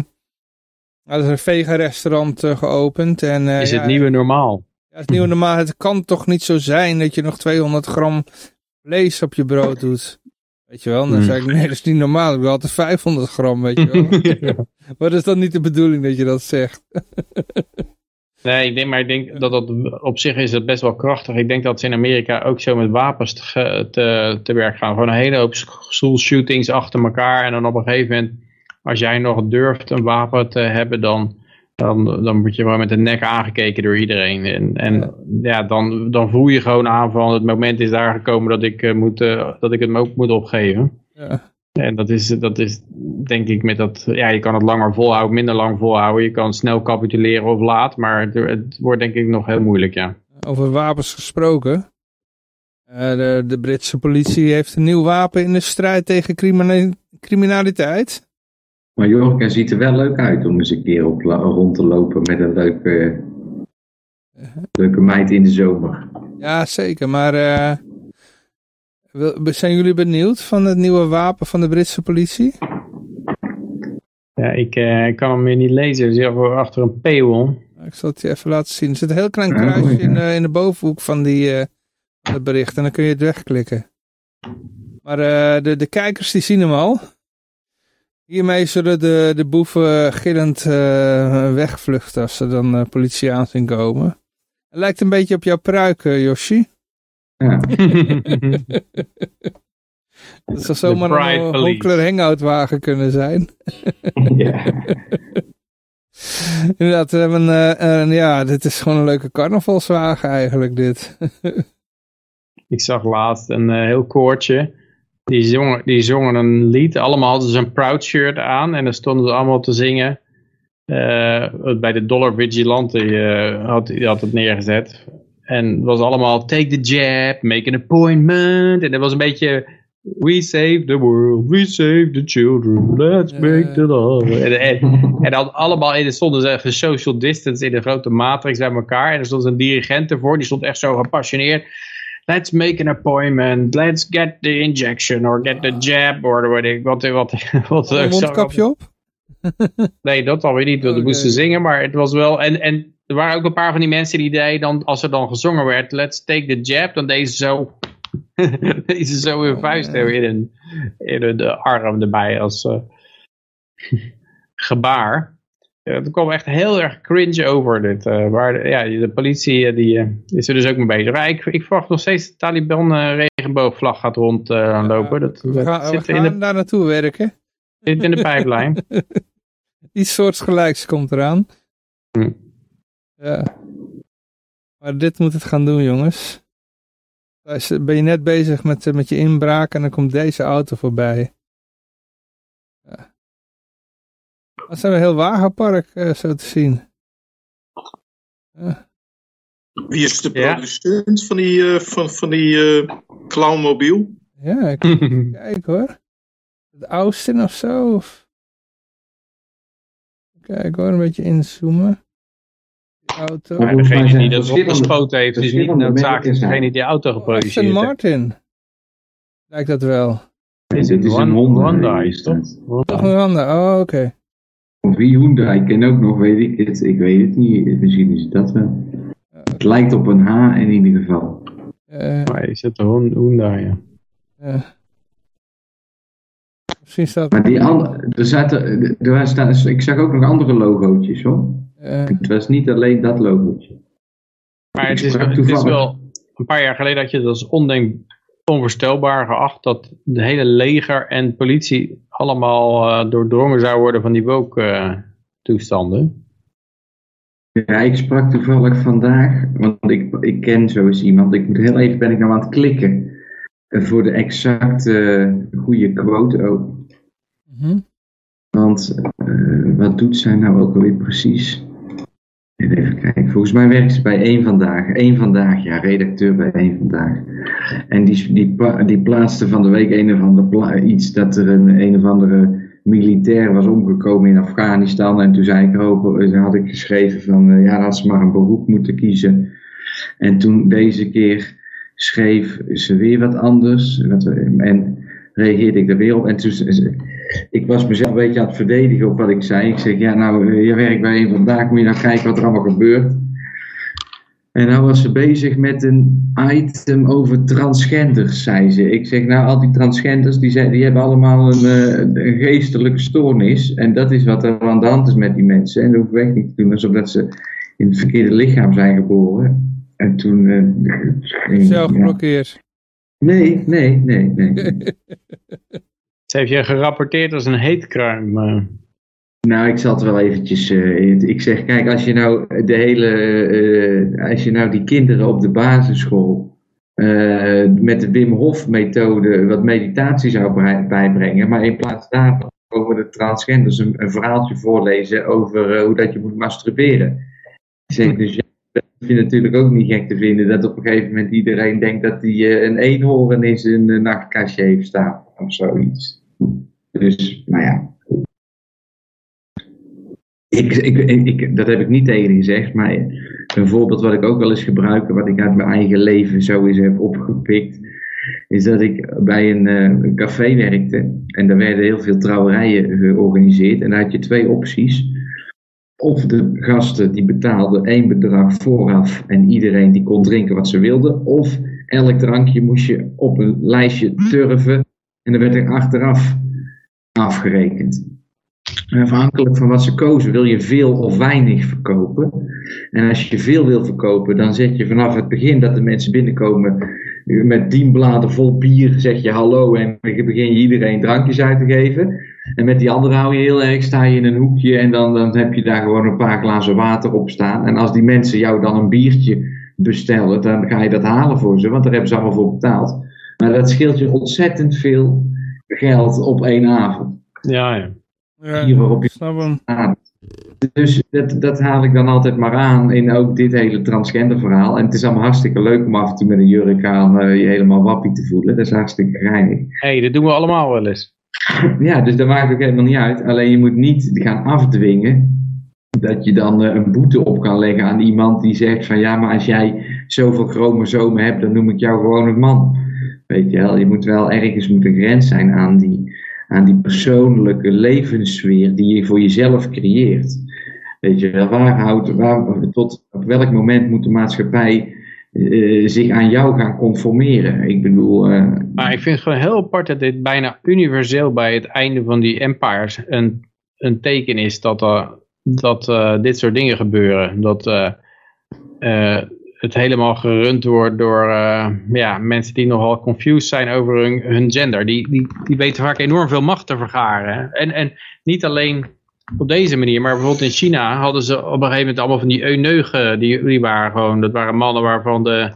er is een vega-restaurant eh, geopend. En, eh, is ja, het nieuwe normaal? Ja, het nieuwe normaal. Het kan toch niet zo zijn dat je nog 200 gram vlees op je brood doet. Weet je wel? Dan zei ik, nee, dat is niet normaal. Ik wil altijd 500 gram, weet je wel. Maar dat is dan niet de bedoeling dat je dat zegt. Nee, ik denk, maar ik denk dat dat op zich is het best wel krachtig. Ik denk dat ze in Amerika ook zo met wapens te, te, te werk gaan. Gewoon een hele hoop school shootings achter elkaar. En dan op een gegeven moment, als jij nog durft een wapen te hebben, dan, dan, dan word je gewoon met de nek aangekeken door iedereen. En, en ja, dan, dan voel je gewoon aan van het moment is daar gekomen dat ik, eh, moet, eh, dat ik het ook moet opgeven. Ja. En dat is, dat is denk ik met dat, ja, je kan het langer volhouden, minder lang volhouden. Je kan snel capituleren of laat, maar het, het wordt denk ik nog heel moeilijk, ja. Over wapens gesproken. Eh, de, de Britse politie heeft een nieuw wapen in de strijd tegen crimina- criminaliteit. Maar Jorka ziet er wel leuk uit om eens een keer op rond te lopen met een leuke, leuke meid in de zomer. Ja, zeker. Maar eh, zijn jullie benieuwd van het nieuwe wapen van de Britse politie? Ja, ik eh, ik kan hem weer niet lezen, dus even achter een paywall. Ik zal het je even laten zien. Er zit een heel klein Oh, kruisje ja. in, de, in de bovenhoek van die eh, bericht. En dan kun je het wegklikken. Maar eh, de, de kijkers die zien hem al. Hiermee zullen de, de boeven gillend eh, wegvluchten als ze dan eh, politie aan zien komen. Het lijkt een beetje op jouw pruik, eh, Yoshi. Ja. Dat zou zomaar een honkler hangoutwagen kunnen zijn. ja. Inderdaad, we hebben, eh, een- ja, dit is gewoon een leuke carnavalswagen eigenlijk, dit. Ik zag laatst een eh, heel koortje. Die zongen, die zongen een lied. Allemaal hadden ze een Proud shirt aan. En dan stonden ze allemaal te zingen. Eh, bij de Dollar Vigilante eh, had, die had het neergezet. En het was allemaal take the jab, make an appointment. En dat was een beetje we save the world, we save the children, let's make the love. En, en, en dan allemaal in, stonden ze even social distance in de grote matrix bij elkaar. En er stond een dirigent ervoor, die stond echt zo gepassioneerd. Let's make an appointment. Let's get the injection or get the jab or wat ik wat wat wat Een mondkapje op? Nee, dat alweer niet. Want we Oké. moesten zingen, maar het was wel en en er waren ook een paar van die mensen die deden dan als er dan gezongen werd, let's take the jab, dan deden ze zo deden ze zo hun vuist in een in een de arm erbij als eh, gebaar. Ja, het kwam echt heel erg cringe over dit. eh, waar de, ja, de politie eh, die, eh, is er dus ook mee bezig. Ik, ik verwacht nog steeds dat de Taliban regenboogvlag gaat rondlopen. dat We dat gaan, we in de, daar naartoe werken. zit in de pijplijn. Iets soortgelijks komt eraan. Hm. Ja. Maar dit moet het gaan doen, jongens. Ben je net bezig met, met je inbraak en dan komt deze auto voorbij. Dat zijn we heel wagenpark, eh, zo te zien. Wie is de Ja. producent van die, eh, van, van die eh, clownmobiel? Ja, ik kijk hoor. Het Austin of zo? Of... Kijk hoor, een beetje inzoomen. Die auto. Maar degene die dat opgespoten heeft, is niet noodzakelijk degene die de auto Oh, geproduceerd heeft. Martin. Lijkt dat wel. Is dit het is een Honda- is het, toch? Toch een. Oh, oké. Of wie Hyundai, ik ken ook nog, weet ik het. Ik weet het niet. Misschien is het dat wel. Het lijkt op een H in ieder geval. Eh, Maar is het de Hon- Hyundai, ja. Misschien staat... Maar die andere, er zaten, er staan, ik zag ook nog andere logootjes hoor. eh, Het was niet alleen dat logootje. Maar het is, het is wel een paar jaar geleden dat je het als ondenk, onvoorstelbaar geacht dat de hele leger en politie allemaal eh, doordrongen zou worden van die woke eh, toestanden. Ja, ik sprak toevallig vandaag, want ik, ik ken zo eens iemand. Ik moet heel even, ben ik nou aan het klikken. eh, Voor de exacte eh, goede quote ook. mhm. Want eh, wat doet zij nou ook alweer precies? Even kijken. Volgens mij werkt ze bij één vandaag. Eén vandaag, ja, redacteur bij één vandaag. En die, die, die plaatste van de week een of ander pla- iets dat er een, een of andere militair was omgekomen in Afghanistan. En toen zei ik erover, eh, had ik geschreven van eh, ja, dat ze maar een beroep moeten kiezen. En toen deze keer schreef ze weer wat anders. En reageerde ik er weer op. En toen, ik was mezelf een beetje aan het verdedigen op wat ik zei. Ik zeg, ja nou, eh, je werkt bij een vandaag, moet je nou kijken wat er allemaal gebeurt. En nou was ze bezig met een item over transgenders, zei ze. Ik zeg, nou, al die transgenders, die, zijn, die hebben allemaal een, eh, een geestelijke stoornis. En dat is wat er aan de hand is met die mensen. En dat hoeven we echt niet te doen, alsof dat ze in het verkeerde lichaam zijn geboren. En toen... eh, Zelf ja. geblokkeerd. Nee, nee, nee, nee. Ze heeft je gerapporteerd als een hate. Nou, ik zal het wel eventjes. eh, ik zeg, kijk, als je nou de hele. eh, als je nou die kinderen op de basisschool. eh, met de Wim Hof methode wat meditatie zou bij- bijbrengen. Maar in plaats daarvan over de transgenders een, verhaaltje voorlezen over hoe dat je moet masturberen. Ik zeg, dus ja, dat vind je natuurlijk ook niet gek te vinden dat op een gegeven moment iedereen denkt dat hij een eenhoorn in zijn nachtkastje heeft staan. Of zoiets. Dus, nou ja. Ik, ik, ik, dat heb ik niet tegen gezegd, maar een voorbeeld wat ik ook wel eens gebruik, wat ik uit mijn eigen leven zo eens heb opgepikt, is dat ik bij een, eh, café werkte en daar werden heel veel trouwerijen georganiseerd en daar had je twee opties. Of de gasten die betaalden één bedrag vooraf en iedereen die kon drinken wat ze wilden, of elk drankje moest je op een lijstje turven en dan werd er achteraf afgerekend. En afhankelijk van wat ze kozen, wil je veel of weinig verkopen. En als je veel wil verkopen, dan zet je vanaf het begin dat de mensen binnenkomen met tien bladen vol bier, zeg je hallo en begin je iedereen drankjes uit te geven. En met die andere hou je heel erg, sta je in een hoekje en dan, dan heb je daar gewoon een paar glazen water op staan. En als die mensen jou dan een biertje bestellen, dan ga je dat halen voor ze, want daar hebben ze allemaal voor betaald. Maar dat scheelt je ontzettend veel geld op één avond. Ja, ja. Ja, Hier waarop je- snap hem. aan. Dus dat, dat haal ik dan altijd maar aan in ook dit hele transgender verhaal. En het is allemaal hartstikke leuk om af en toe met een jurk aan eh, je helemaal wappie te voelen. Dat is hartstikke geinig. hey, dat doen we allemaal wel eens. Ja, dus dat maakt ook helemaal niet uit. Alleen je moet niet gaan afdwingen dat je dan eh, een boete op kan leggen aan iemand die zegt van ja, maar als jij zoveel chromosomen hebt, dan noem ik jou gewoon een man. Weet je wel, je moet wel ergens moet een grens zijn aan die, aan die persoonlijke levenssfeer die je voor jezelf creëert. Weet je wel, waar houdt, waar, tot op welk moment moet de maatschappij eh, zich aan jou gaan conformeren? Ik bedoel, eh, Maar ik vind het gewoon heel apart dat dit bijna universeel bij het einde van die empires een, een teken is dat, er dat eh, dit soort dingen gebeuren. Dat eh, eh, het helemaal gerund wordt door eh, ja, mensen die nogal confused zijn over hun, hun gender. Die, die, die weten vaak enorm veel macht te vergaren. En, en niet alleen op deze manier, maar bijvoorbeeld in China hadden ze op een gegeven moment allemaal van die euneugen. Die, die waren gewoon, dat waren mannen waarvan de,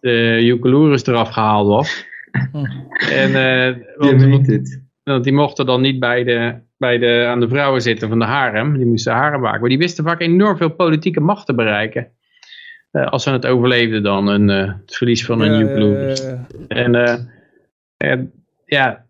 de eraf gehaald was. En, eh, want, want die mochten dan niet bij de, bij de, aan de vrouwen zitten van de harem. Die moesten harem maken. Maar die wisten vaak enorm veel politieke macht te bereiken. Eh, als ze het overleefden dan, een, eh, het verlies van een Ja, ja. En eh, en, ja,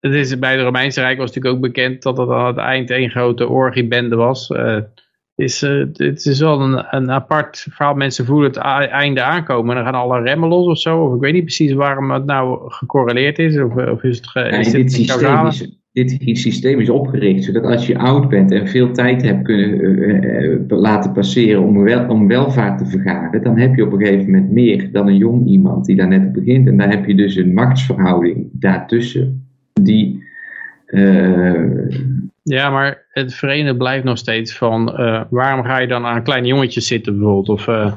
het is, bij het Romeinse Rijk was natuurlijk ook bekend dat het aan het eind één grote orgiebende was. Eh, het, is, eh, het is wel een, een apart verhaal. Mensen voelen het einde aankomen en dan gaan alle remmen los of zo. Of ik weet niet precies waarom het nou gecorreleerd is. Of, of is het, ge, dit, dit systeem is, dit systeem is opgericht zodat als je oud bent en veel tijd hebt kunnen eh, eh, laten passeren om, wel, om welvaart te vergaren, dan heb je op een gegeven moment meer dan een jong iemand die daar net op begint. En daar heb je dus een machtsverhouding daartussen die. eh, Ja, maar het vreemde blijft nog steeds van eh, waarom ga je dan aan kleine jongetjes zitten bijvoorbeeld of eh,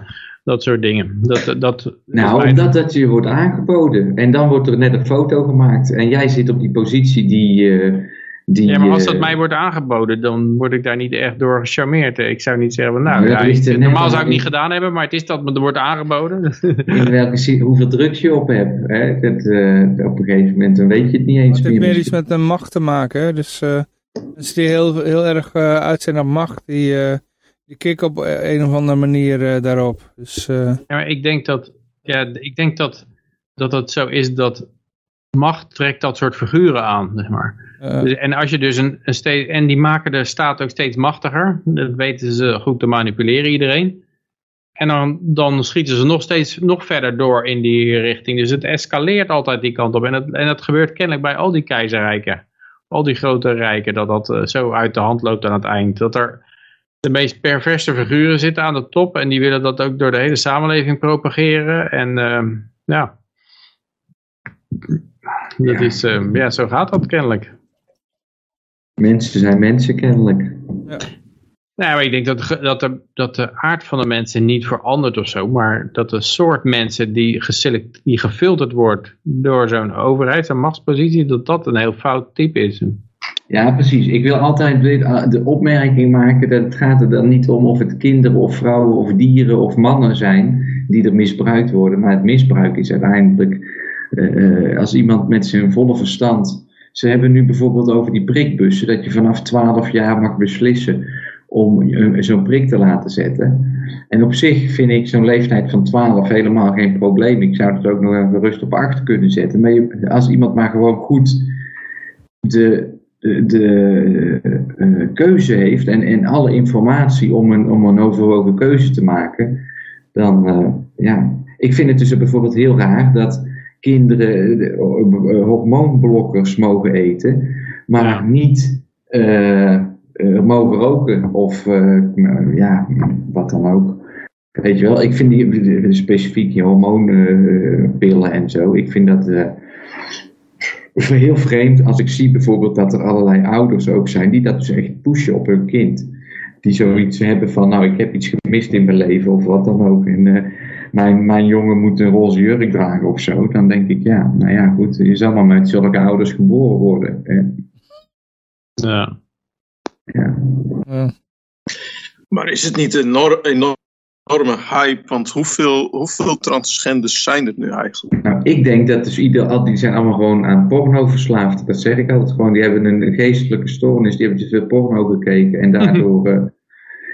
dat soort dingen. Dat, dat, nou, dat- omdat dat je wordt aangeboden. En dan wordt er net een foto gemaakt. En jij zit op die positie die. eh, die Ja, maar als dat eh, mij wordt aangeboden, dan word ik daar niet echt door gecharmeerd. Ik zou niet zeggen, nou, dat ja, normaal zou ik in- niet gedaan hebben, maar het is dat me er wordt aangeboden. in welke zin, hoeveel drugs je op hebt. Hè? Dat, eh, op een gegeven moment dan weet je het niet eens Het heeft meer. meer iets met de macht te maken. hè. Dus eh mensen die heel, heel erg uit zijn op macht, die, eh, die kicken op een of andere manier eh, daarop. Dus eh, Ja, maar ik denk dat, ja, ik denk dat, dat het zo is dat macht trekt dat soort figuren aan, zeg maar. eh, Dus- en als je dus een, een steeds, en die maken de staat ook steeds machtiger. Dat weten ze goed te manipuleren, iedereen. En dan, dan schieten ze nog steeds nog verder door in die richting. Dus het escaleert altijd die kant op. En dat, en dat gebeurt kennelijk bij al die keizerrijken. Al die grote rijken, dat dat eh, zo uit de hand loopt aan het eind. Dat er de meest perverse figuren zitten aan de top. En die willen dat ook door de hele samenleving propageren. En ehm, ja, dat Ja. is, ehm, ja, zo gaat dat kennelijk. Mensen zijn mensen kennelijk. Nou, maar ik denk dat, dat, de, dat de aard van de mensen niet verandert of zo, maar dat de soort mensen die, geselect, die gefilterd wordt door zo'n overheid, zo'n machtspositie, dat dat een heel fout type is. Ja, precies. Ik wil altijd de- de opmerking maken dat het gaat er dan niet om of het kinderen of vrouwen of dieren of mannen zijn die er misbruikt worden. Maar het misbruik is uiteindelijk eh, eh, als iemand met zijn volle verstand. Ze hebben nu bijvoorbeeld over die prikbussen, dat je vanaf 12 jaar mag beslissen om een- zo'n prik te laten zetten. En op zich vind ik zo'n leeftijd van 12 helemaal geen probleem. Ik zou het ook nog even rust op 8 kunnen zetten. Maar als iemand maar gewoon goed de, de, eh, keuze heeft en, en alle informatie om een, om een overwogen keuze te maken, dan eh, ja. Ik vind het dus bijvoorbeeld heel raar dat kinderen eh, hormoonblokkers mogen eten, maar Ja. niet mogen roken of ja, wat dan ook. Weet je wel, ik vind die, specifiek die hormoonpillen en zo, ik vind dat heel vreemd als ik zie bijvoorbeeld dat er allerlei ouders ook zijn die dat dus echt pushen op hun kind. Die zoiets hebben van, nou ik heb iets gemist in mijn leven of wat dan ook. En eh, mijn, mijn jongen moet een roze jurk dragen of zo. Dan denk ik, ja, nou ja goed, je zal maar met zulke ouders geboren worden. hè. Ja. Ja. eh, Maar is het niet een enorm, enorme hype? Want hoeveel, hoeveel transgenders zijn er nu eigenlijk? Nou, ik denk dat dus ieder, al- die zijn allemaal gewoon aan porno verslaafd. Dat zeg ik altijd gewoon. Die hebben een geestelijke stoornis, die hebben te veel porno gekeken. En daardoor, eh,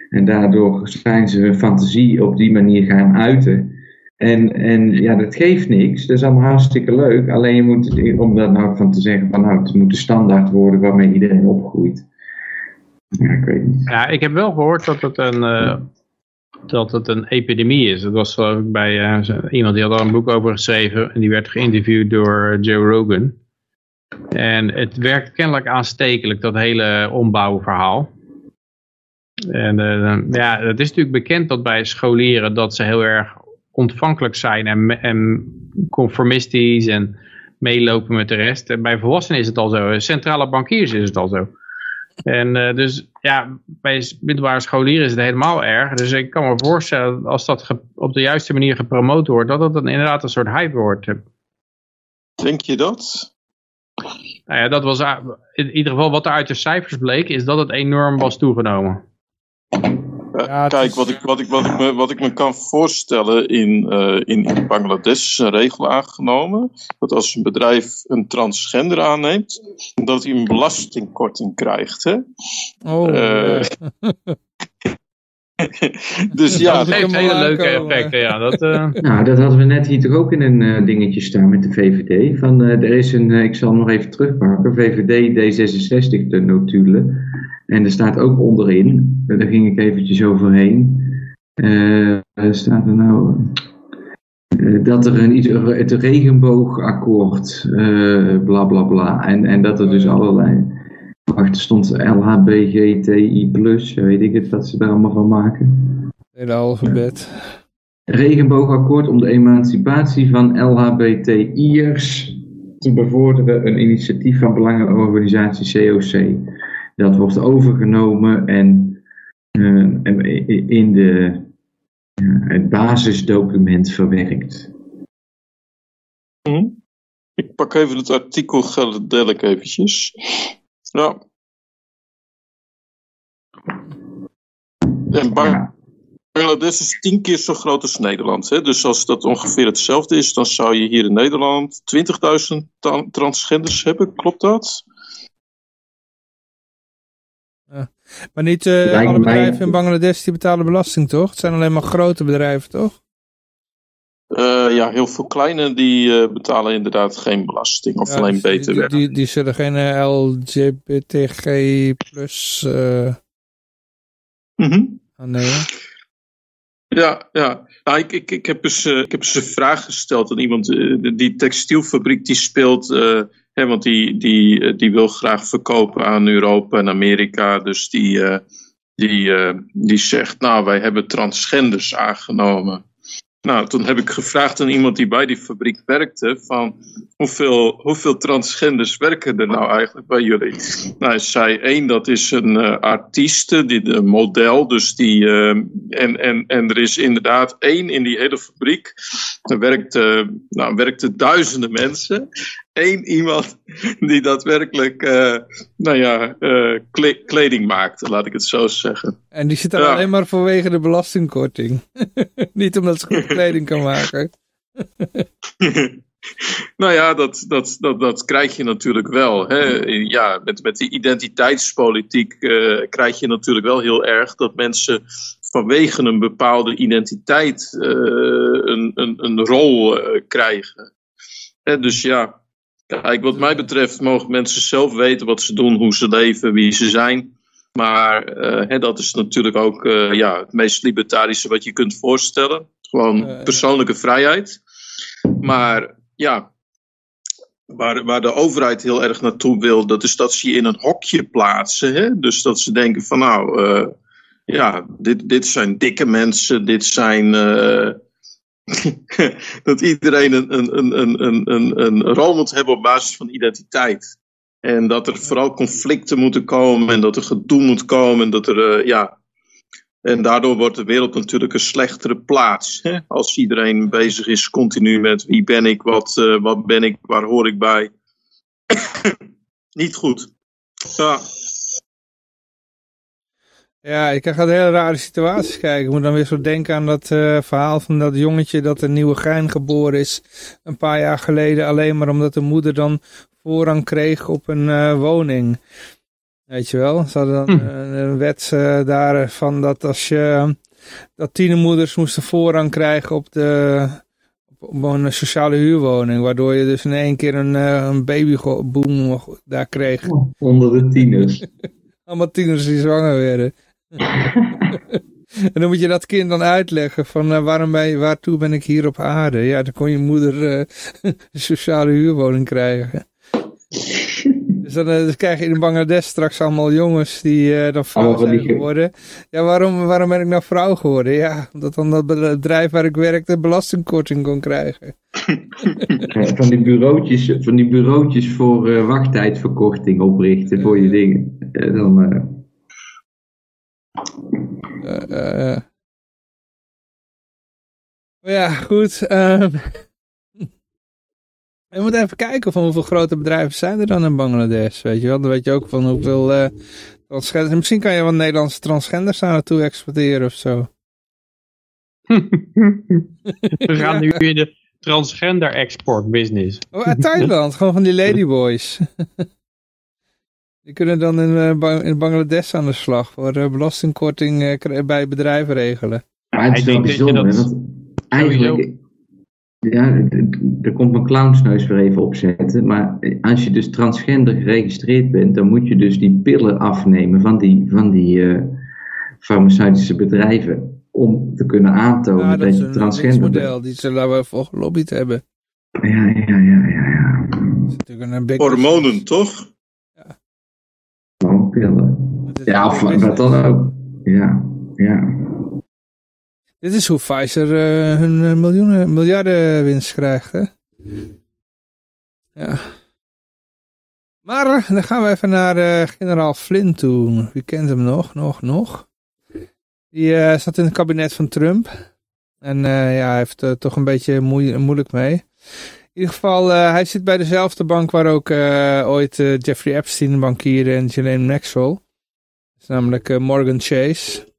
en daardoor zijn ze hun fantasie op die manier gaan uiten. En, en ja, dat geeft niks. Dat is allemaal hartstikke leuk. Alleen je moet, om daar nou van te zeggen van nou, het moet de standaard worden waarmee iedereen opgroeit. Ja, ik weet niet. ja, ik heb wel gehoord dat het een, eh, dat het een epidemie is. Dat was bij eh, iemand die had daar een boek over geschreven en die werd geïnterviewd door Joe Rogan. En het werkt kennelijk aanstekelijk, dat hele ombouwverhaal. En eh, ja, het is natuurlijk bekend dat bij scholieren dat ze heel erg ontvankelijk zijn en, en conformistisch en meelopen met de rest. En bij volwassenen is het al zo. Centrale bankiers is het al zo. En eh, dus ja, bij middelbare scholieren is het helemaal erg. Dus ik kan me voorstellen als dat op de juiste manier gepromoot wordt, dat het dan inderdaad een soort hype wordt. Denk je dat? Nou ja, dat was in ieder geval wat er uit de cijfers bleek, is dat het enorm was toegenomen. Ja, Kijk, is- wat ik, wat, ik, wat, ik me, wat ik me kan voorstellen in, eh, in, in Bangladesh is een regel aangenomen dat als een bedrijf een transgender aanneemt, dat hij een belastingkorting krijgt. Hè? Oh, Eh, ja. Dus ja, dat heeft hele leuke effecten, ja. Dat, eh, Nou, dat hadden we net hier toch ook in een dingetje staan met de VVD. Van, eh, er is een, ik zal nog even terugpakken, VVD D66 de notulen. En er staat ook onderin, eh, daar ging ik eventjes overheen. Er staat er nou eh, dat er een, iets, het regenboogakkoord, eh bla bla bla. En, en dat er dus allerlei, wacht, er stond LHBGTI+, weet ik het, wat ze daar allemaal van maken hele alfabet. regenboogakkoord om de emancipatie van LHBTI'ers te bevorderen, een initiatief van belangenorganisatie COC. Dat wordt overgenomen en eh, in de, ja, het basisdocument verwerkt. ik pak even het artikel gedeeltelijk eventjes. Ja. En Ja. Bangladesh is tien keer zo groot als Nederland. Hè? Dus als dat ongeveer hetzelfde is, dan zou je hier in Nederland 20.000 ta- transgenders hebben. Klopt dat? Maar niet eh, alle mij- bedrijven in Bangladesh die betalen belasting, toch? Het zijn alleen maar grote bedrijven, toch? Eh, ja, heel veel kleine die eh, betalen inderdaad geen belasting. Of Ja, alleen dus die- BTW. Die, die, die zullen geen LGBTG plus eh Mhm. aannemen. Ja, ja. Nou, ik, ik, ik, heb eens, eh, ik heb eens een vraag gesteld aan iemand. die textielfabriek die speelt, want die, die, eh, die wil graag verkopen aan Europa en Amerika. Dus die, eh, die, eh, die zegt, nou, wij hebben transgenders aangenomen. Nou, toen heb ik gevraagd aan iemand die bij die fabriek werkte: van hoeveel, hoeveel transgenders werken er nou eigenlijk bij jullie? Nou, hij zei één, dat is een eh, artieste, die, een model, dus die, en, en, en er is inderdaad één in die hele fabriek. Er werkten, nou, werkten duizenden mensen. Eén iemand die daadwerkelijk, eh, nou ja, eh, kle- kleding maakte, laat ik het zo zeggen. En die zit daar Ja. alleen maar vanwege de belastingkorting. niet omdat ze goed kleding kan maken. nou ja, dat, dat, dat, dat krijg je natuurlijk wel. Hè. Ja, met, met die identiteitspolitiek eh, krijg je natuurlijk wel heel erg dat mensen vanwege een bepaalde identiteit een, een, een rol krijgen. Hè, dus ja, kijk, wat mij betreft mogen mensen zelf weten wat ze doen, hoe ze leven, wie ze zijn. Maar eh, hè, dat is natuurlijk ook eh, ja, het meest libertarische wat je kunt voorstellen. Gewoon Eh, persoonlijke vrijheid. Maar ja, waar, waar de overheid heel erg naartoe wil, dat is dat ze je in een hokje plaatsen. Hè? Dus dat ze denken van nou, ja, dit, dit zijn dikke mensen, dit zijn... dat iedereen een, een, een, een, een, een, een rol moet hebben op basis van identiteit. En dat er vooral conflicten moeten komen en dat er gedoe moet komen. En, dat er, eh, ja. en daardoor wordt de wereld natuurlijk een slechtere plaats. Hè? Als iedereen bezig is continu met wie ben ik, wat, eh, wat ben ik, waar hoor ik bij. Niet goed. Ja. Ja, ik ga hele rare situaties kijken. Ik moet dan weer zo denken aan dat eh, verhaal van dat jongetje dat een nieuwe gein geboren is. Een paar jaar geleden alleen maar omdat de moeder dan voorrang kreeg op een eh, woning. Weet je wel, ze hadden dan Hm. een, een wet eh, daarvan dat als je, dat tienermoeders moesten voorrang krijgen op de, op een sociale huurwoning. Waardoor je dus in één keer een, eh, een babyboom daar kreeg. Onder de tieners. Allemaal tieners die zwanger werden. En dan moet je dat kind dan uitleggen van eh, waarom ben waartoe ben ik hier op aarde? Ja, dan kon je moeder eh, een sociale huurwoning krijgen. dus dan eh, dus krijg je in Bangladesh straks allemaal jongens die eh, dan vrouw zijn ge- geworden. Ja, waarom, waarom ben ik nou vrouw geworden? Ja, omdat dan dat bedrijf waar ik werkte belastingkorting kon krijgen. Van, die bureautjes, van die bureautjes voor wachttijdverkorting oprichten voor je dingen. En dan, Maar ja, goed. ehm we moeten even kijken van hoeveel grote bedrijven zijn er dan in Bangladesh. Weet je wel, dan weet je ook van hoeveel eh, Transgender, misschien kan je wat Nederlandse transgenders daar naartoe exporteren of zo. We gaan nu in de transgender export business. Oh, uit Thailand, gewoon van die ladyboys. Die kunnen dan in, eh, in Bangladesh aan de slag voor eh, belastingkorting eh, bij bedrijven regelen. Maar het is Ik wel dat bijzonder, dat want eigenlijk... Ja, er komt mijn clownsneus weer even opzetten. Maar als je dus transgender geregistreerd bent, dan moet je dus die pillen afnemen van die, van die eh, farmaceutische bedrijven. Om te kunnen aantonen Ja, dat, dat is je een transgender bent. model. Die zullen we voor gelobbyd hebben. Ja, ja, ja, ja, ja. Dat is natuurlijk een big Hormonen, toch? Ja, of wat dan ook. Ja, ja. Dit is hoe Pfizer eh, hun eh, miljoenen, miljarden winst krijgt, hè? Ja. Maar dan gaan we even naar eh, generaal Flynn toe. Wie kent hem nog? Nog, nog? Die eh, zat in het kabinet van Trump. En eh, ja, hij heeft er toch een beetje moe- moeilijk mee. In ieder geval, eh, hij zit bij dezelfde bank waar ook eh, ooit eh, Jeffrey Epstein bankierde en Ghislaine Maxwell. Dat is namelijk Morgan Chase.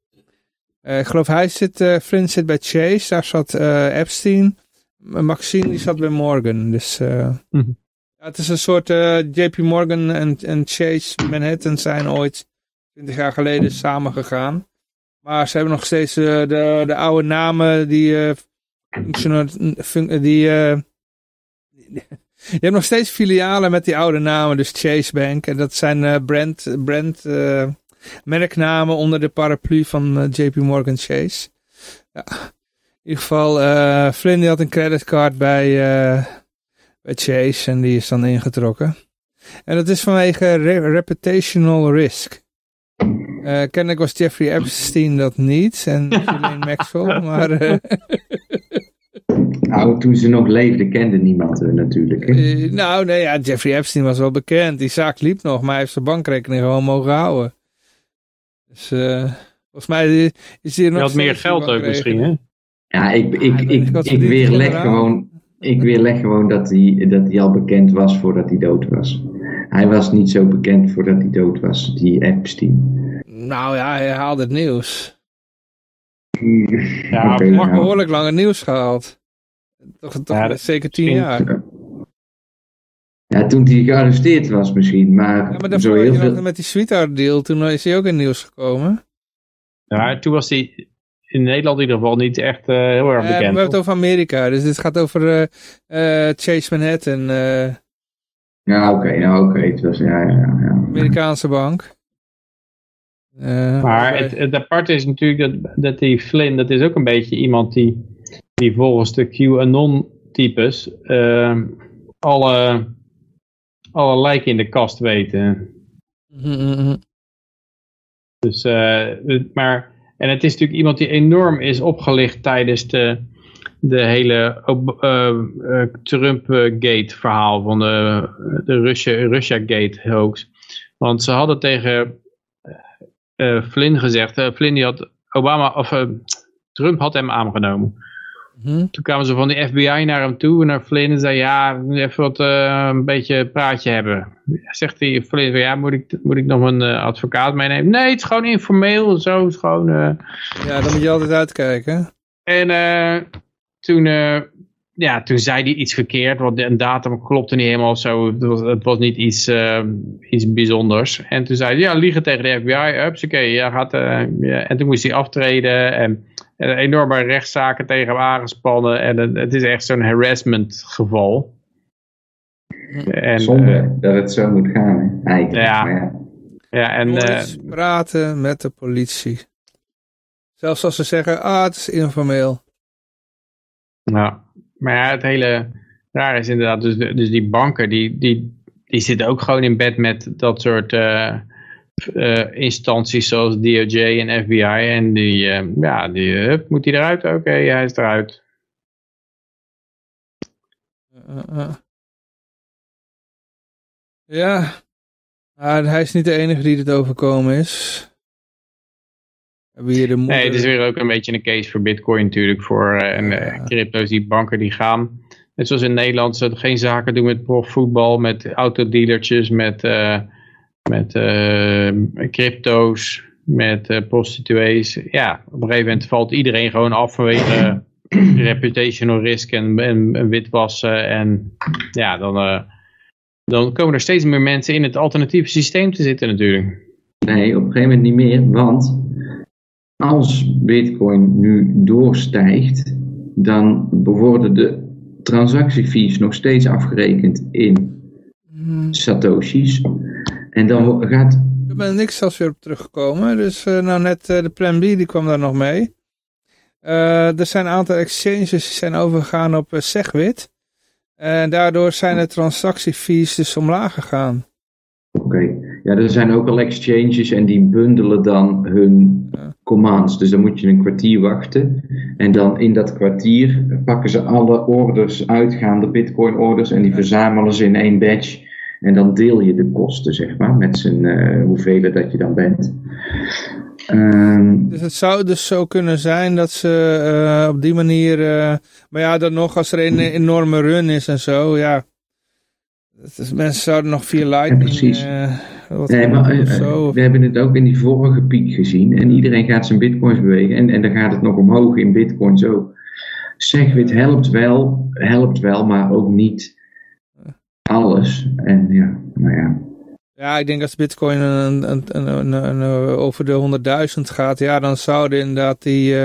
Ik geloof hij zit, Flynn zit bij Chase, daar zat Epstein. Maxine die zat bij Morgan. Dus Mhm. ja, het is een soort JP Morgan en, en Chase Manhattan zijn ooit 20 jaar geleden samengegaan. Maar ze hebben nog steeds de, de oude namen die eh functional, fun- die, je hebt nog steeds filialen met die oude namen, dus Chase Bank. En dat zijn eh, brand, brand eh, merknamen onder de paraplu van eh, JP Morgan Chase. Ja. In ieder geval, Flynn die had een creditcard bij, bij Chase en die is dan ingetrokken. En dat is vanwege re- reputational risk. Eh kennelijk was Jeffrey Epstein dat niet en Ghislaine Maxwell, maar Nou, toen ze nog leefde, kende niemand natuurlijk. hè. eh, nou nee, ja, Jeffrey Epstein was wel bekend. Die zaak liep nog, maar hij heeft zijn bankrekening gewoon mogen houden. Dus eh, volgens mij is hier nog Je had meer geld ook misschien, hè? Ja, ik, ik, Ja, ik, ik weerleg gewoon, ik weerleg gewoon dat hij, dat hij al bekend was voordat hij dood was. Hij was niet zo bekend voordat hij dood was, die Epstein. Nou ja, hij haalde het nieuws. Ja, Nog nou, behoorlijk lang het nieuws gehaald. Toch, toch Ja, zeker tien misschien- jaar. Ja, toen hij gearresteerd was misschien, maar, Ja, maar zo daarvoor heel veel... met die sweetheart deal, toen is hij ook in het nieuws gekomen. Ja, toen was hij in Nederland in ieder geval niet echt eh, heel erg Eh, we bekend. hebben het over Amerika, dus dit gaat over eh, eh, Chase Manhattan, eh Ja, oké, nou oké, het was, ja, ja, ja. Amerikaanse bank. Eh, Maar het, het aparte is natuurlijk dat, dat die Flynn, dat is ook een beetje iemand die, die volgens de QAnon-types ehm, alle, alle lijken in de kast weten. Dus, eh, maar, en het is natuurlijk iemand die enorm is opgelicht tijdens de, de hele eh, eh, Trump-gate verhaal van de, de Russia- Russia-gate hoax. Want ze hadden tegen Flynn gezegd, Flynn die had Obama, of Trump had hem aangenomen. Mhm. Toen kwamen ze van de FBI naar hem toe, naar Flynn en zei ja, even wat, eh, een beetje praatje hebben. Zegt hij, Flynn, ja, moet ik, moet ik nog een eh, advocaat meenemen? Nee, het is gewoon informeel, zo, het is gewoon... eh, Ja, dan moet je altijd uitkijken. en toen, ja, toen zei hij iets verkeerd, want de- een datum klopte niet helemaal of zo. Het was, het was niet iets, iets bijzonders. En toen zei hij, ja, liegen tegen de FBI, ups, oké, ja, gaat, ja. En toen moest hij aftreden en, en enorme rechtszaken tegen hem aangespannen. En het, het is echt zo'n harassment geval. En, Zonde eh, dat het zo moet gaan, eigenlijk. Ja. Maar ja. ja, en, eh, Nooit praten met de politie. Zelfs als ze zeggen, ah, het is informeel. Ja, maar ja, het hele raar is inderdaad, dus, dus die banken, die, die, die zitten ook gewoon in bed met dat soort eh, eh, instanties zoals DOJ en FBI. En die, eh, ja, die, moet hij eruit? Oké, hij is eruit. Eh. Ja, maar hij is niet de enige die dit overkomen is. De. Nee, het is weer ook een beetje een case voor bitcoin natuurlijk, voor en, Ja. crypto's, die banken die gaan. Net zoals in Nederland, ze geen zaken doen met profvoetbal, met autodealertjes, met, met eh, crypto's, met eh, prostituees. Ja, op een gegeven moment valt iedereen gewoon af vanwege reputational risk en, en, en witwassen. En ja, dan, eh, dan komen er steeds meer mensen in het alternatieve systeem te zitten natuurlijk. Nee, op een gegeven moment niet meer, want als Bitcoin nu doorstijgt, dan worden de transactiefees nog steeds afgerekend in satoshis. En dan gaat, Ik ben niks zelfs weer op teruggekomen. Dus eh, nou net eh, de Plan B die kwam daar nog mee. Eh, er zijn een aantal exchanges die zijn overgegaan op Segwit. En daardoor zijn de transactiefees dus omlaag gegaan. oké, ja, er zijn ook al exchanges en die bundelen dan hun Ja. commands. Dus dan moet je een kwartier wachten. En dan in dat kwartier pakken ze alle orders, uitgaande Bitcoin orders, en die verzamelen ze in één batch. En dan deel je de kosten, zeg maar, met z'n eh, hoeveel dat je dan bent. Ehm, Dus het zou dus zo kunnen zijn dat ze eh, op die manier... eh, maar ja, dan nog als er een enorme run is en zo, ja... Mensen zouden nog via Lightning... precies. eh, wat Nee, maar we hebben het ook in die vorige piek gezien. En iedereen gaat zijn bitcoins bewegen. En, en dan gaat het nog omhoog in bitcoins ook. Segwit helpt wel, helpt wel, maar ook niet alles. En ja, nou ja. Ja, ik denk als bitcoin een, een, een, over de 100.000 gaat, ja, dan zouden inderdaad die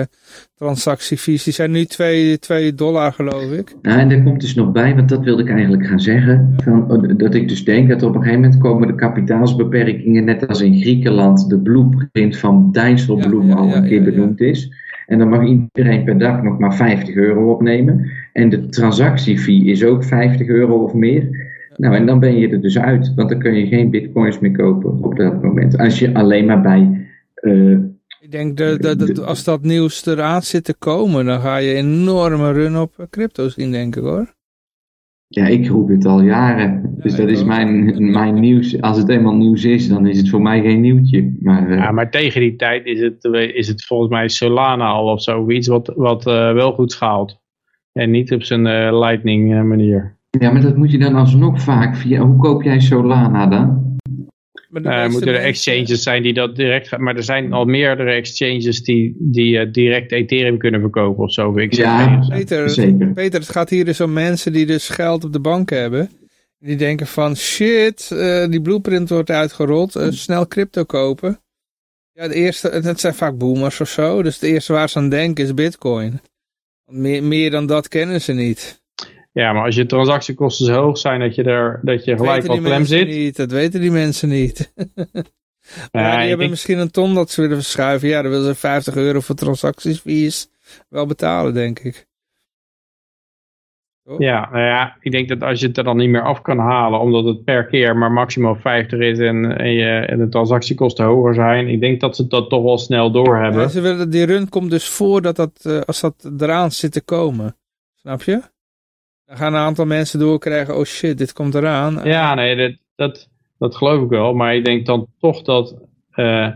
transactiefees, die zijn nu 2, 2 dollar geloof ik. Nou, en daar komt dus nog bij, want dat wilde ik eigenlijk gaan zeggen. Van, oh, dat ik dus denk dat op een gegeven moment komen de kapitaalsbeperkingen, net als in Griekenland, de blueprint van Dijsselbloem Ja, ja, al ja, een keer ja, ja. benoemd is. En dan mag iedereen per dag nog maar 50 euro opnemen. En de transactiefee is ook 50 euro of meer. Nou, en dan ben je er dus uit, want dan kun je geen bitcoins meer kopen op dat moment. Als je alleen maar bij eh, Ik denk dat, dat, dat als dat nieuws eraan zit te komen, dan ga je een enorme run op eh, crypto zien, denk ik hoor. Ja, ik roep het al jaren. Dus Ja, dat is mijn, mijn nieuws. Als het eenmaal nieuws is, dan is het voor mij geen nieuwtje. Maar eh, Ja, maar tegen die tijd is het, is het volgens mij Solana al of zoiets wat, wat eh, wel goed schaalt. En niet op zijn eh, lightning manier. Ja, maar dat moet je dan alsnog vaak via. Hoe koop jij Solana dan? Maar Eh, moeten er exchanges zijn die dat direct gaan. Maar er zijn al meerdere exchanges die, die eh, direct Ethereum kunnen verkopen of zo. Ik Ja. Peter, Zeker. Peter, het gaat hier dus om mensen die dus geld op de bank hebben. Die denken van shit, eh, die blueprint wordt uitgerold, snel crypto kopen. Ja, de eerste, het zijn vaak boomers of zo, dus het eerste waar ze aan denken is bitcoin. Want Meer, meer dan dat kennen ze niet. Ja, maar als je transactiekosten zo hoog zijn dat je, er, dat je Dat gelijk al klem zit. Niet, dat weten die mensen niet. Ja, die hebben denk- misschien een ton dat ze willen verschuiven. Ja, dan willen ze 50 euro voor transactiefees wel betalen, denk ik. Ja, nou ja, ik denk dat als je het er dan niet meer af kan halen, omdat het per keer maar maximaal 50 is en, en, je, en de transactiekosten hoger zijn, ik denk dat ze dat toch wel snel doorhebben. Ja, ze willen, die run komt dus voor dat dat, eh, als dat eraan zit te komen. Snap je? Dan gaan een aantal mensen doorkrijgen, oh shit, dit komt eraan. Ja, nee, dat, dat, dat geloof ik wel. Maar ik denk dan toch dat, eh,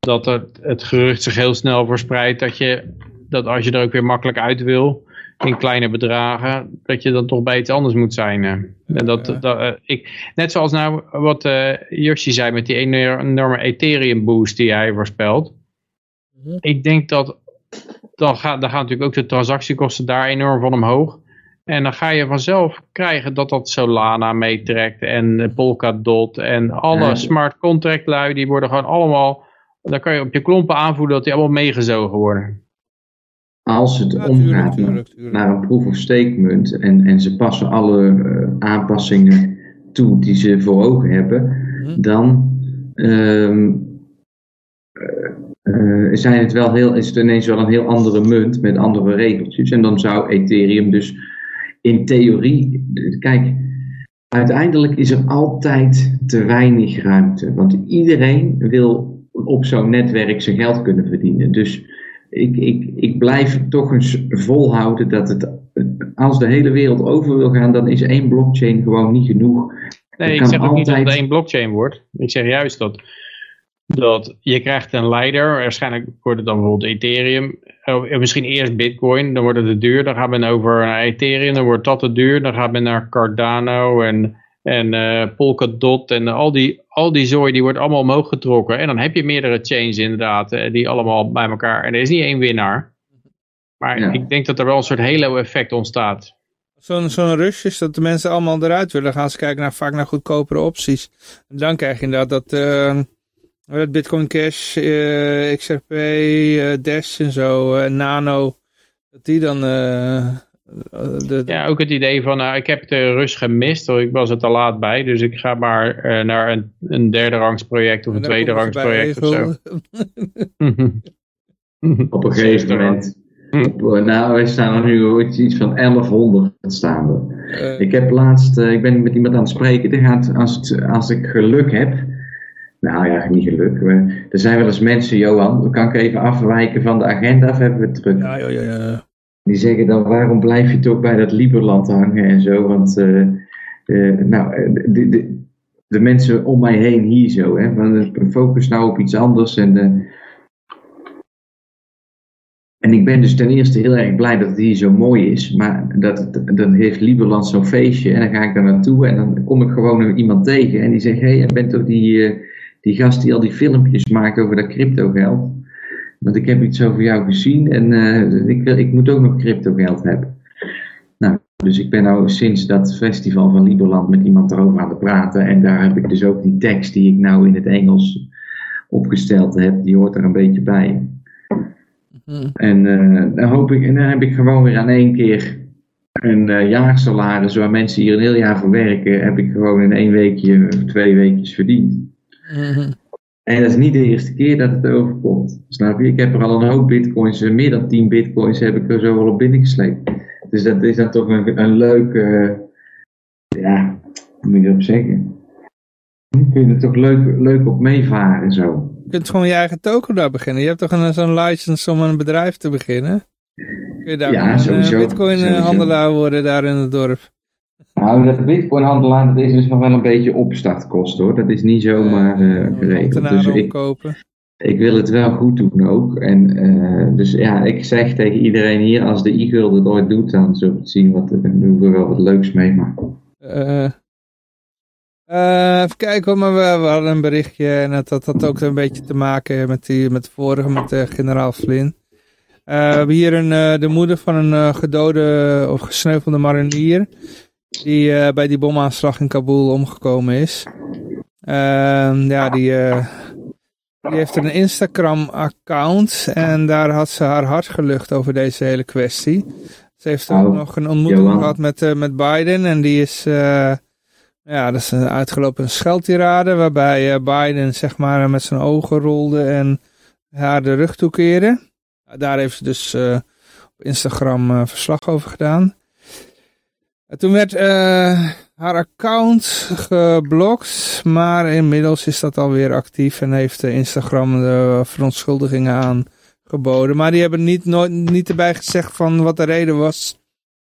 dat het, het gerucht zich heel snel verspreidt dat, je, dat als je er ook weer makkelijk uit wil, in kleine bedragen, dat je dan toch bij iets anders moet zijn. en dat, dat, eh, ik, net zoals nou wat eh Yoshi zei met die enorme, enorme Ethereum boost die hij voorspelt. Mhm. Ik denk dat dan, gaat, dan gaan natuurlijk ook de transactiekosten daar enorm van omhoog. En dan ga je vanzelf krijgen dat dat Solana meetrekt en eh, Polkadot en alle Ja. smart contract lui, die worden gewoon allemaal, dan kan je op je klompen aanvoelen dat die allemaal meegezogen worden. Als het Ja, omgaat tuurlijk, naar- tuurlijk, tuurlijk. naar een proof of stake munt en, en ze passen alle eh, aanpassingen toe die ze voor ogen hebben, Mhm. dan ehm, eh, eh, zijn het wel heel, is het ineens wel een heel andere munt met andere regeltjes. En dan zou Ethereum dus in theorie, kijk, uiteindelijk is er altijd te weinig ruimte. Want iedereen wil op zo'n netwerk zijn geld kunnen verdienen. Dus ik, ik, ik blijf toch eens volhouden dat het, als de hele wereld over wil gaan, dan is één blockchain gewoon niet genoeg. Nee, ik zeg ook niet dat het altijd- één blockchain wordt. Ik zeg juist dat, dat je krijgt een leider. Waarschijnlijk wordt het dan bijvoorbeeld Ethereum. Oh, misschien eerst Bitcoin, dan wordt het te duur. Dan gaat men over naar Ethereum, dan wordt dat te duur. Dan gaat men naar Cardano en, en eh Polkadot en al die, al die zooi die wordt allemaal omhoog getrokken. En dan heb je meerdere chains inderdaad, eh, die allemaal bij elkaar. En er is niet één winnaar. Maar Ja. ik denk dat er wel een soort halo effect ontstaat. Zo'n zo'n rush is dat de mensen allemaal eruit willen. Dan gaan ze kijken naar, vaak naar goedkopere opties. En dan krijg je inderdaad dat, eh, dat Bitcoin Cash, eh, XRP, eh, Dash en zo, eh, Nano, dat die dan... eh, de, Ja, ook het idee van, nou, ik heb de rust gemist, hoor. ik was er te laat bij. Dus ik ga maar eh, naar een, een derde rangs project of een tweede rangs project of zo. Op een gegeven moment. Op, eh, nou, wij staan er nu iets van 1100 staan we. Eh, Ik heb laatst, eh, ik ben met iemand aan het spreken. Die gaat, als, het, als ik geluk heb. Nou ja, niet geluk. maar er zijn wel eens mensen, Johan, kan ik even afwijken van de agenda of hebben we het druk? ja, ja, ja, ja. Die zeggen dan, waarom blijf je toch bij dat Liberland hangen en zo? Want, eh, eh, nou, eh, de, de, de mensen om mij heen hier zo, hè, focus nou op iets anders. En, en ik ben dus ten eerste heel erg blij dat het hier zo mooi is, maar dat, dan heeft Liberland zo'n feestje en dan ga ik daar naartoe en dan kom ik gewoon iemand tegen en die zegt, hé, hey, jij bent toch die, die gast die al die filmpjes maakt over dat crypto geld? Want ik heb iets over jou gezien en eh, ik, wil, ik moet ook nog crypto geld hebben. Nou, dus ik ben nou sinds dat festival van Liberland met iemand erover aan het praten. En daar heb ik dus ook die tekst die ik nou in het Engels opgesteld heb, die hoort er een beetje bij. Hm. En eh, dan hoop ik, en dan heb ik gewoon weer aan één keer een eh, jaarsalaris waar mensen hier een heel jaar voor werken, heb ik gewoon in één weekje of twee weekjes verdiend. En dat is niet de eerste keer dat het overkomt. Snap je? Ik heb er al een hoop bitcoins, eh, meer dan 10 bitcoins heb ik er zo wel op binnengesleept. Dus dat is dan toch een, een leuke, eh, ja, hoe moet je erop zeggen? Kun je er toch leuk, leuk op meevaren zo. Je kunt gewoon je eigen token daar beginnen. Je hebt toch een- zo'n license om een bedrijf te beginnen? Kun je daar Ja, een bitcoin eh, Sowieso. handelaar worden daar in het dorp? Nou, dat bitcoinhandelaar, dat is dus nog wel een beetje opstartkosten hoor. Dat is niet zomaar eh, geregeld. Dus ik, ik wil het wel goed doen ook. En eh, dus ja, ik zeg tegen iedereen hier, als de e-guld het ooit doet, dan zullen we zien. Wat, dan doen we wel wat leuks mee. Maar Eh, eh, even kijken hoor, maar we, we hadden een berichtje en dat dat had ook een beetje te maken met, die, met de vorige, met eh, generaal Flynn. Eh, we hebben hier een, eh, de moeder van een eh, gedode of gesneuvelde marinier die eh, bij die bomaanslag in Kabul omgekomen is. Ehm, ja, die, eh, die heeft een Instagram-account en daar had ze haar hart gelucht over deze hele kwestie. Ze heeft ook Oh, nog een ontmoeting Johan. gehad met, eh, met Biden en die is, ja, dat is een uitgelopen scheldtirade waarbij Biden zeg maar met zijn ogen rolde en haar de rug toekeerde. Daar heeft ze dus op Instagram verslag over gedaan. En toen werd eh, haar account geblokt, maar inmiddels is dat alweer actief en heeft eh, Instagram de verontschuldigingen aangeboden. Maar die hebben niet, nooit, niet erbij gezegd van wat de reden was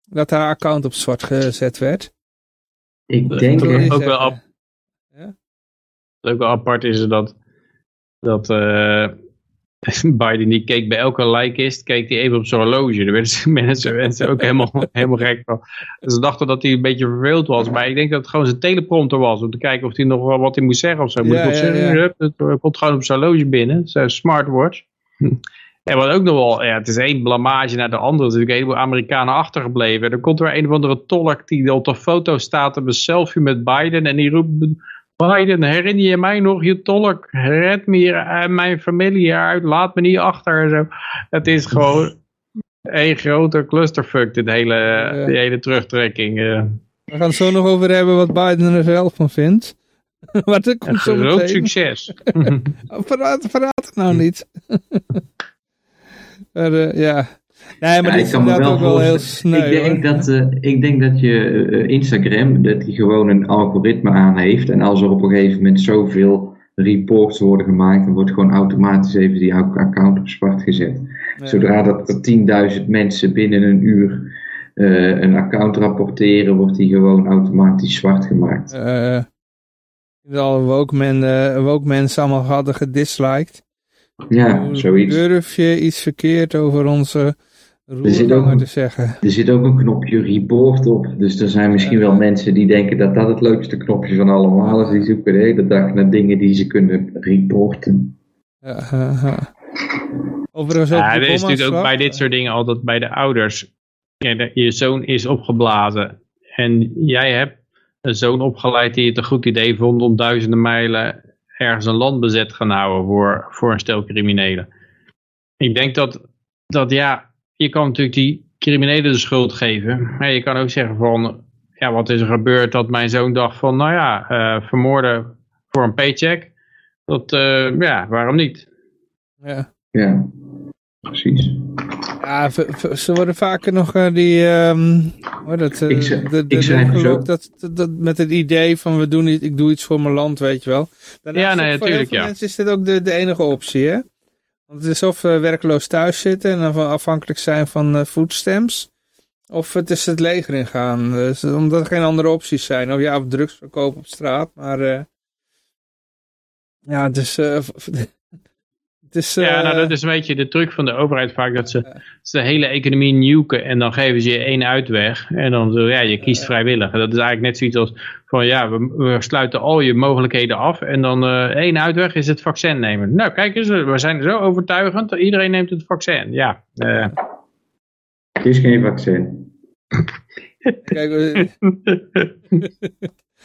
dat haar account op zwart gezet werd. ik denk, Toch Wil je ook wel Ja? Ook wel apart is dat, dat eh, Biden die keek bij elke like-ist, keek hij even op zijn horloge. Daar werden ze- mensen, mensen ook helemaal, helemaal gek van. Dus ze dachten dat hij een beetje verveeld was. Maar ik denk dat het gewoon zijn teleprompter was. Om te kijken of hij nog wel wat hij moest zeggen of zo. Moet Ja, ik wat ja, zeggen? ja. Hup, Het komt gewoon op zijn horloge binnen. Zijn smartwatch. En wat ook nog wel, ja, het is één blamage naar de andere. Er zijn natuurlijk een heleboel Amerikanen achtergebleven. En dan komt er een of andere tolk die op de foto staat op een selfie met Biden. En die roept, Biden, herinner je mij nog je tolk? Red me en mijn familie uit. Laat me niet achter. En zo. Het is gewoon één grote clusterfuck, dit hele, die hele terugtrekking. eh. We gaan het zo nog over hebben wat Biden er zelf van vindt. maar dat Een komt zo groot meteen. succes. Verraad, verraad het nou niet. maar, eh, ja. Nee, maar Ja, ik kan me wel ook wel heel voorstellen. sneu. ik, denk hoor. dat, eh, ik denk dat je eh, Instagram, dat die gewoon een algoritme aan heeft. En als er op een gegeven moment zoveel reports worden gemaakt, dan wordt gewoon automatisch even die account op zwart gezet. Ja. Zodra dat er 10.000 mensen binnen een uur eh, een account rapporteren, wordt die gewoon automatisch zwart gemaakt. eh dat alle woke, men, eh, woke mensen allemaal hadden gedisliked. Ja, Hoe zoiets. Durf je iets verkeerd over onze zit ook- roerganger te zeggen. Er zit ook een knopje report op. Dus er zijn misschien wel mensen die denken dat dat het leukste knopje van allemaal is. Die zoeken de hele dag naar dingen die ze kunnen reporten. Ja. Overigens ook Ja, er is natuurlijk ook bij dit soort dingen altijd bij de ouders. Je zoon is opgeblazen. En jij hebt een zoon opgeleid die het een goed idee vond om duizenden mijlen ergens een land bezet gaan houden voor, voor een stel criminelen. Ik denk dat, dat ja, je kan natuurlijk die criminelen de schuld geven. Maar je kan ook zeggen van, ja, wat is er gebeurd dat mijn zoon dacht van, nou ja, eh, vermoorden voor een paycheck. Dat, eh, ja, waarom niet? Ja. Ja, precies. Ja, ze worden vaker nog eh, die, ehm hoe dat, Ik de, de, dat, dat, dat met het idee van we doen iets, ik doe iets voor mijn land, weet je wel. Daarnaast Ja, nee, natuurlijk, veel ja. mensen is dit ook de, de enige optie, hè. Want het is of eh, werkloos thuis zitten en afhankelijk zijn van eh foodstamps. Of het is het leger ingaan. Dus, omdat er geen andere opties zijn. Of ja, drugs verkopen op straat. Maar eh, ja, het is... eh, het is Ja, nou, eh, dat is een beetje de truc van de overheid vaak, dat ze, ze de hele economie nuken en dan geven ze je één uitweg. En dan zo, ja, je kiest vrijwillig. En dat is eigenlijk net zoiets als van, ja, we, we sluiten al je mogelijkheden af en dan eh, één uitweg is het vaccin nemen. Nou, kijk eens, we zijn zo overtuigend, iedereen neemt het vaccin. Ja, eh, Het is geen vaccin. Kijk,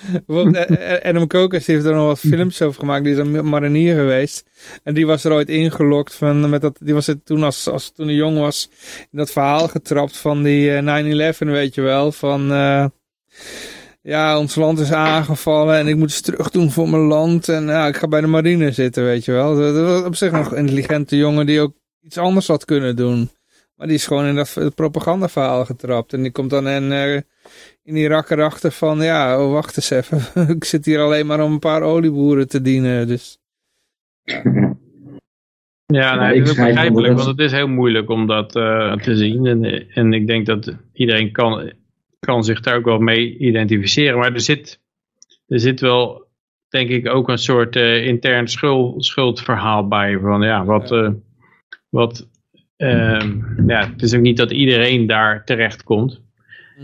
eh, bijvoorbeeld, eh, eh, Adam Kokers heeft er nog wat films over gemaakt. Die is een marinier geweest. En die was er ooit ingelokt. Van, met dat, die was het toen, als, als toen hij jong was, in dat verhaal getrapt van die eh, 9-11, weet je wel. Van, eh, ja, ons land is aangevallen en ik moet iets terug doen voor mijn land. En ja, ik ga bij de marine zitten, weet je wel. Dat, was op zich nog een intelligente jongen die ook iets anders had kunnen doen. Maar die is gewoon in dat propagandaverhaal getrapt. En die komt dan in, eh, in Irak erachter van, ja, oh, wacht eens even. ik zit hier alleen maar om een paar olieboeren te dienen. Dus Ja, nou, ik het is ook begrijpelijk, want dat- het is heel moeilijk om dat eh, te zien. En, en ik denk dat iedereen kan, kan zich daar ook wel mee identificeren. Maar er zit, er zit wel, denk ik, ook een soort eh, intern schuld, schuldverhaal bij. Van ja, wat, eh, wat ehm, ja, het is ook niet dat iedereen daar terecht komt.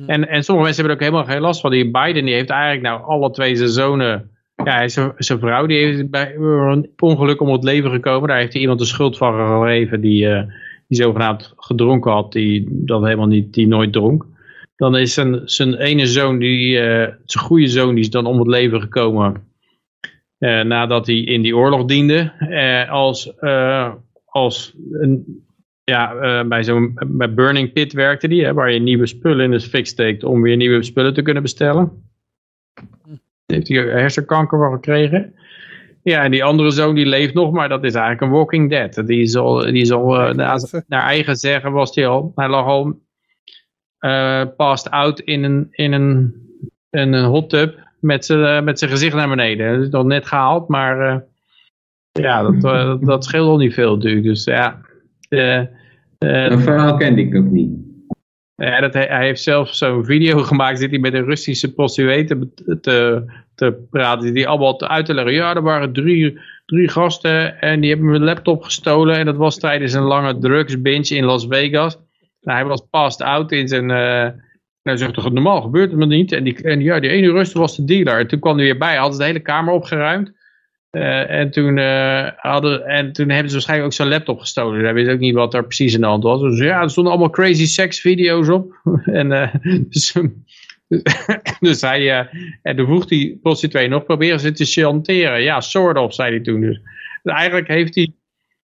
En, en sommige mensen hebben er ook helemaal geen last van. Die Biden die heeft eigenlijk nou alle twee zijn zonen. Ja, zijn, vrouw die heeft bij een ongeluk om het leven gekomen. Daar heeft hij iemand de schuld van gegeven die, eh, die zogenaamd gedronken had. Die dat helemaal niet, die nooit dronk. Dan is zijn, zijn ene zoon, die, eh, zijn goede zoon, die is dan om het leven gekomen. eh, nadat hij in die oorlog diende. eh, als, eh, als een, ja, eh, bij zo'n bij Burning Pit werkte die, hè, waar je nieuwe spullen in de fik steekt om weer nieuwe spullen te kunnen bestellen. Daar heeft hij hersenkanker van gekregen. Ja, en die andere zoon die leeft nog, maar dat is eigenlijk een Walking Dead. Die is al, die is al eh, naar, naar eigen zeggen was hij al, hij lag al eh passed out in een, in een, in een hot tub met zijn met zijn gezicht naar beneden. Dat is nog net gehaald, maar ja, dat, dat scheelt al niet veel natuurlijk. Dus ja, Dat verhaal kende ik nog niet. ja, dat hij, hij heeft zelf zo'n video gemaakt, zit hij met een Russische prostituee te, te, te praten, die allemaal te- uit te leggen. Ja, er waren drie, drie gasten en die hebben mijn laptop gestolen en dat was tijdens een lange drugs binge in Las Vegas. Nou, hij was passed out in zijn... eh nou, zegt toch, normaal gebeurt het me niet. En, die, en ja, die ene rust was de dealer. En toen kwam hij weer bij, hadden ze de hele kamer opgeruimd. Eh, en, toen, eh, hadden, en toen hebben ze waarschijnlijk ook zijn laptop gestolen. Hij wist ook niet wat er precies aan de hand was. Dus ja, er stonden allemaal crazy sex video's op. en, eh, dus, dus hij, en toen vroeg die prostituee nog, proberen ze te chanteren. Ja, soort of, zei hij toen. Dus, dus eigenlijk heeft hij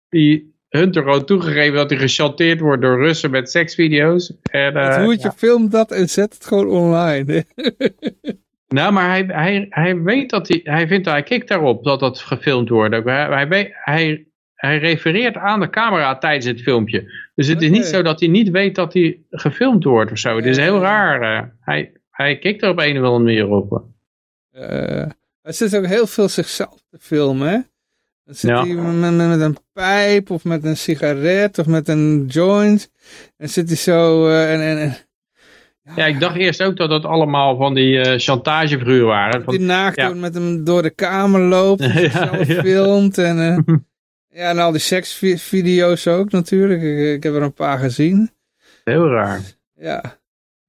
die Hunter gewoon toegegeven dat hij gechanteerd wordt door Russen met seksvideo's. En, het filmt dat en zet het gewoon online. Nou, maar hij, hij, hij weet dat hij, hij vindt, hij kijkt daarop dat dat gefilmd wordt. Hij, hij, weet- hij, hij refereert aan de camera tijdens het filmpje. Dus het is niet zo dat hij niet weet dat hij gefilmd wordt of zo. Het is heel raar. eh. hij, hij kijkt er op een of andere manier op. Eh, hij zit ook heel veel zichzelf te filmen, hè? Dan zit Ja. hij met, met, een pijp of met een sigaret of met een joint. En zit hij zo... eh, en, en Ja, ik dacht eerst ook dat dat allemaal van die eh chantagefiguren waren. Van, die naakt ja. met hem door de kamer loopt. En zichzelf ja. filmt. En, eh, ja, en al die seksvideo's ook natuurlijk. Ik, ik heb er een paar gezien. Heel raar. Ja.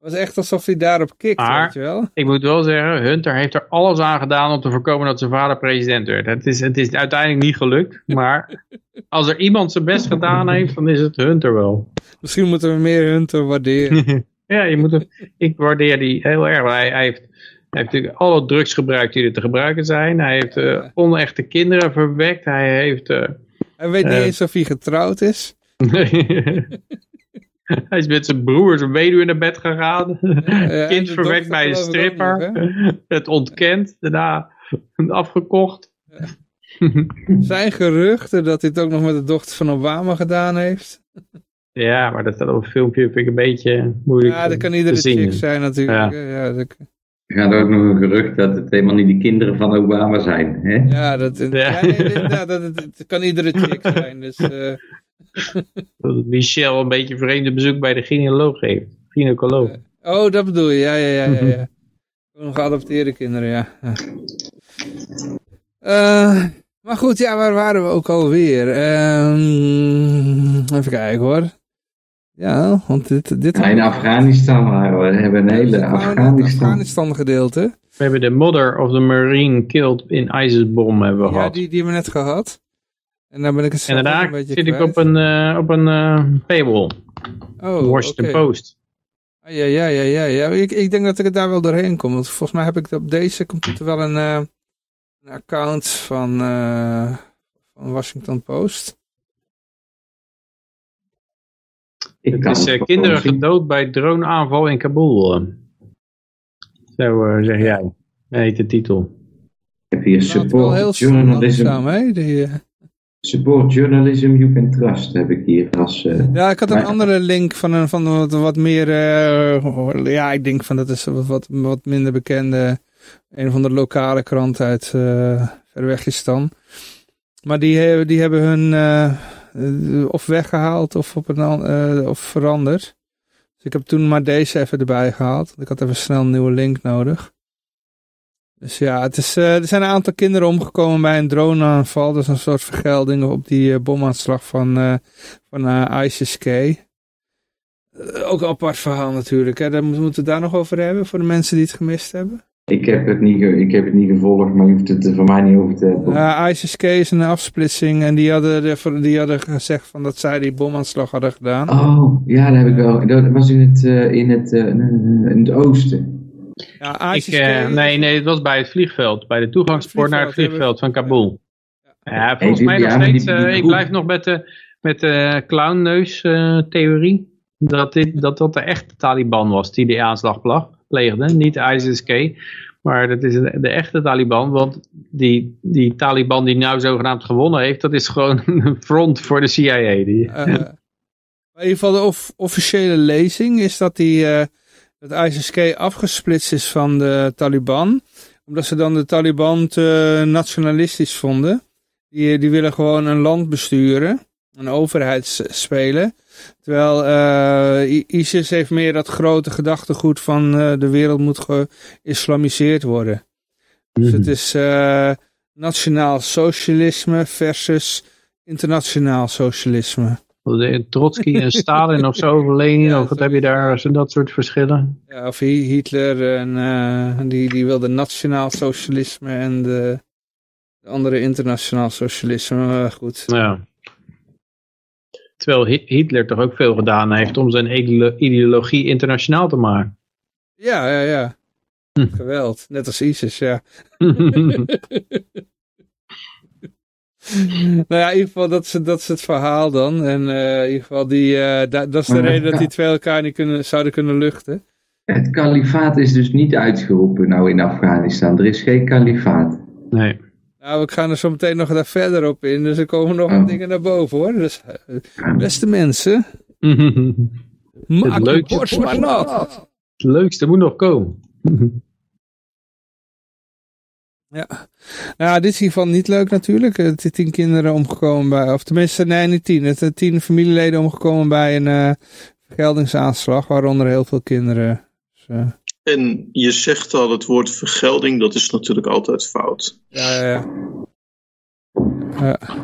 Het was echt alsof hij daarop kikt, Maar- weet je wel. Ik moet wel zeggen, Hunter heeft er alles aan gedaan om te voorkomen dat zijn vader president werd. Het is, het is uiteindelijk niet gelukt, maar als er iemand zijn best gedaan heeft, dan is het Hunter wel. Misschien moeten we meer hun te waarderen. Ja, je moet ik waardeer die heel erg. Hij, hij heeft, hij heeft natuurlijk alle drugs gebruikt die er te gebruiken zijn. Hij heeft eh, onechte kinderen verwekt. Hij heeft... eh, Hij weet niet Eh. eens of hij getrouwd is. hij is met zijn broer, zijn weduwe naar bed gegaan. Kind verwekt bij een stripper. nog, het ontkend. Daarna afgekocht. Zijn geruchten dat hij het ook nog met de dochter van Obama gedaan heeft. Ja, maar dat staat op een filmpje vind ik een beetje moeilijk Ja, dat kan iedere chick zijn natuurlijk. Ja. Ja, dat, Er gaat ook nog een gerucht dat het helemaal niet de kinderen van Obama zijn. Hè? ja, dat, ja. inderdaad, dat, dat, dat kan iedere chick zijn. Dus, eh, Dat Michel een beetje vreemde bezoek bij de gynaecoloog heeft. Gynaecoloog. oh, dat bedoel je. Ja, ja, ja. ja, ja. Nog geadopteerde kinderen, ja. Eh, maar goed, ja, waar waren we ook alweer? Ehm even kijken hoor. Ja, want dit... dit Ja, in Afghanistan waren we. We hebben een hele Afghanistan. Afghanistan gedeelte. We hebben de mother of the marine killed in ISIS-bom hebben we Ja, gehad. die, die hebben we net gehad. En dan ben ik het en een beetje zit ik op een, eh, op een eh, paywall. oh, Washington. Post. Ah, Ja, ja, ja, ja. ja. Ik, ik denk dat ik het daar wel doorheen kom. Want volgens mij heb ik op deze computer wel een, eh, een account van, eh, van Washington Post. Ik is eh, kinderen gedood bij droneaanval in Kabul. eh. Zo eh, zeg jij. Heet de titel. Ik heb hier Nou, support journalism, langzaam, hè? Die, eh. support journalism you can trust heb ik hier als... eh, Ja, ik had een Maar- andere link van een van wat, wat meer. eh, ja, ik denk van dat is wat, wat, minder bekende. Een van de lokale kranten uit uh, Verwegistan. Maar die, hebben- die hebben hun of weggehaald of, op een, eh, of veranderd. Dus ik heb toen maar deze even erbij gehaald. Ik had even snel een nieuwe link nodig. Dus ja, het is, eh, er zijn een aantal kinderen omgekomen bij een droneaanval. Dat is een soort vergelding op die eh, bomaanslag van, eh, van eh, ISIS-K. Eh, ook een apart verhaal natuurlijk. Hè. Moeten we het daar nog over hebben voor de mensen die het gemist hebben. Ik, heb het niet ik heb het niet gevolgd, maar je hoeft het er voor mij niet over te hebben. Uh, ISIS-K is een afsplitsing en die hadden, de- die hadden gezegd van dat zij die bomaanslag hadden gedaan. Oh, ja, dat heb ik wel. Dat was in het, eh, in het, eh, in het oosten. Ja, Ik, ISIS-K eh, nee, nee, het was bij het vliegveld. Bij de toegangspoort naar het vliegveld, van Kabul. Ja, volgens mij nog ja, steeds. die- eh, die ik blijf nog met de, met de clownneus-theorie. dat, dit, dat dat de echte Taliban was die die aanslag plag- pleegde. Niet ISIS-K. Maar dat is de, echte Taliban. Want die, die Taliban die nou zogenaamd gewonnen heeft. Dat is gewoon een front voor de CIA. Die, Eh, in ieder geval de of- officiële lezing is dat, die, eh, dat ISIS-K afgesplitst is van de Taliban. Omdat ze dan de Taliban te nationalistisch vonden. Die, die willen gewoon een land besturen. Een overheid s- spelen. Terwijl eh, ISIS heeft meer dat grote gedachtegoed van eh, de wereld moet geïslamiseerd worden. Dus het is eh, nationaal socialisme versus internationaal socialisme. Trotsky en Stalin of zo, Lenin, Ja, of wat heb je daar, zo dat soort verschillen? Ja, of Hi- Hitler en die, die wilde nationaal socialisme en de, de andere internationaal socialisme. Maar goed. Ja. Terwijl Hi- Hitler toch ook veel gedaan heeft om zijn ideolo- ideologie internationaal te maken. Ja, ja, ja. Hm. Geweld. Net als ISIS, ja. nou ja, in ieder geval, dat is, dat is het verhaal dan. En eh, in ieder geval, die, eh, da- dat is de Maar- reden dat die twee elkaar niet kunnen, zouden kunnen luchten. Het kalifaat is dus niet uitgeroepen nou in Afghanistan. Er is geen kalifaat. nee. Nou, we gaan er zo meteen nog daar verder op in. Dus er komen nog wat Oh. dingen naar boven hoor. Dus, eh, beste mensen, het maak borst maar nat. leukste moet nog komen. Ja. Nou, dit is in ieder geval niet leuk natuurlijk. Het is tien kinderen omgekomen bij, of tenminste, nee, niet tien. Het zijn tien familieleden omgekomen bij een eh, vergeldingsaanslag, waaronder heel veel kinderen. Dus, eh, En je zegt al het woord vergelding, dat is natuurlijk altijd fout. ja, ja, ja.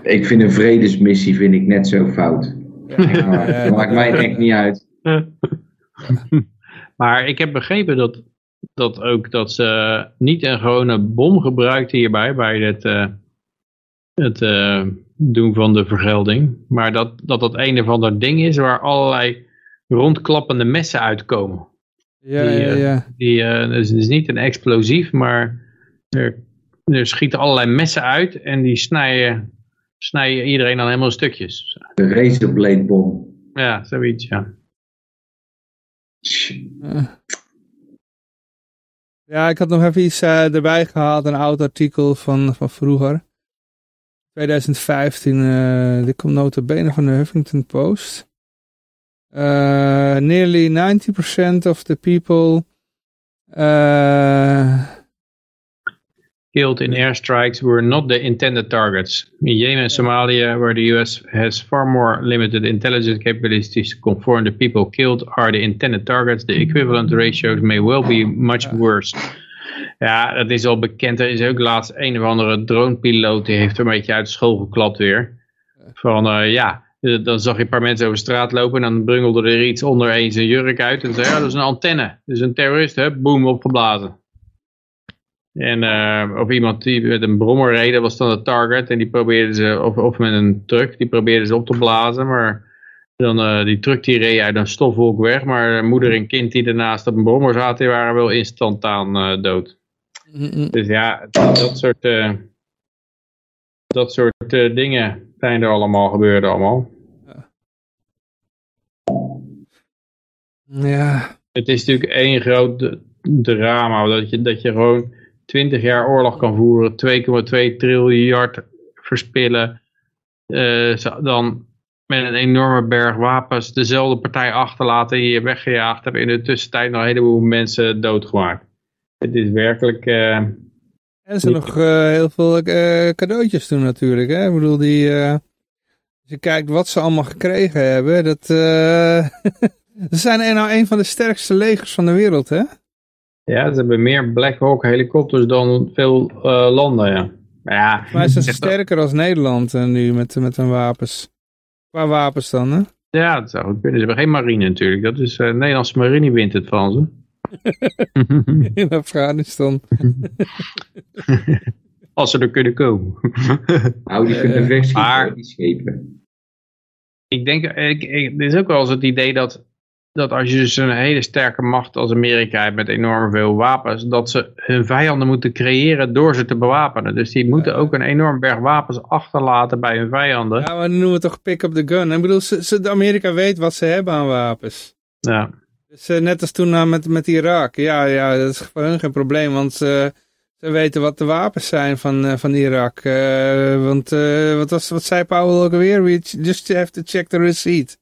Ik vind een vredesmissie vind ik net zo fout. Ja, ja, dat maakt mij echt niet uit. maar ik heb begrepen dat, dat ook dat ze niet een gewone bom gebruikten hierbij, bij het, eh, het eh, doen van de vergelding. Maar dat, dat dat een of ander ding is waar allerlei rondklappende messen uitkomen. Ja, Die, ja, eh, ja. Die, eh, dus het is niet een explosief, maar er, er schieten allerlei messen uit en die snijden, snijden iedereen dan helemaal in stukjes. De razorblade-bom. Ja, zoiets, ja. Eh. Ja, ik had nog even iets eh, erbij gehaald, een oud artikel van, van vroeger. 2015, eh dit komt nota bene van de Huffington Post. Eh, nearly 90% of the people eh, Killed in airstrikes were not the intended targets. In Yemen and Somalia, where the US has far more limited intelligence capabilities to confirm the people killed are the intended targets, the equivalent ratios may well be much worse. Ja, dat is al bekend. Er is ook laatst een of andere dronepiloot die heeft een beetje uit school geklapt weer. Van eh, ja, dan zag je een paar mensen over straat lopen en dan brungelde er iets onder een zijn jurk uit. En zei ja, dat is een antenne. Dat is een terrorist, hè? boom, opgeblazen. En eh, of iemand die met een brommer reed, dat was dan de target. En die probeerden ze, of, of met een truck, die probeerden ze op te blazen. Maar dan, eh, die truck die reed uit een stofwolk weg. Maar moeder en kind die ernaast op een brommer zaten, die waren wel instantaan eh, dood. mm, mm. Dus ja, dat soort, eh, dat soort eh, dingen zijn er allemaal, gebeurd allemaal. Ja, Het is natuurlijk één groot drama. Dat je, dat je gewoon 20 jaar oorlog kan voeren. 2,2 triljard verspillen. eh, dan met een enorme berg wapens dezelfde partij achterlaten. Die je weggejaagd hebt. In de tussentijd nog een heleboel mensen doodgemaakt. Het is werkelijk... eh, En ze nog eh, heel veel eh, cadeautjes doen natuurlijk. Hè? Ik bedoel, die, eh, als je kijkt wat ze allemaal gekregen hebben. Dat, eh ze zijn nou een van de sterkste legers van de wereld. Hè? ja, ze hebben meer Black Hawk helikopters dan veel eh, landen. Ja. Maar ja, Maar ze zijn sterker als Nederland eh, nu met, met hun wapens. Qua wapens dan, hè? Ja, dat zou goed kunnen. Ze hebben geen marine natuurlijk. Dat is, eh, de Nederlandse marine wint het van ze. In Afghanistan. Als ze er kunnen komen. Nou, die kunnen wegschieten, maar- die schepen. ik denk, ik, ik, er is ook wel eens het idee dat, dat als je dus een hele sterke macht als Amerika hebt met enorm veel wapens, dat ze hun vijanden moeten creëren door ze te bewapenen. Dus die moeten ook een enorm berg wapens achterlaten bij hun vijanden. Ja, maar dan noemen we toch pick up the gun. Ik bedoel, ze, ze, Amerika weet wat ze hebben aan wapens. Ja. Dus net als toen nou met, met Irak. Ja, ja, dat is voor hun geen probleem, want ze, ze weten wat de wapens zijn van, eh, van Irak. Eh, want eh, wat, was, wat zei Powell ook alweer? We just have to check the receipt.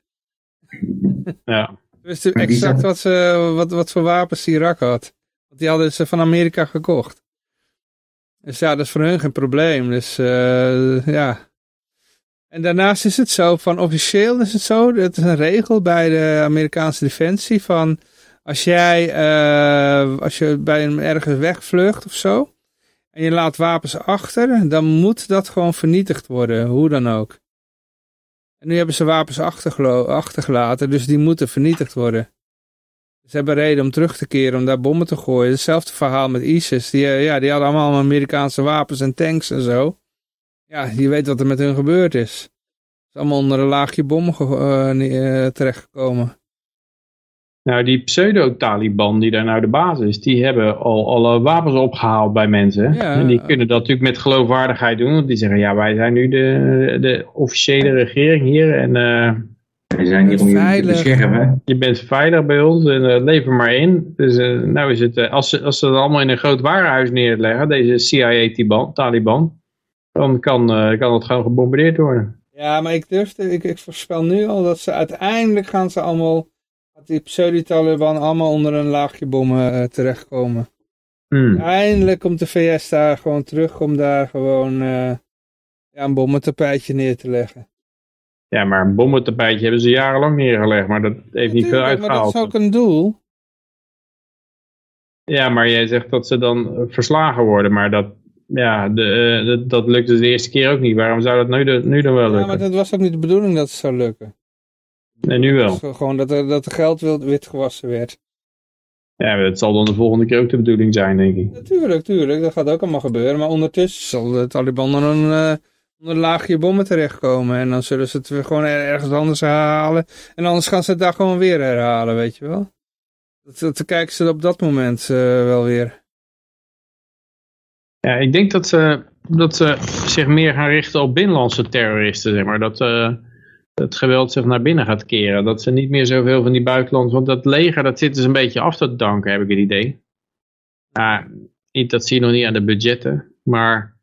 Ja. Die exact wat, ze, wat, wat voor wapens Irak had. Want die hadden ze van Amerika gekocht. Dus ja, dat is voor hun geen probleem. Dus eh, ja. En daarnaast is het zo, van officieel is het zo, dat is een regel bij de Amerikaanse defensie van als jij, eh, als je bij een ergens wegvlucht of zo, en je laat wapens achter, dan moet dat gewoon vernietigd worden, hoe dan ook. En nu hebben ze wapens achtergelaten, dus die moeten vernietigd worden. Ze hebben reden om terug te keren, om daar bommen te gooien. Hetzelfde verhaal met ISIS. Die, eh, ja, die hadden allemaal Amerikaanse wapens en tanks en zo. Ja, je weet wat er met hun gebeurd is. Ze zijn allemaal onder een laagje bommen eh, eh, terechtgekomen. Nou, die pseudo-Taliban die daar nou de baas is, die hebben al alle wapens opgehaald bij mensen. Ja. en die kunnen dat natuurlijk met geloofwaardigheid doen. Want die zeggen, ja, wij zijn nu de, de officiële regering hier. En eh, We zijn hier om jullie te Veilig. beschermen. je bent veilig bij ons en eh, lever maar in. Dus eh, nou is het, eh, als, ze, als ze dat allemaal in een groot warenhuis neerleggen, deze CIA-Taliban, dan kan, eh, kan het gewoon gebombardeerd worden. Ja, maar ik durf, te- ik, ik voorspel nu al dat ze uiteindelijk gaan ze allemaal, die pseudo-Taliban allemaal onder een laagje bommen eh, terechtkomen. Hmm. Eindelijk komt de VS daar gewoon terug om daar gewoon eh, ja, een bommentapijtje neer te leggen. Ja, maar een bommentapijtje hebben ze jarenlang neergelegd, maar dat heeft niet veel Tuurlijk, maar dat uitgehaald. is ook een doel. Ja, maar jij zegt dat ze dan eh, verslagen worden, maar dat, ja, de, dat, dat lukt dus de eerste keer ook niet. Waarom zou dat nu, de, nu dan wel Ja, lukken? maar dat was ook niet de bedoeling dat het zou lukken. De En nu wel. Dus gewoon dat er, dat er geld wil- witgewassen werd. Ja, dat zal dan de volgende keer ook de bedoeling zijn, denk ik. Natuurlijk, tuurlijk, dat gaat ook allemaal gebeuren. Maar ondertussen zal de Taliban dan een, eh, een laagje bommen terechtkomen. En dan zullen ze het weer gewoon er- ergens anders herhalen. En anders gaan ze het daar gewoon weer herhalen, weet je wel. Dat, dat kijken ze op dat moment eh, wel weer. Ja, ik denk dat ze, dat ze zich meer gaan richten op binnenlandse terroristen, zeg maar. Dat eh, het geweld zich naar binnen gaat keren. Dat ze niet meer zoveel van die buitenlandse... Want dat leger, dat zit dus een beetje af te danken, heb ik het idee. Nou, dat zie je nog niet aan de budgetten. Maar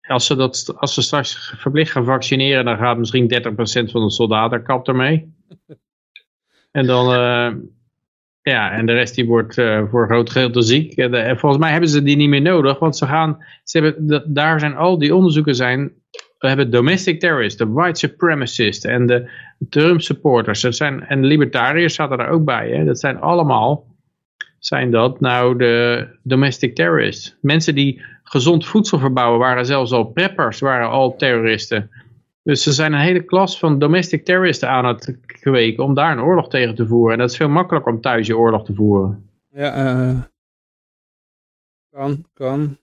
als ze, dat, als ze straks verplicht gaan vaccineren... dan gaat misschien 30% van de soldaten kapt ermee. En dan... eh, ja, en de rest die wordt eh, voor een groot gedeelte ziek. En, eh, En volgens mij hebben ze die niet meer nodig, want ze gaan, ze hebben, da- daar zijn al die onderzoeken zijn, we hebben domestic terrorists, de white supremacists en de Trump supporters. Dat zijn, en libertariërs zaten daar ook bij. Hè. Dat zijn allemaal, zijn dat nou de domestic terrorists. Mensen die gezond voedsel verbouwen waren zelfs al preppers, waren al terroristen. Dus ze zijn een hele klas van domestic terroristen aan het kweken om daar een oorlog tegen te voeren. En dat is veel makkelijker om thuis je oorlog te voeren. Ja, eh kan, kan.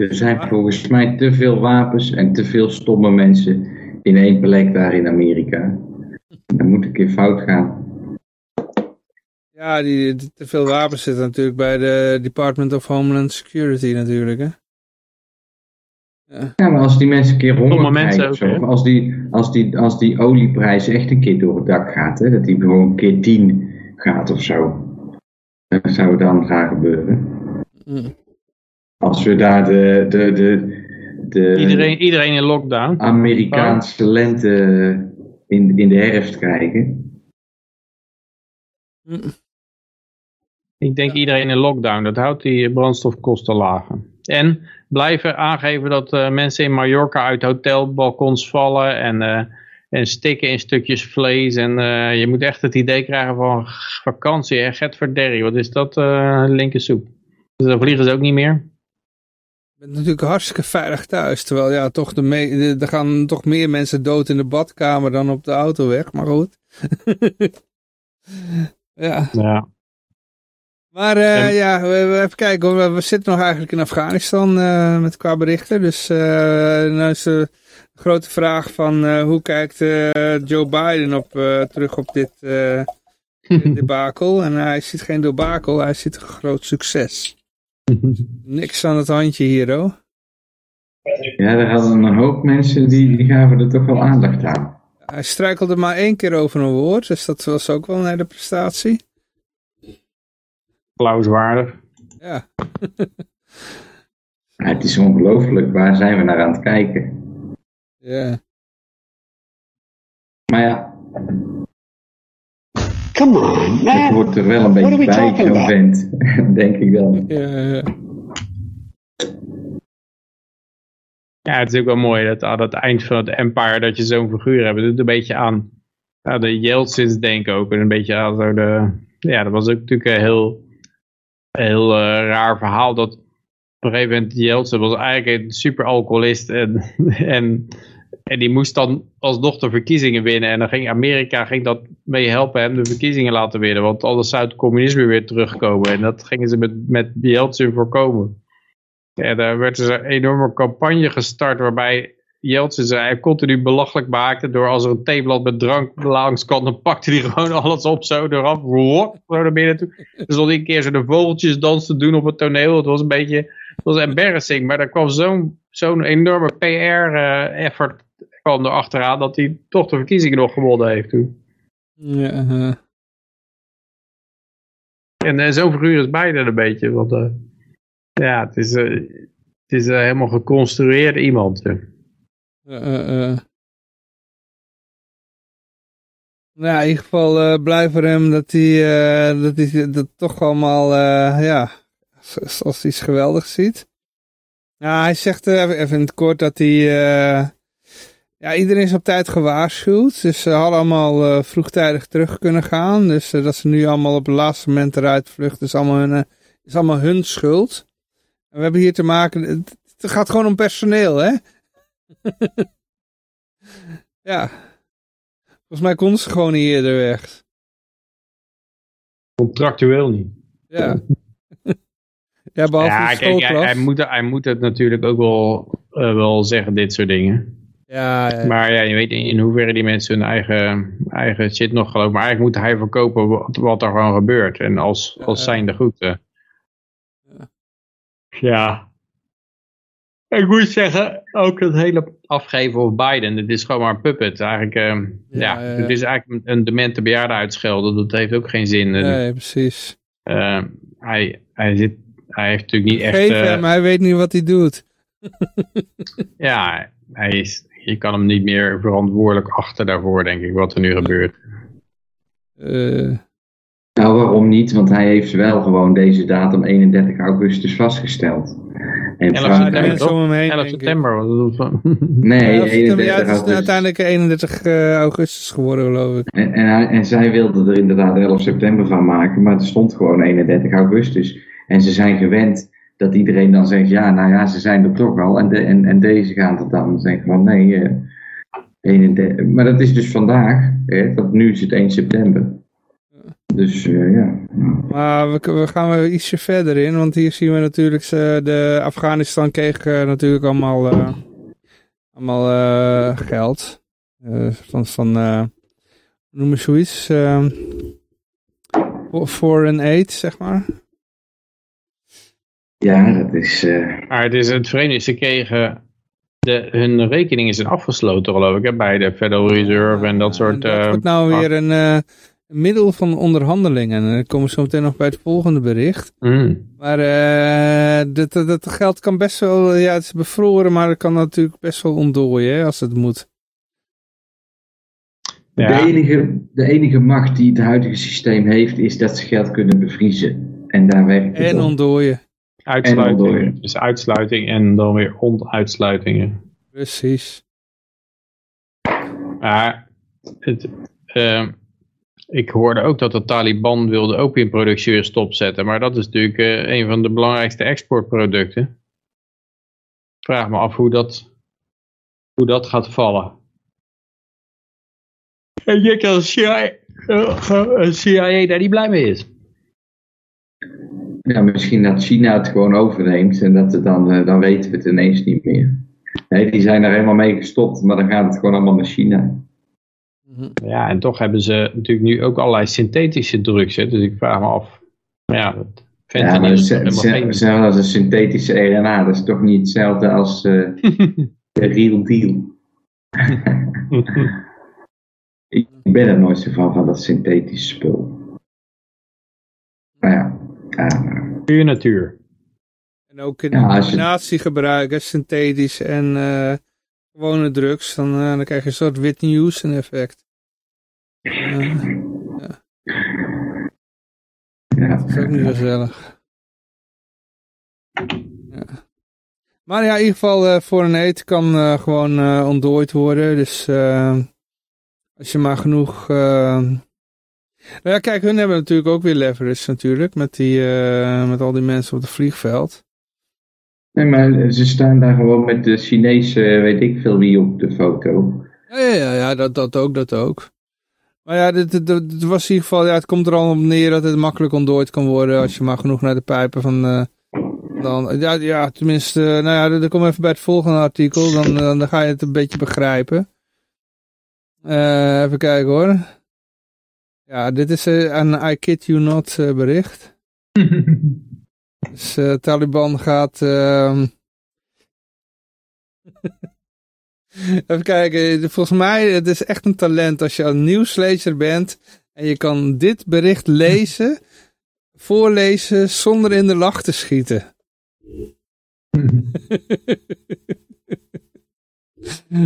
Er zijn volgens mij te veel wapens en te veel stomme mensen in één plek daar in Amerika. Dat moet een keer fout gaan. Ja, die, die- te veel wapens zitten natuurlijk bij de Department of Homeland Security natuurlijk, hè. Ja, Ja, maar als die mensen een keer honger krijgen of ook, zo, hè? of als die, als, die, als die olieprijs echt een keer door het dak gaat, hè, dat die gewoon een keer tien gaat of zo. Dat zou dan gaan gebeuren. Mm. Als we daar de, de, de, de Iedereen, iedereen in lockdown. Amerikaanse lente in, in de herfst krijgen. Ik denk iedereen in lockdown. Dat houdt die brandstofkosten lager. En blijven aangeven dat eh, mensen in Mallorca uit hotelbalkons vallen en, eh, en stikken in stukjes vlees. En eh, je moet echt het idee krijgen van vakantie. Hè? Get verderrie, wat is dat? eh linker soep. Dus dan vliegen ze ook niet meer. Bent natuurlijk hartstikke veilig thuis. Terwijl ja, toch de me er gaan toch meer mensen dood in de badkamer dan op de autoweg. Maar goed. ja. Ja. Maar eh, En- ja, even kijken hoor. We, we zitten nog eigenlijk in Afghanistan eh, met qua berichten. Dus eh nou is de grote vraag van hoe kijkt Joe Biden op, terug op dit debakel. En hij ziet geen debakel, hij ziet een groot succes. Niks aan het handje hier hoor. Ja, daar hadden een hoop mensen die, die gaven er toch wel aandacht aan. Hij struikelde maar één keer over een woord, dus dat was ook wel een hele prestatie. Applauswaardig. Ja, Ja, het is ongelooflijk, waar zijn we naar aan het kijken? ja. Maar ja, Come on, het wordt er wel een beetje we bij, zo'n vent. Denk ik wel. ja, ja. Ja, het is ook wel mooi dat aan het eind van het empire dat je zo'n figuur hebt. Het doet een beetje aan ja, de Yeltsins denken ook. En een beetje aan zo de... Ja, dat was ook natuurlijk een heel, heel eh, raar verhaal. Dat op een gegeven moment Yeltsin was eigenlijk een super alcoholist. En, en, en die moest dan alsnog de verkiezingen winnen. En dan ging Amerika ging dat mee helpen hem de verkiezingen laten winnen. Want anders zou het communisme weer terugkomen. En dat gingen ze met, met Yeltsin voorkomen. Ja, daar werd dus een enorme campagne gestart waarbij Jeltsin ze eigenlijk continu belachelijk maakte door als er een theeblad met drank langs kwam, dan pakte hij gewoon alles op zo eraf, wop, zo naar binnen toe. Er stond een keer zo de vogeltjesdans te doen op het toneel, het was een beetje, het was embarrassing, maar er kwam zo'n zo'n enorme PR-effort kwam er achteraan dat hij toch de verkiezingen nog gewonnen heeft toen. ja eh. En eh, zo'n figuur is Biden een beetje, want eh, ja, het is, eh, het is helemaal geconstrueerd iemand. Nou, in ieder geval blij voor hem dat hij dat, hij dat toch allemaal, ja, als, als hij iets geweldigs ziet. Ja, hij zegt even, in het kort dat hij, ja, iedereen is op tijd gewaarschuwd. Dus ze hadden allemaal eh, vroegtijdig terug kunnen gaan. Dus eh, dat ze nu allemaal op het laatste moment eruit vluchten, is allemaal hun, eh, is allemaal hun schuld. En we hebben hier te maken, het, het gaat gewoon om personeel, hè? ja. Volgens mij konden ze gewoon niet eerder weg. Contractueel niet. Ja. ja, behalve ja, kijk, hij, moet, hij moet het natuurlijk ook wel, wel zeggen, dit soort dingen. Ja, ja, Maar ja, je weet in, hoeverre die mensen hun eigen, eigen shit nog geloven. Maar eigenlijk moet hij verkopen wat, wat er gewoon gebeurt. En als, als zijnde goed. eh. Ja. Ik moet zeggen, ook het hele afgeven op Biden. Het is gewoon maar een puppet. Eigenlijk, eh, Ja, het is eigenlijk een demente bejaarde uitschelden. Dat heeft ook geen zin. Nee, precies. eh, hij, hij, zit, hij heeft natuurlijk niet echt... Geef eh, hem, hij weet niet wat hij doet. Ja, hij is, je kan hem niet meer verantwoordelijk achter daarvoor, denk ik, wat er nu gebeurt. Eh, Nou, waarom niet? Want hij heeft wel gewoon deze datum 31 augustus vastgesteld. En 11 de Frankrijk... mensen om hem heen, 11 denk ik. september. Je? Nee, ja, of het- 31 ja, het is augustus. uiteindelijk 31 eh, augustus geworden, geloof ik. En, en, hij- en zij wilden er inderdaad 11 september van maken, maar er stond gewoon 31 augustus. En ze zijn gewend dat iedereen dan zegt, ja, nou ja, ze zijn er toch al. En, de, en, en deze gaan er dan zeggen van, nee, eh, 31. Maar dat is dus vandaag, hè, nu is het 1 september. Dus eh, ja. Maar we, we gaan weer ietsje verder in, want hier zien we natuurlijk, ze, de Afghanistan kreeg eh, natuurlijk allemaal, eh, allemaal eh, geld. Eh, van, van eh, noem je zoiets? eh, for- foreign aid, zeg maar. Ja, dat is... eh, Maar het, is, het vreemde is, ze kregen, de, hun rekeningen zijn afgesloten geloof ik, hè, bij de Federal Reserve en dat soort... Dat eh, wordt nou weer een eh, een middel van onderhandeling. En dan komen we zo meteen nog bij het volgende bericht. mm. Maar eh, dat, dat, dat geld kan best wel, ja het is bevroren, maar het kan natuurlijk best wel ontdooien hè, als het moet. de, enige, de enige macht die het huidige systeem heeft, is dat ze geld kunnen bevriezen. En daar werkt het En ontdooien, uitsluiting. Dus uitsluiting en dan weer ontuitsluitingen. precies. Maar het, ehm, ik hoorde ook dat de Taliban wilde opiumproductie weer stopzetten. Maar dat is natuurlijk eh, een van de belangrijkste exportproducten. Ik vraag me af hoe dat, hoe dat gaat vallen. En je kan CIA, eh, CIA daar niet blij mee is. Ja, misschien dat China het gewoon overneemt en dat het dan, eh, dan weten we het ineens niet meer. Nee, die zijn er helemaal mee gestopt, maar dan gaat het gewoon allemaal naar China. Ja, en toch hebben ze natuurlijk nu ook allerlei synthetische drugs. Hè, dus ik vraag me af. Ja, dat Ja, maar is is- helemaal het geen... is zelfs als een synthetische RNA, dat is toch niet hetzelfde als eh, de real deal. Ik ben er nooit zo van, van dat synthetische spul. Maar ja, Puur natuur. En ook in Ja, de als je- combinatie gebruiken, synthetisch en eh, gewone drugs, dan, eh, dan krijg je een soort Whitney Houston effect. Eh, ja. dat is ook niet gezellig. Ja. Maar ja, in ieder geval eh, voor een eet kan eh, gewoon eh, ontdooid worden. Dus eh, als je maar genoeg... eh, Nou ja, kijk, hun hebben natuurlijk ook weer leverage natuurlijk. Met, die, eh, met al die mensen op het vliegveld. Nee, maar ze staan daar gewoon met de Chinese, weet ik veel wie, op de foto. Ja, ja, ja, ja dat, dat ook, dat ook. Maar ja, dit, dit, was in ieder geval, ja, het komt er al op neer dat het makkelijk ontdooid kan worden als je maar genoeg naar de pijpen van, eh, dan, ja, ja, tenminste, nou ja, dan kom even bij het volgende artikel, dan, dan, dan ga je het een beetje begrijpen. Eh, even kijken hoor. Ja, dit is eh, een I kid you not eh, bericht. Dus eh, Taliban gaat... ehm, Even kijken, volgens mij het is echt een talent als je een nieuwslezer bent en je kan dit bericht lezen, voorlezen zonder in de lach te schieten.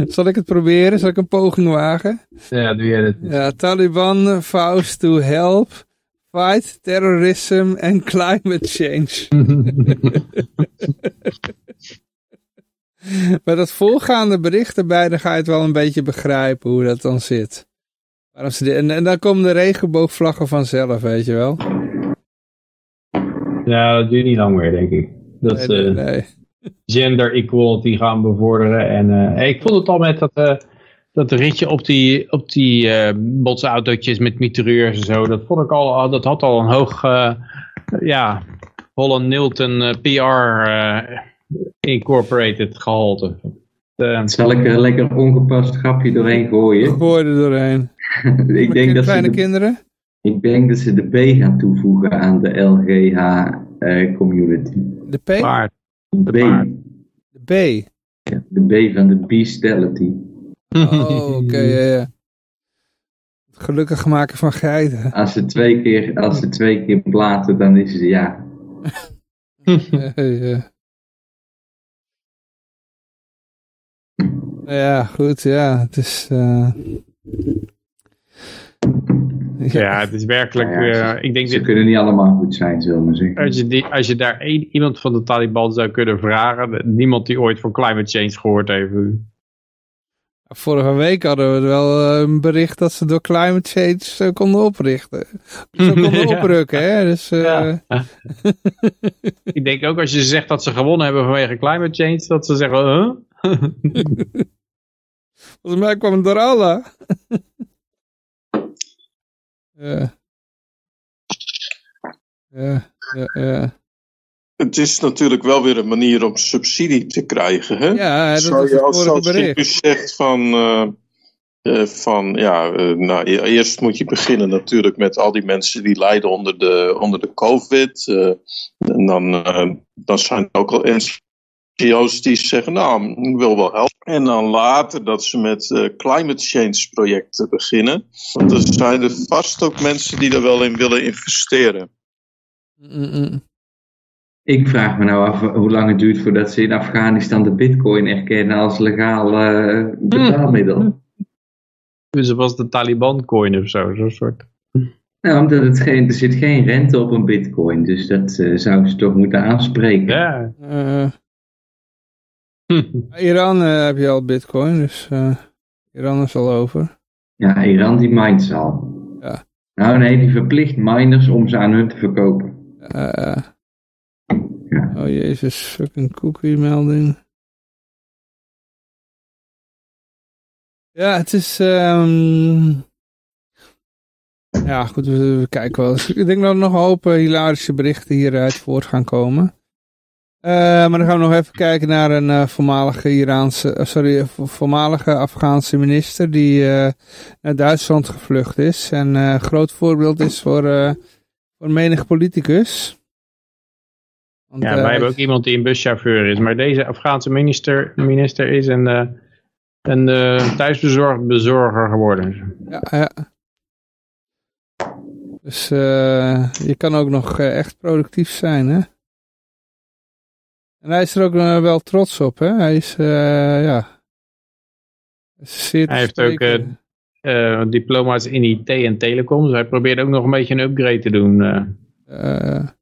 Zal ik het proberen? Zal ik een poging wagen? Ja, doe jij dat. Ja, Taliban vows to help fight terrorism and climate change. Bij dat volgaande bericht erbij, dan ga je het wel een beetje begrijpen hoe dat dan zit. Waarom ze dit- en, en dan komen de regenboogvlaggen vanzelf, weet je wel. Ja, dat duurt niet lang meer, denk ik. Dat Nee, nee, nee. Gender equality gaan bevorderen. En eh, ik vond het al met dat, eh, dat ritje op die, op die eh botsautootjes met mitrailleurs en zo, dat vond ik al, dat had al een hoog, eh, ja, Holland Nilton PR eh, Incorporated gehalte. Eh, Zal ik er lekker ongepast grapje doorheen gooien? Gooi er doorheen. ik, denk dat ze kleine de, kinderen? ik denk dat ze de B gaan toevoegen aan de LGH-community. De P? paard. B. De B. Ja, de B van de bestiality. Oh, oké, ja, ja. Het gelukkig maken van geiten. Als ze twee keer, als ze twee keer platen, dan is ze ja. Ja, ja. Ja, goed, ja. Het is... eh, Ja, het is werkelijk, ja, eh, ik denk Ze kunnen niet allemaal goed zijn, zullen we zeggen. als je, die, als je daar één, iemand van de Taliban zou kunnen vragen, niemand die ooit van climate change gehoord heeft. Vorige week hadden we wel eh, een bericht dat ze door climate change eh, konden oprichten. Ze konden Ja. oprukken, hè. Dus, eh, Ja. Ik denk ook als je zegt dat ze gewonnen hebben vanwege climate change, dat ze zeggen, huh? Volgens mij kwam het door Allah. Ja. Ja, ja, ja. Het is natuurlijk wel weer een manier om subsidie te krijgen. Hè? Ja, dat Zou je als zegt van, eh, eh, van ja, eh, nou, e- eerst moet je beginnen natuurlijk met al die mensen die lijden onder de, onder de COVID. eh, en dan, eh, dan zijn er ook al NGO's die zeggen, nou, ik wil wel helpen. En dan later dat ze met eh, climate change projecten beginnen. Want er zijn er vast ook mensen die er wel in willen investeren. Mm, mm. Ik vraag me nou af hoe lang het duurt voordat ze in Afghanistan de bitcoin erkennen als legaal eh, betaalmiddel. Dus het was de Taliban coin of zo, zo'n soort. Nou, omdat het geen, er zit geen rente op een bitcoin, dus dat eh, zou ze toch moeten aanspreken. Ja. Iran eh, heb je al bitcoin, dus eh, Iran is al over. Ja, Iran die mines al. Ja. Nou nee, die verplicht miners om ze aan hun te verkopen. Eh, Ja. Oh jezus, fucking cookie melding. Ja, het is... ehm, Ja, goed, we, we kijken wel. eens. Ik denk dat er nog een hoop hilarische berichten hieruit voort gaan komen. Eh, maar dan gaan we nog even kijken naar een eh, voormalige Iraanse, eh, sorry, voormalige Afghaanse minister die naar Duitsland gevlucht is. En een groot voorbeeld is voor, voor menig politicus. Want, Ja, wij hebben ook iemand die een buschauffeur is. Maar deze Afghaanse minister, minister is een, een thuisbezorgd bezorger geworden. Ja, ja. Dus je kan ook nog echt productief zijn, hè? En hij is er ook eh, wel trots op, hè? Hij is, eh, ja... Zeer Hij heeft ook eh, diploma's in IT en telecom. Dus hij probeert ook nog een beetje een upgrade te doen. maar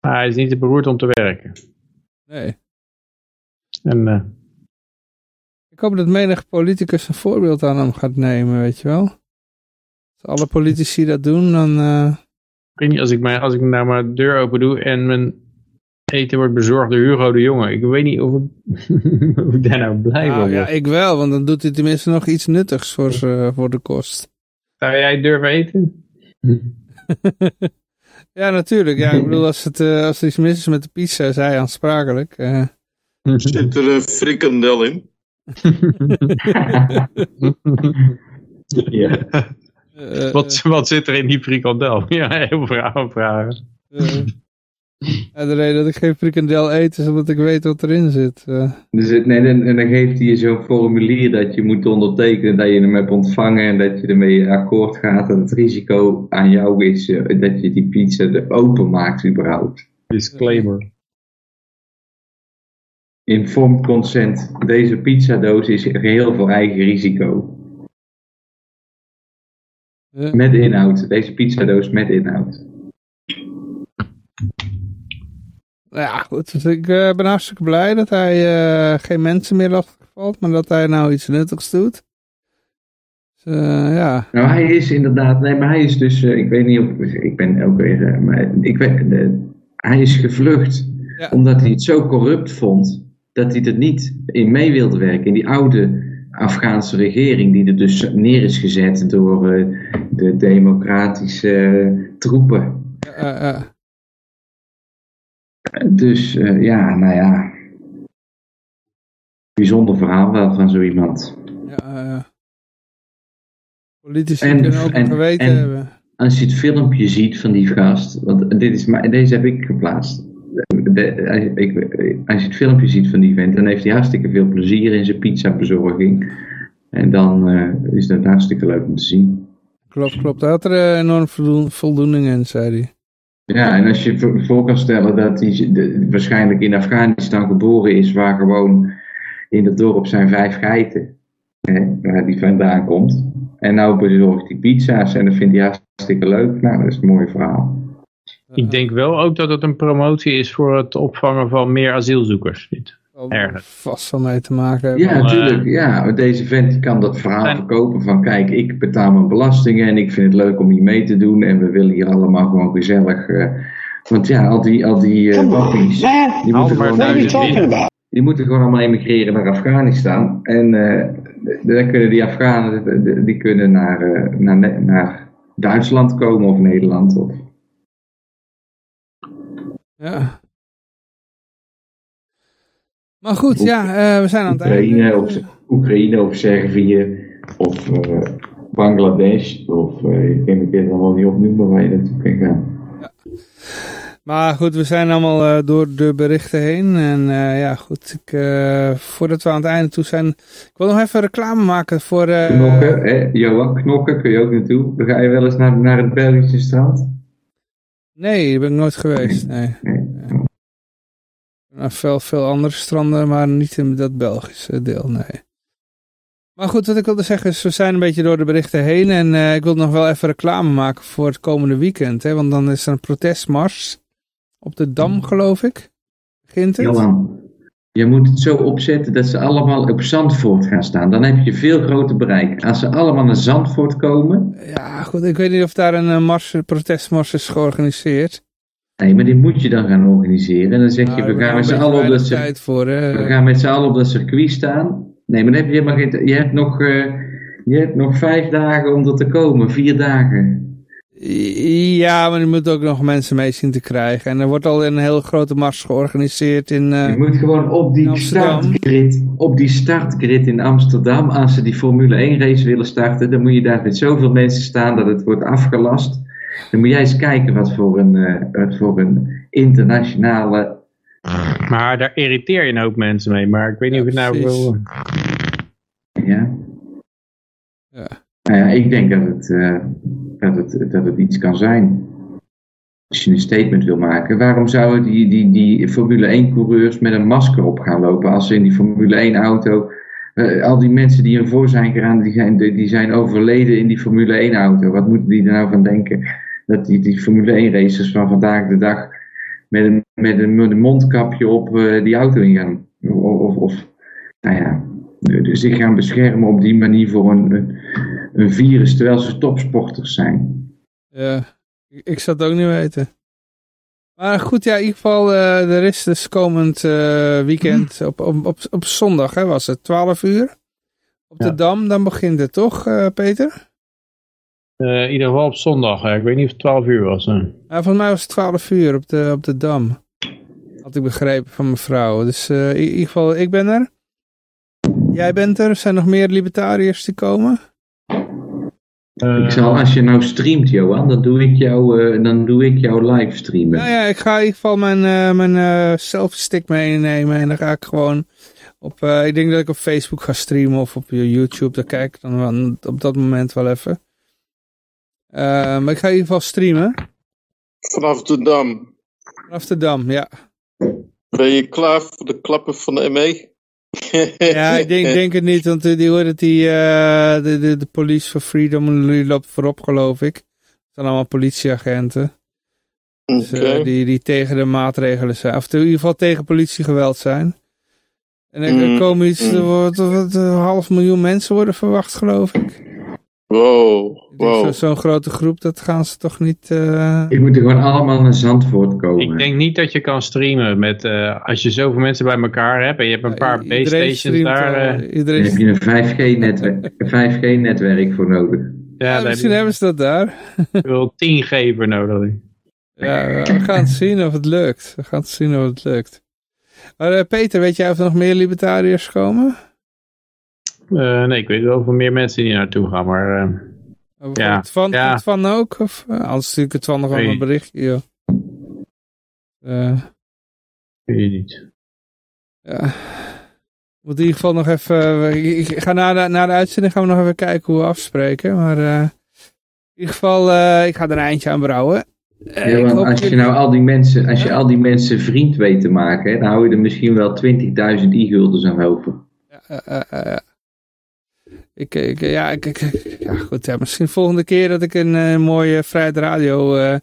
hij is niet te beroerd om te werken. nee. En, Ik hoop dat menig politicus een voorbeeld aan hem gaat nemen, weet je wel? Als alle politici dat doen, dan... ik weet niet, als ik, mijn, als ik nou mijn deur open doe en mijn eten wordt bezorgd door Hugo de Jonge. Ik weet niet of, ik- of ik daar nou blij van word. ja, ik wel, want dan doet hij tenminste nog iets nuttigs voor, voor de kost. Zou jij durven eten? Ja, natuurlijk. Ja, ik bedoel, als, het, eh, als er iets mis is met de pizza, is hij aansprakelijk. eh. Zit er een frikandel in? Ja. Eh, wat, wat zit er in die frikandel? Ja, heel vragen. vragen. Eh, ja, de reden dat ik geen frikandel eet, is omdat ik weet wat erin zit. eh. Dus het, nee, en, en dan geeft hij je zo'n formulier dat je moet ondertekenen dat je hem hebt ontvangen en dat je ermee akkoord gaat dat het risico aan jou is eh, dat je die pizza er open maakt überhaupt. Disclaimer. Informed consent. Deze pizzadoos is geheel voor eigen risico. Eh, Met inhoud. Deze pizzadoos met inhoud. Ja, goed. Dus ik eh, ben hartstikke blij dat hij eh, geen mensen meer lastig valt, maar dat hij nou iets nuttigs doet. Dus, eh, ja. Nou, hij is inderdaad, nee, maar hij is dus, ik weet niet of, ik ben ook weer, eh, maar ik weet, hij is gevlucht Ja. omdat hij het zo corrupt vond dat hij er niet in mee wilde werken. In die oude Afghaanse regering, die er dus neer is gezet door de democratische troepen. Dus eh, ja, nou ja. Bijzonder verhaal wel van zo iemand. ja, ja. Politici En- kunnen ook en- geweten en- hebben. Als je het filmpje ziet van die gast, want dit is, maar deze heb ik geplaatst. De- ik, als je het filmpje ziet van die vent, dan heeft hij hartstikke veel plezier in zijn pizza bezorging. En dan eh, is dat hartstikke leuk om te zien. Klopt, klopt. Hij had er eh, enorm voldoen- voldoening in, zei hij. Ja, en als je voor, kan stellen dat hij waarschijnlijk in Afghanistan geboren is, waar gewoon in het dorp zijn vijf geiten, hè, waar die vandaan komt. En nou bezorgt hij pizza's en dat vindt hij hartstikke leuk. Nou, dat is een mooi verhaal. Ik denk wel ook dat het een promotie is voor het opvangen van meer asielzoekers. Dit. Ergens. vast wel mee te maken hebben. Ja, eh, natuurlijk. Ja, deze vent kan dat verhaal En- verkopen van kijk, ik betaal mijn belastingen en ik vind het leuk om hier mee te doen en we willen hier allemaal gewoon gezellig. eh, want ja, al die, al die eh, wappies, die moeten, gewoon, die moeten gewoon allemaal emigreren naar Afghanistan. En eh, dan kunnen die Afghanen, die kunnen naar, eh, naar, naar Duitsland komen of Nederland. Of, Ja. Maar goed, ja, eh, we zijn aan het Oekraïne einde. of, Oekraïne of Servië of eh, Bangladesh of eh, ik kan het allemaal niet opnoemen waar je naartoe kan gaan. Maar goed, we zijn allemaal door de berichten heen. En ja, goed, ik, voordat we aan het einde toe zijn... Ik wil nog even reclame maken voor... Knokken, hè? Johan, knokken kun je ook naartoe. Ga je wel eens naar, naar het Belgische strand. Nee, daar ben ik nooit geweest, nee. Naar veel, veel andere stranden, maar niet in dat Belgische deel, nee. Maar goed, wat ik wilde zeggen is, we zijn een beetje door de berichten heen. En eh, ik wil nog wel even reclame maken voor het komende weekend. Hè, want dan is er een protestmars op de Dam, geloof ik. Begint het? Johan, je moet het zo opzetten dat ze allemaal op Zandvoort gaan staan. Dan heb je veel groter bereik. Als ze allemaal naar Zandvoort komen, Ja, goed, ik weet niet of daar een, eh, mars, een protestmars is georganiseerd. Nee, maar die moet je dan gaan organiseren. En dan zeg je, we gaan met z'n allen op dat tijd voor. Hè. we gaan met z'n allen op dat circuit staan. Nee, maar dan heb je helemaal geen, je hebt nog, eh, je hebt nog vijf dagen om er te komen, vier dagen. Ja, maar je moet ook nog mensen mee zien te krijgen. En er wordt al een heel grote mars georganiseerd in... eh, Je moet gewoon op die startgrid, op die startgrid in Amsterdam, als ze die Formule 1 race willen starten, dan moet je daar met zoveel mensen staan dat het wordt afgelast. Dan moet jij eens kijken wat voor een, eh, wat voor een internationale. Maar daar irriteer je een hoop mensen mee. Maar ik weet niet Ja, of ik nou precies. wil... Ja. Ja. Nou ja, ik denk dat het, eh, dat, het, dat het iets kan zijn. Als je een statement wil maken, waarom zouden die, die, die Formule 1 coureurs met een masker op gaan lopen als ze in die Formule 1 auto Eh, al die mensen die ervoor zijn gegaan, die zijn, die zijn overleden in die Formule 1 auto. Wat moeten die er nou van denken? Dat die, die Formule 1 racers van vandaag de dag met een, met een, mondkapje op eh, die auto ingaan. Of, of, nou ja, dus zich gaan beschermen op die manier voor een, een, virus, terwijl ze topsporters zijn. Ja, ik zou het ook niet weten. Maar goed, ja, in ieder geval, eh, er is dus komend eh, weekend op, op, op, op zondag, hè, was het 12 uur. Op de. Dam, dan begint het toch, eh, Peter? In ieder geval op zondag. hè. Ik weet niet of het 12 uur was. hè. Ja, volgens mij was het 12 uur op de, op de Dam. Had ik begrepen van mijn vrouw. Dus eh, in ieder geval, ik ben er. Jij bent er. Zijn nog meer libertariërs die komen? Eh, ik zal, als je nou streamt, Johan, dan doe ik jou, eh, dan doe ik jou live streamen. Nou ja, ik ga in ieder geval mijn, eh mijn eh selfie stick meenemen. En dan ga ik gewoon op, eh, ik denk dat ik op Facebook ga streamen of op YouTube. Daar kijk ik dan wel op dat moment wel even. Eh, maar ik ga in ieder geval streamen. Vanaf de Dam. Vanaf de Dam, ja. Ben je klaar voor de klappen van de ME? Ja, ik denk, denk het niet, want eh, die hoort dat die, eh, de, de, de Police for Freedom loopt voorop, geloof ik. Het zijn allemaal politieagenten. Dus, eh, die, die tegen de maatregelen zijn. Of in ieder geval tegen politiegeweld zijn. En er Mm, komen iets, mm. er wordt, een half miljoen mensen worden verwacht, geloof ik. Wow, Ik zo- Zo'n grote groep, dat gaan ze toch niet... eh, Die moeten gewoon allemaal naar Zandvoort komen. Ik denk niet dat je kan streamen met, eh, als je zoveel mensen bij elkaar hebt en je hebt een paar streamt, daar. eh, iedereen Daar heb je een 5G-netwerk 5G netwerk voor nodig. ja, Ja, daar heb misschien je hebben ze dat daar. wel 10 G voor nodig. Ja, we gaan het zien of het lukt. We gaan het zien of het lukt. Maar eh, Peter, weet jij of er nog meer libertariërs komen? Eh, nee, ik weet wel van meer mensen die naartoe gaan, maar eh, Of Ja, het van, ja. het van ook? Of, eh, anders stuur ik het van nog wel Nee. een berichtje. Joh. Eh, weet je niet. ja. Ik Moet in ieder geval nog even. Ik, ik ga na de, na de uitzending gaan we nog even kijken hoe we afspreken. Maar eh, in ieder geval, eh, ik ga er een eindje aan brouwen. Eh, Ja, want als je nou al die mensen, als je al die mensen vriend weet te maken, hè, dan hou je er misschien wel 20.000 e-guldens aan over. Eh, eh, eh. Ik, ik, ja, ik, ik- ja, goed. Ja, misschien volgende keer dat ik een eh, mooie Vrijheid Radio eh,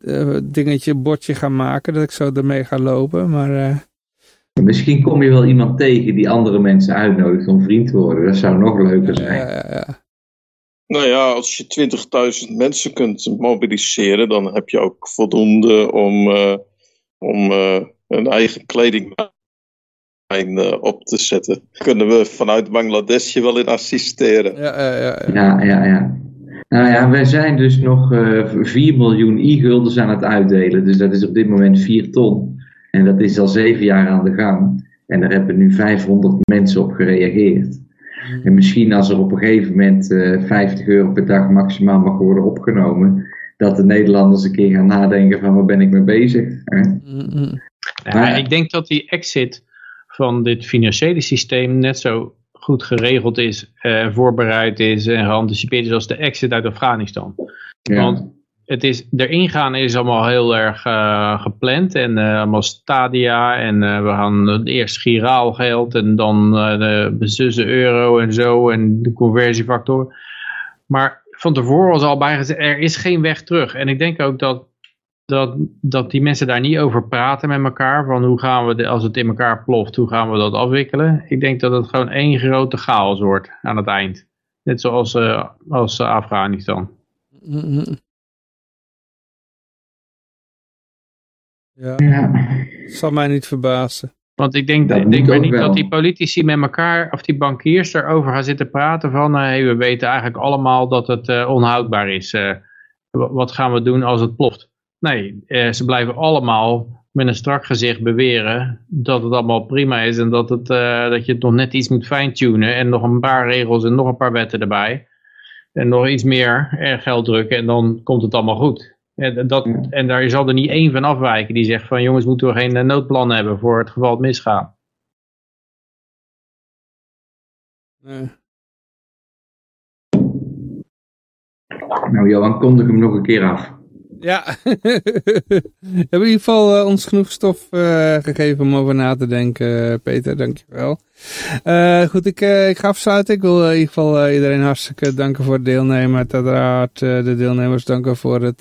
eh, dingetje, bordje ga maken. Dat ik zo ermee ga lopen. Maar eh, Misschien kom je wel iemand tegen die andere mensen uitnodigt om vriend te worden. Dat zou nog leuker zijn. ja, ja, ja. Nou ja, als je 20.000 mensen kunt mobiliseren, dan heb je ook voldoende om, eh, om eh, een eigen kledinglijn eh, op te zetten. Kunnen we vanuit Bangladesh je wel in assisteren? Ja, ja, ja, ja. Ja, ja, ja. Nou ja, wij zijn dus nog eh 4 miljoen e-guldens aan het uitdelen. Dus dat is op dit moment 4 ton. En dat is al 7 jaar aan de gang. En daar hebben nu 500 mensen op gereageerd. En misschien als er op een gegeven moment eh 50 euro per dag maximaal mag worden opgenomen, dat de Nederlanders een keer gaan nadenken van waar ben ik mee bezig. Hè? Mm, mm. Ja, Maar- ik denk dat die exit van dit financiële systeem net zo goed geregeld is, eh, voorbereid is en geanticipeerd is als de exit uit Afghanistan. Ja. Want het is, erin gaan is allemaal heel erg eh, gepland en eh, allemaal stadia en eh, we gaan eerst giraal geld en dan de bezussen euro en zo en de conversiefactor. Maar van tevoren was al bijgezegd, er is geen weg terug. En ik denk ook dat, dat, dat die mensen daar niet over praten met elkaar. Van hoe gaan we, de, als het in elkaar ploft, hoe gaan we dat afwikkelen? Ik denk dat het gewoon één grote chaos wordt aan het eind. Net zoals eh, als eh, Afghanistan. Mm. Ja, Ja. zal mij niet verbazen. Want ik denk, Dat ik moet denk maar ook niet wel. dat die politici met elkaar, of die bankiers erover gaan zitten praten van, hey, we weten eigenlijk allemaal dat het eh, onhoudbaar is. Eh, wa- wat gaan we doen als het ploft? Nee, eh, ze blijven allemaal met een strak gezicht beweren dat het allemaal prima is en dat, het, eh, dat je het nog net iets moet fine-tunen en nog een paar regels en nog een paar wetten erbij. En nog iets meer eh, geld drukken en dan komt het allemaal goed. En, dat, Ja. en daar zal er niet één van afwijken die zegt van jongens moeten we geen eh, noodplan hebben voor het geval het misgaat. Nee. Nou Johan, kondig hem nog een keer af. Ja, we hebben in ieder geval eh, ons genoeg stof eh, gegeven om over na te denken, eh, Peter, dankjewel. Eh goed, ik, ik ga afsluiten. Ik wil in ieder geval iedereen hartstikke danken voor het deelnemen. Uiteraard de deelnemers danken voor het...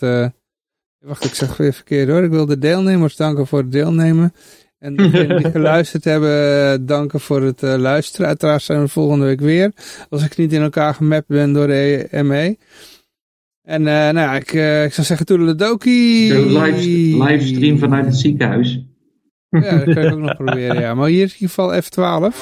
wacht, ik zeg weer verkeerd hoor. Ik wil de deelnemers danken voor het deelnemen. En degenen die geluisterd hebben, danken voor het luisteren. Uiteraard zijn we volgende week weer. Als ik niet in elkaar gemapt ben door de ME. En eh, nou ja, ik, eh, ik zou zeggen toedeledokie. Zo live, livestream vanuit het ziekenhuis. Ja, dat kan ik ook nog proberen, ja. Maar hier is in ieder geval F12.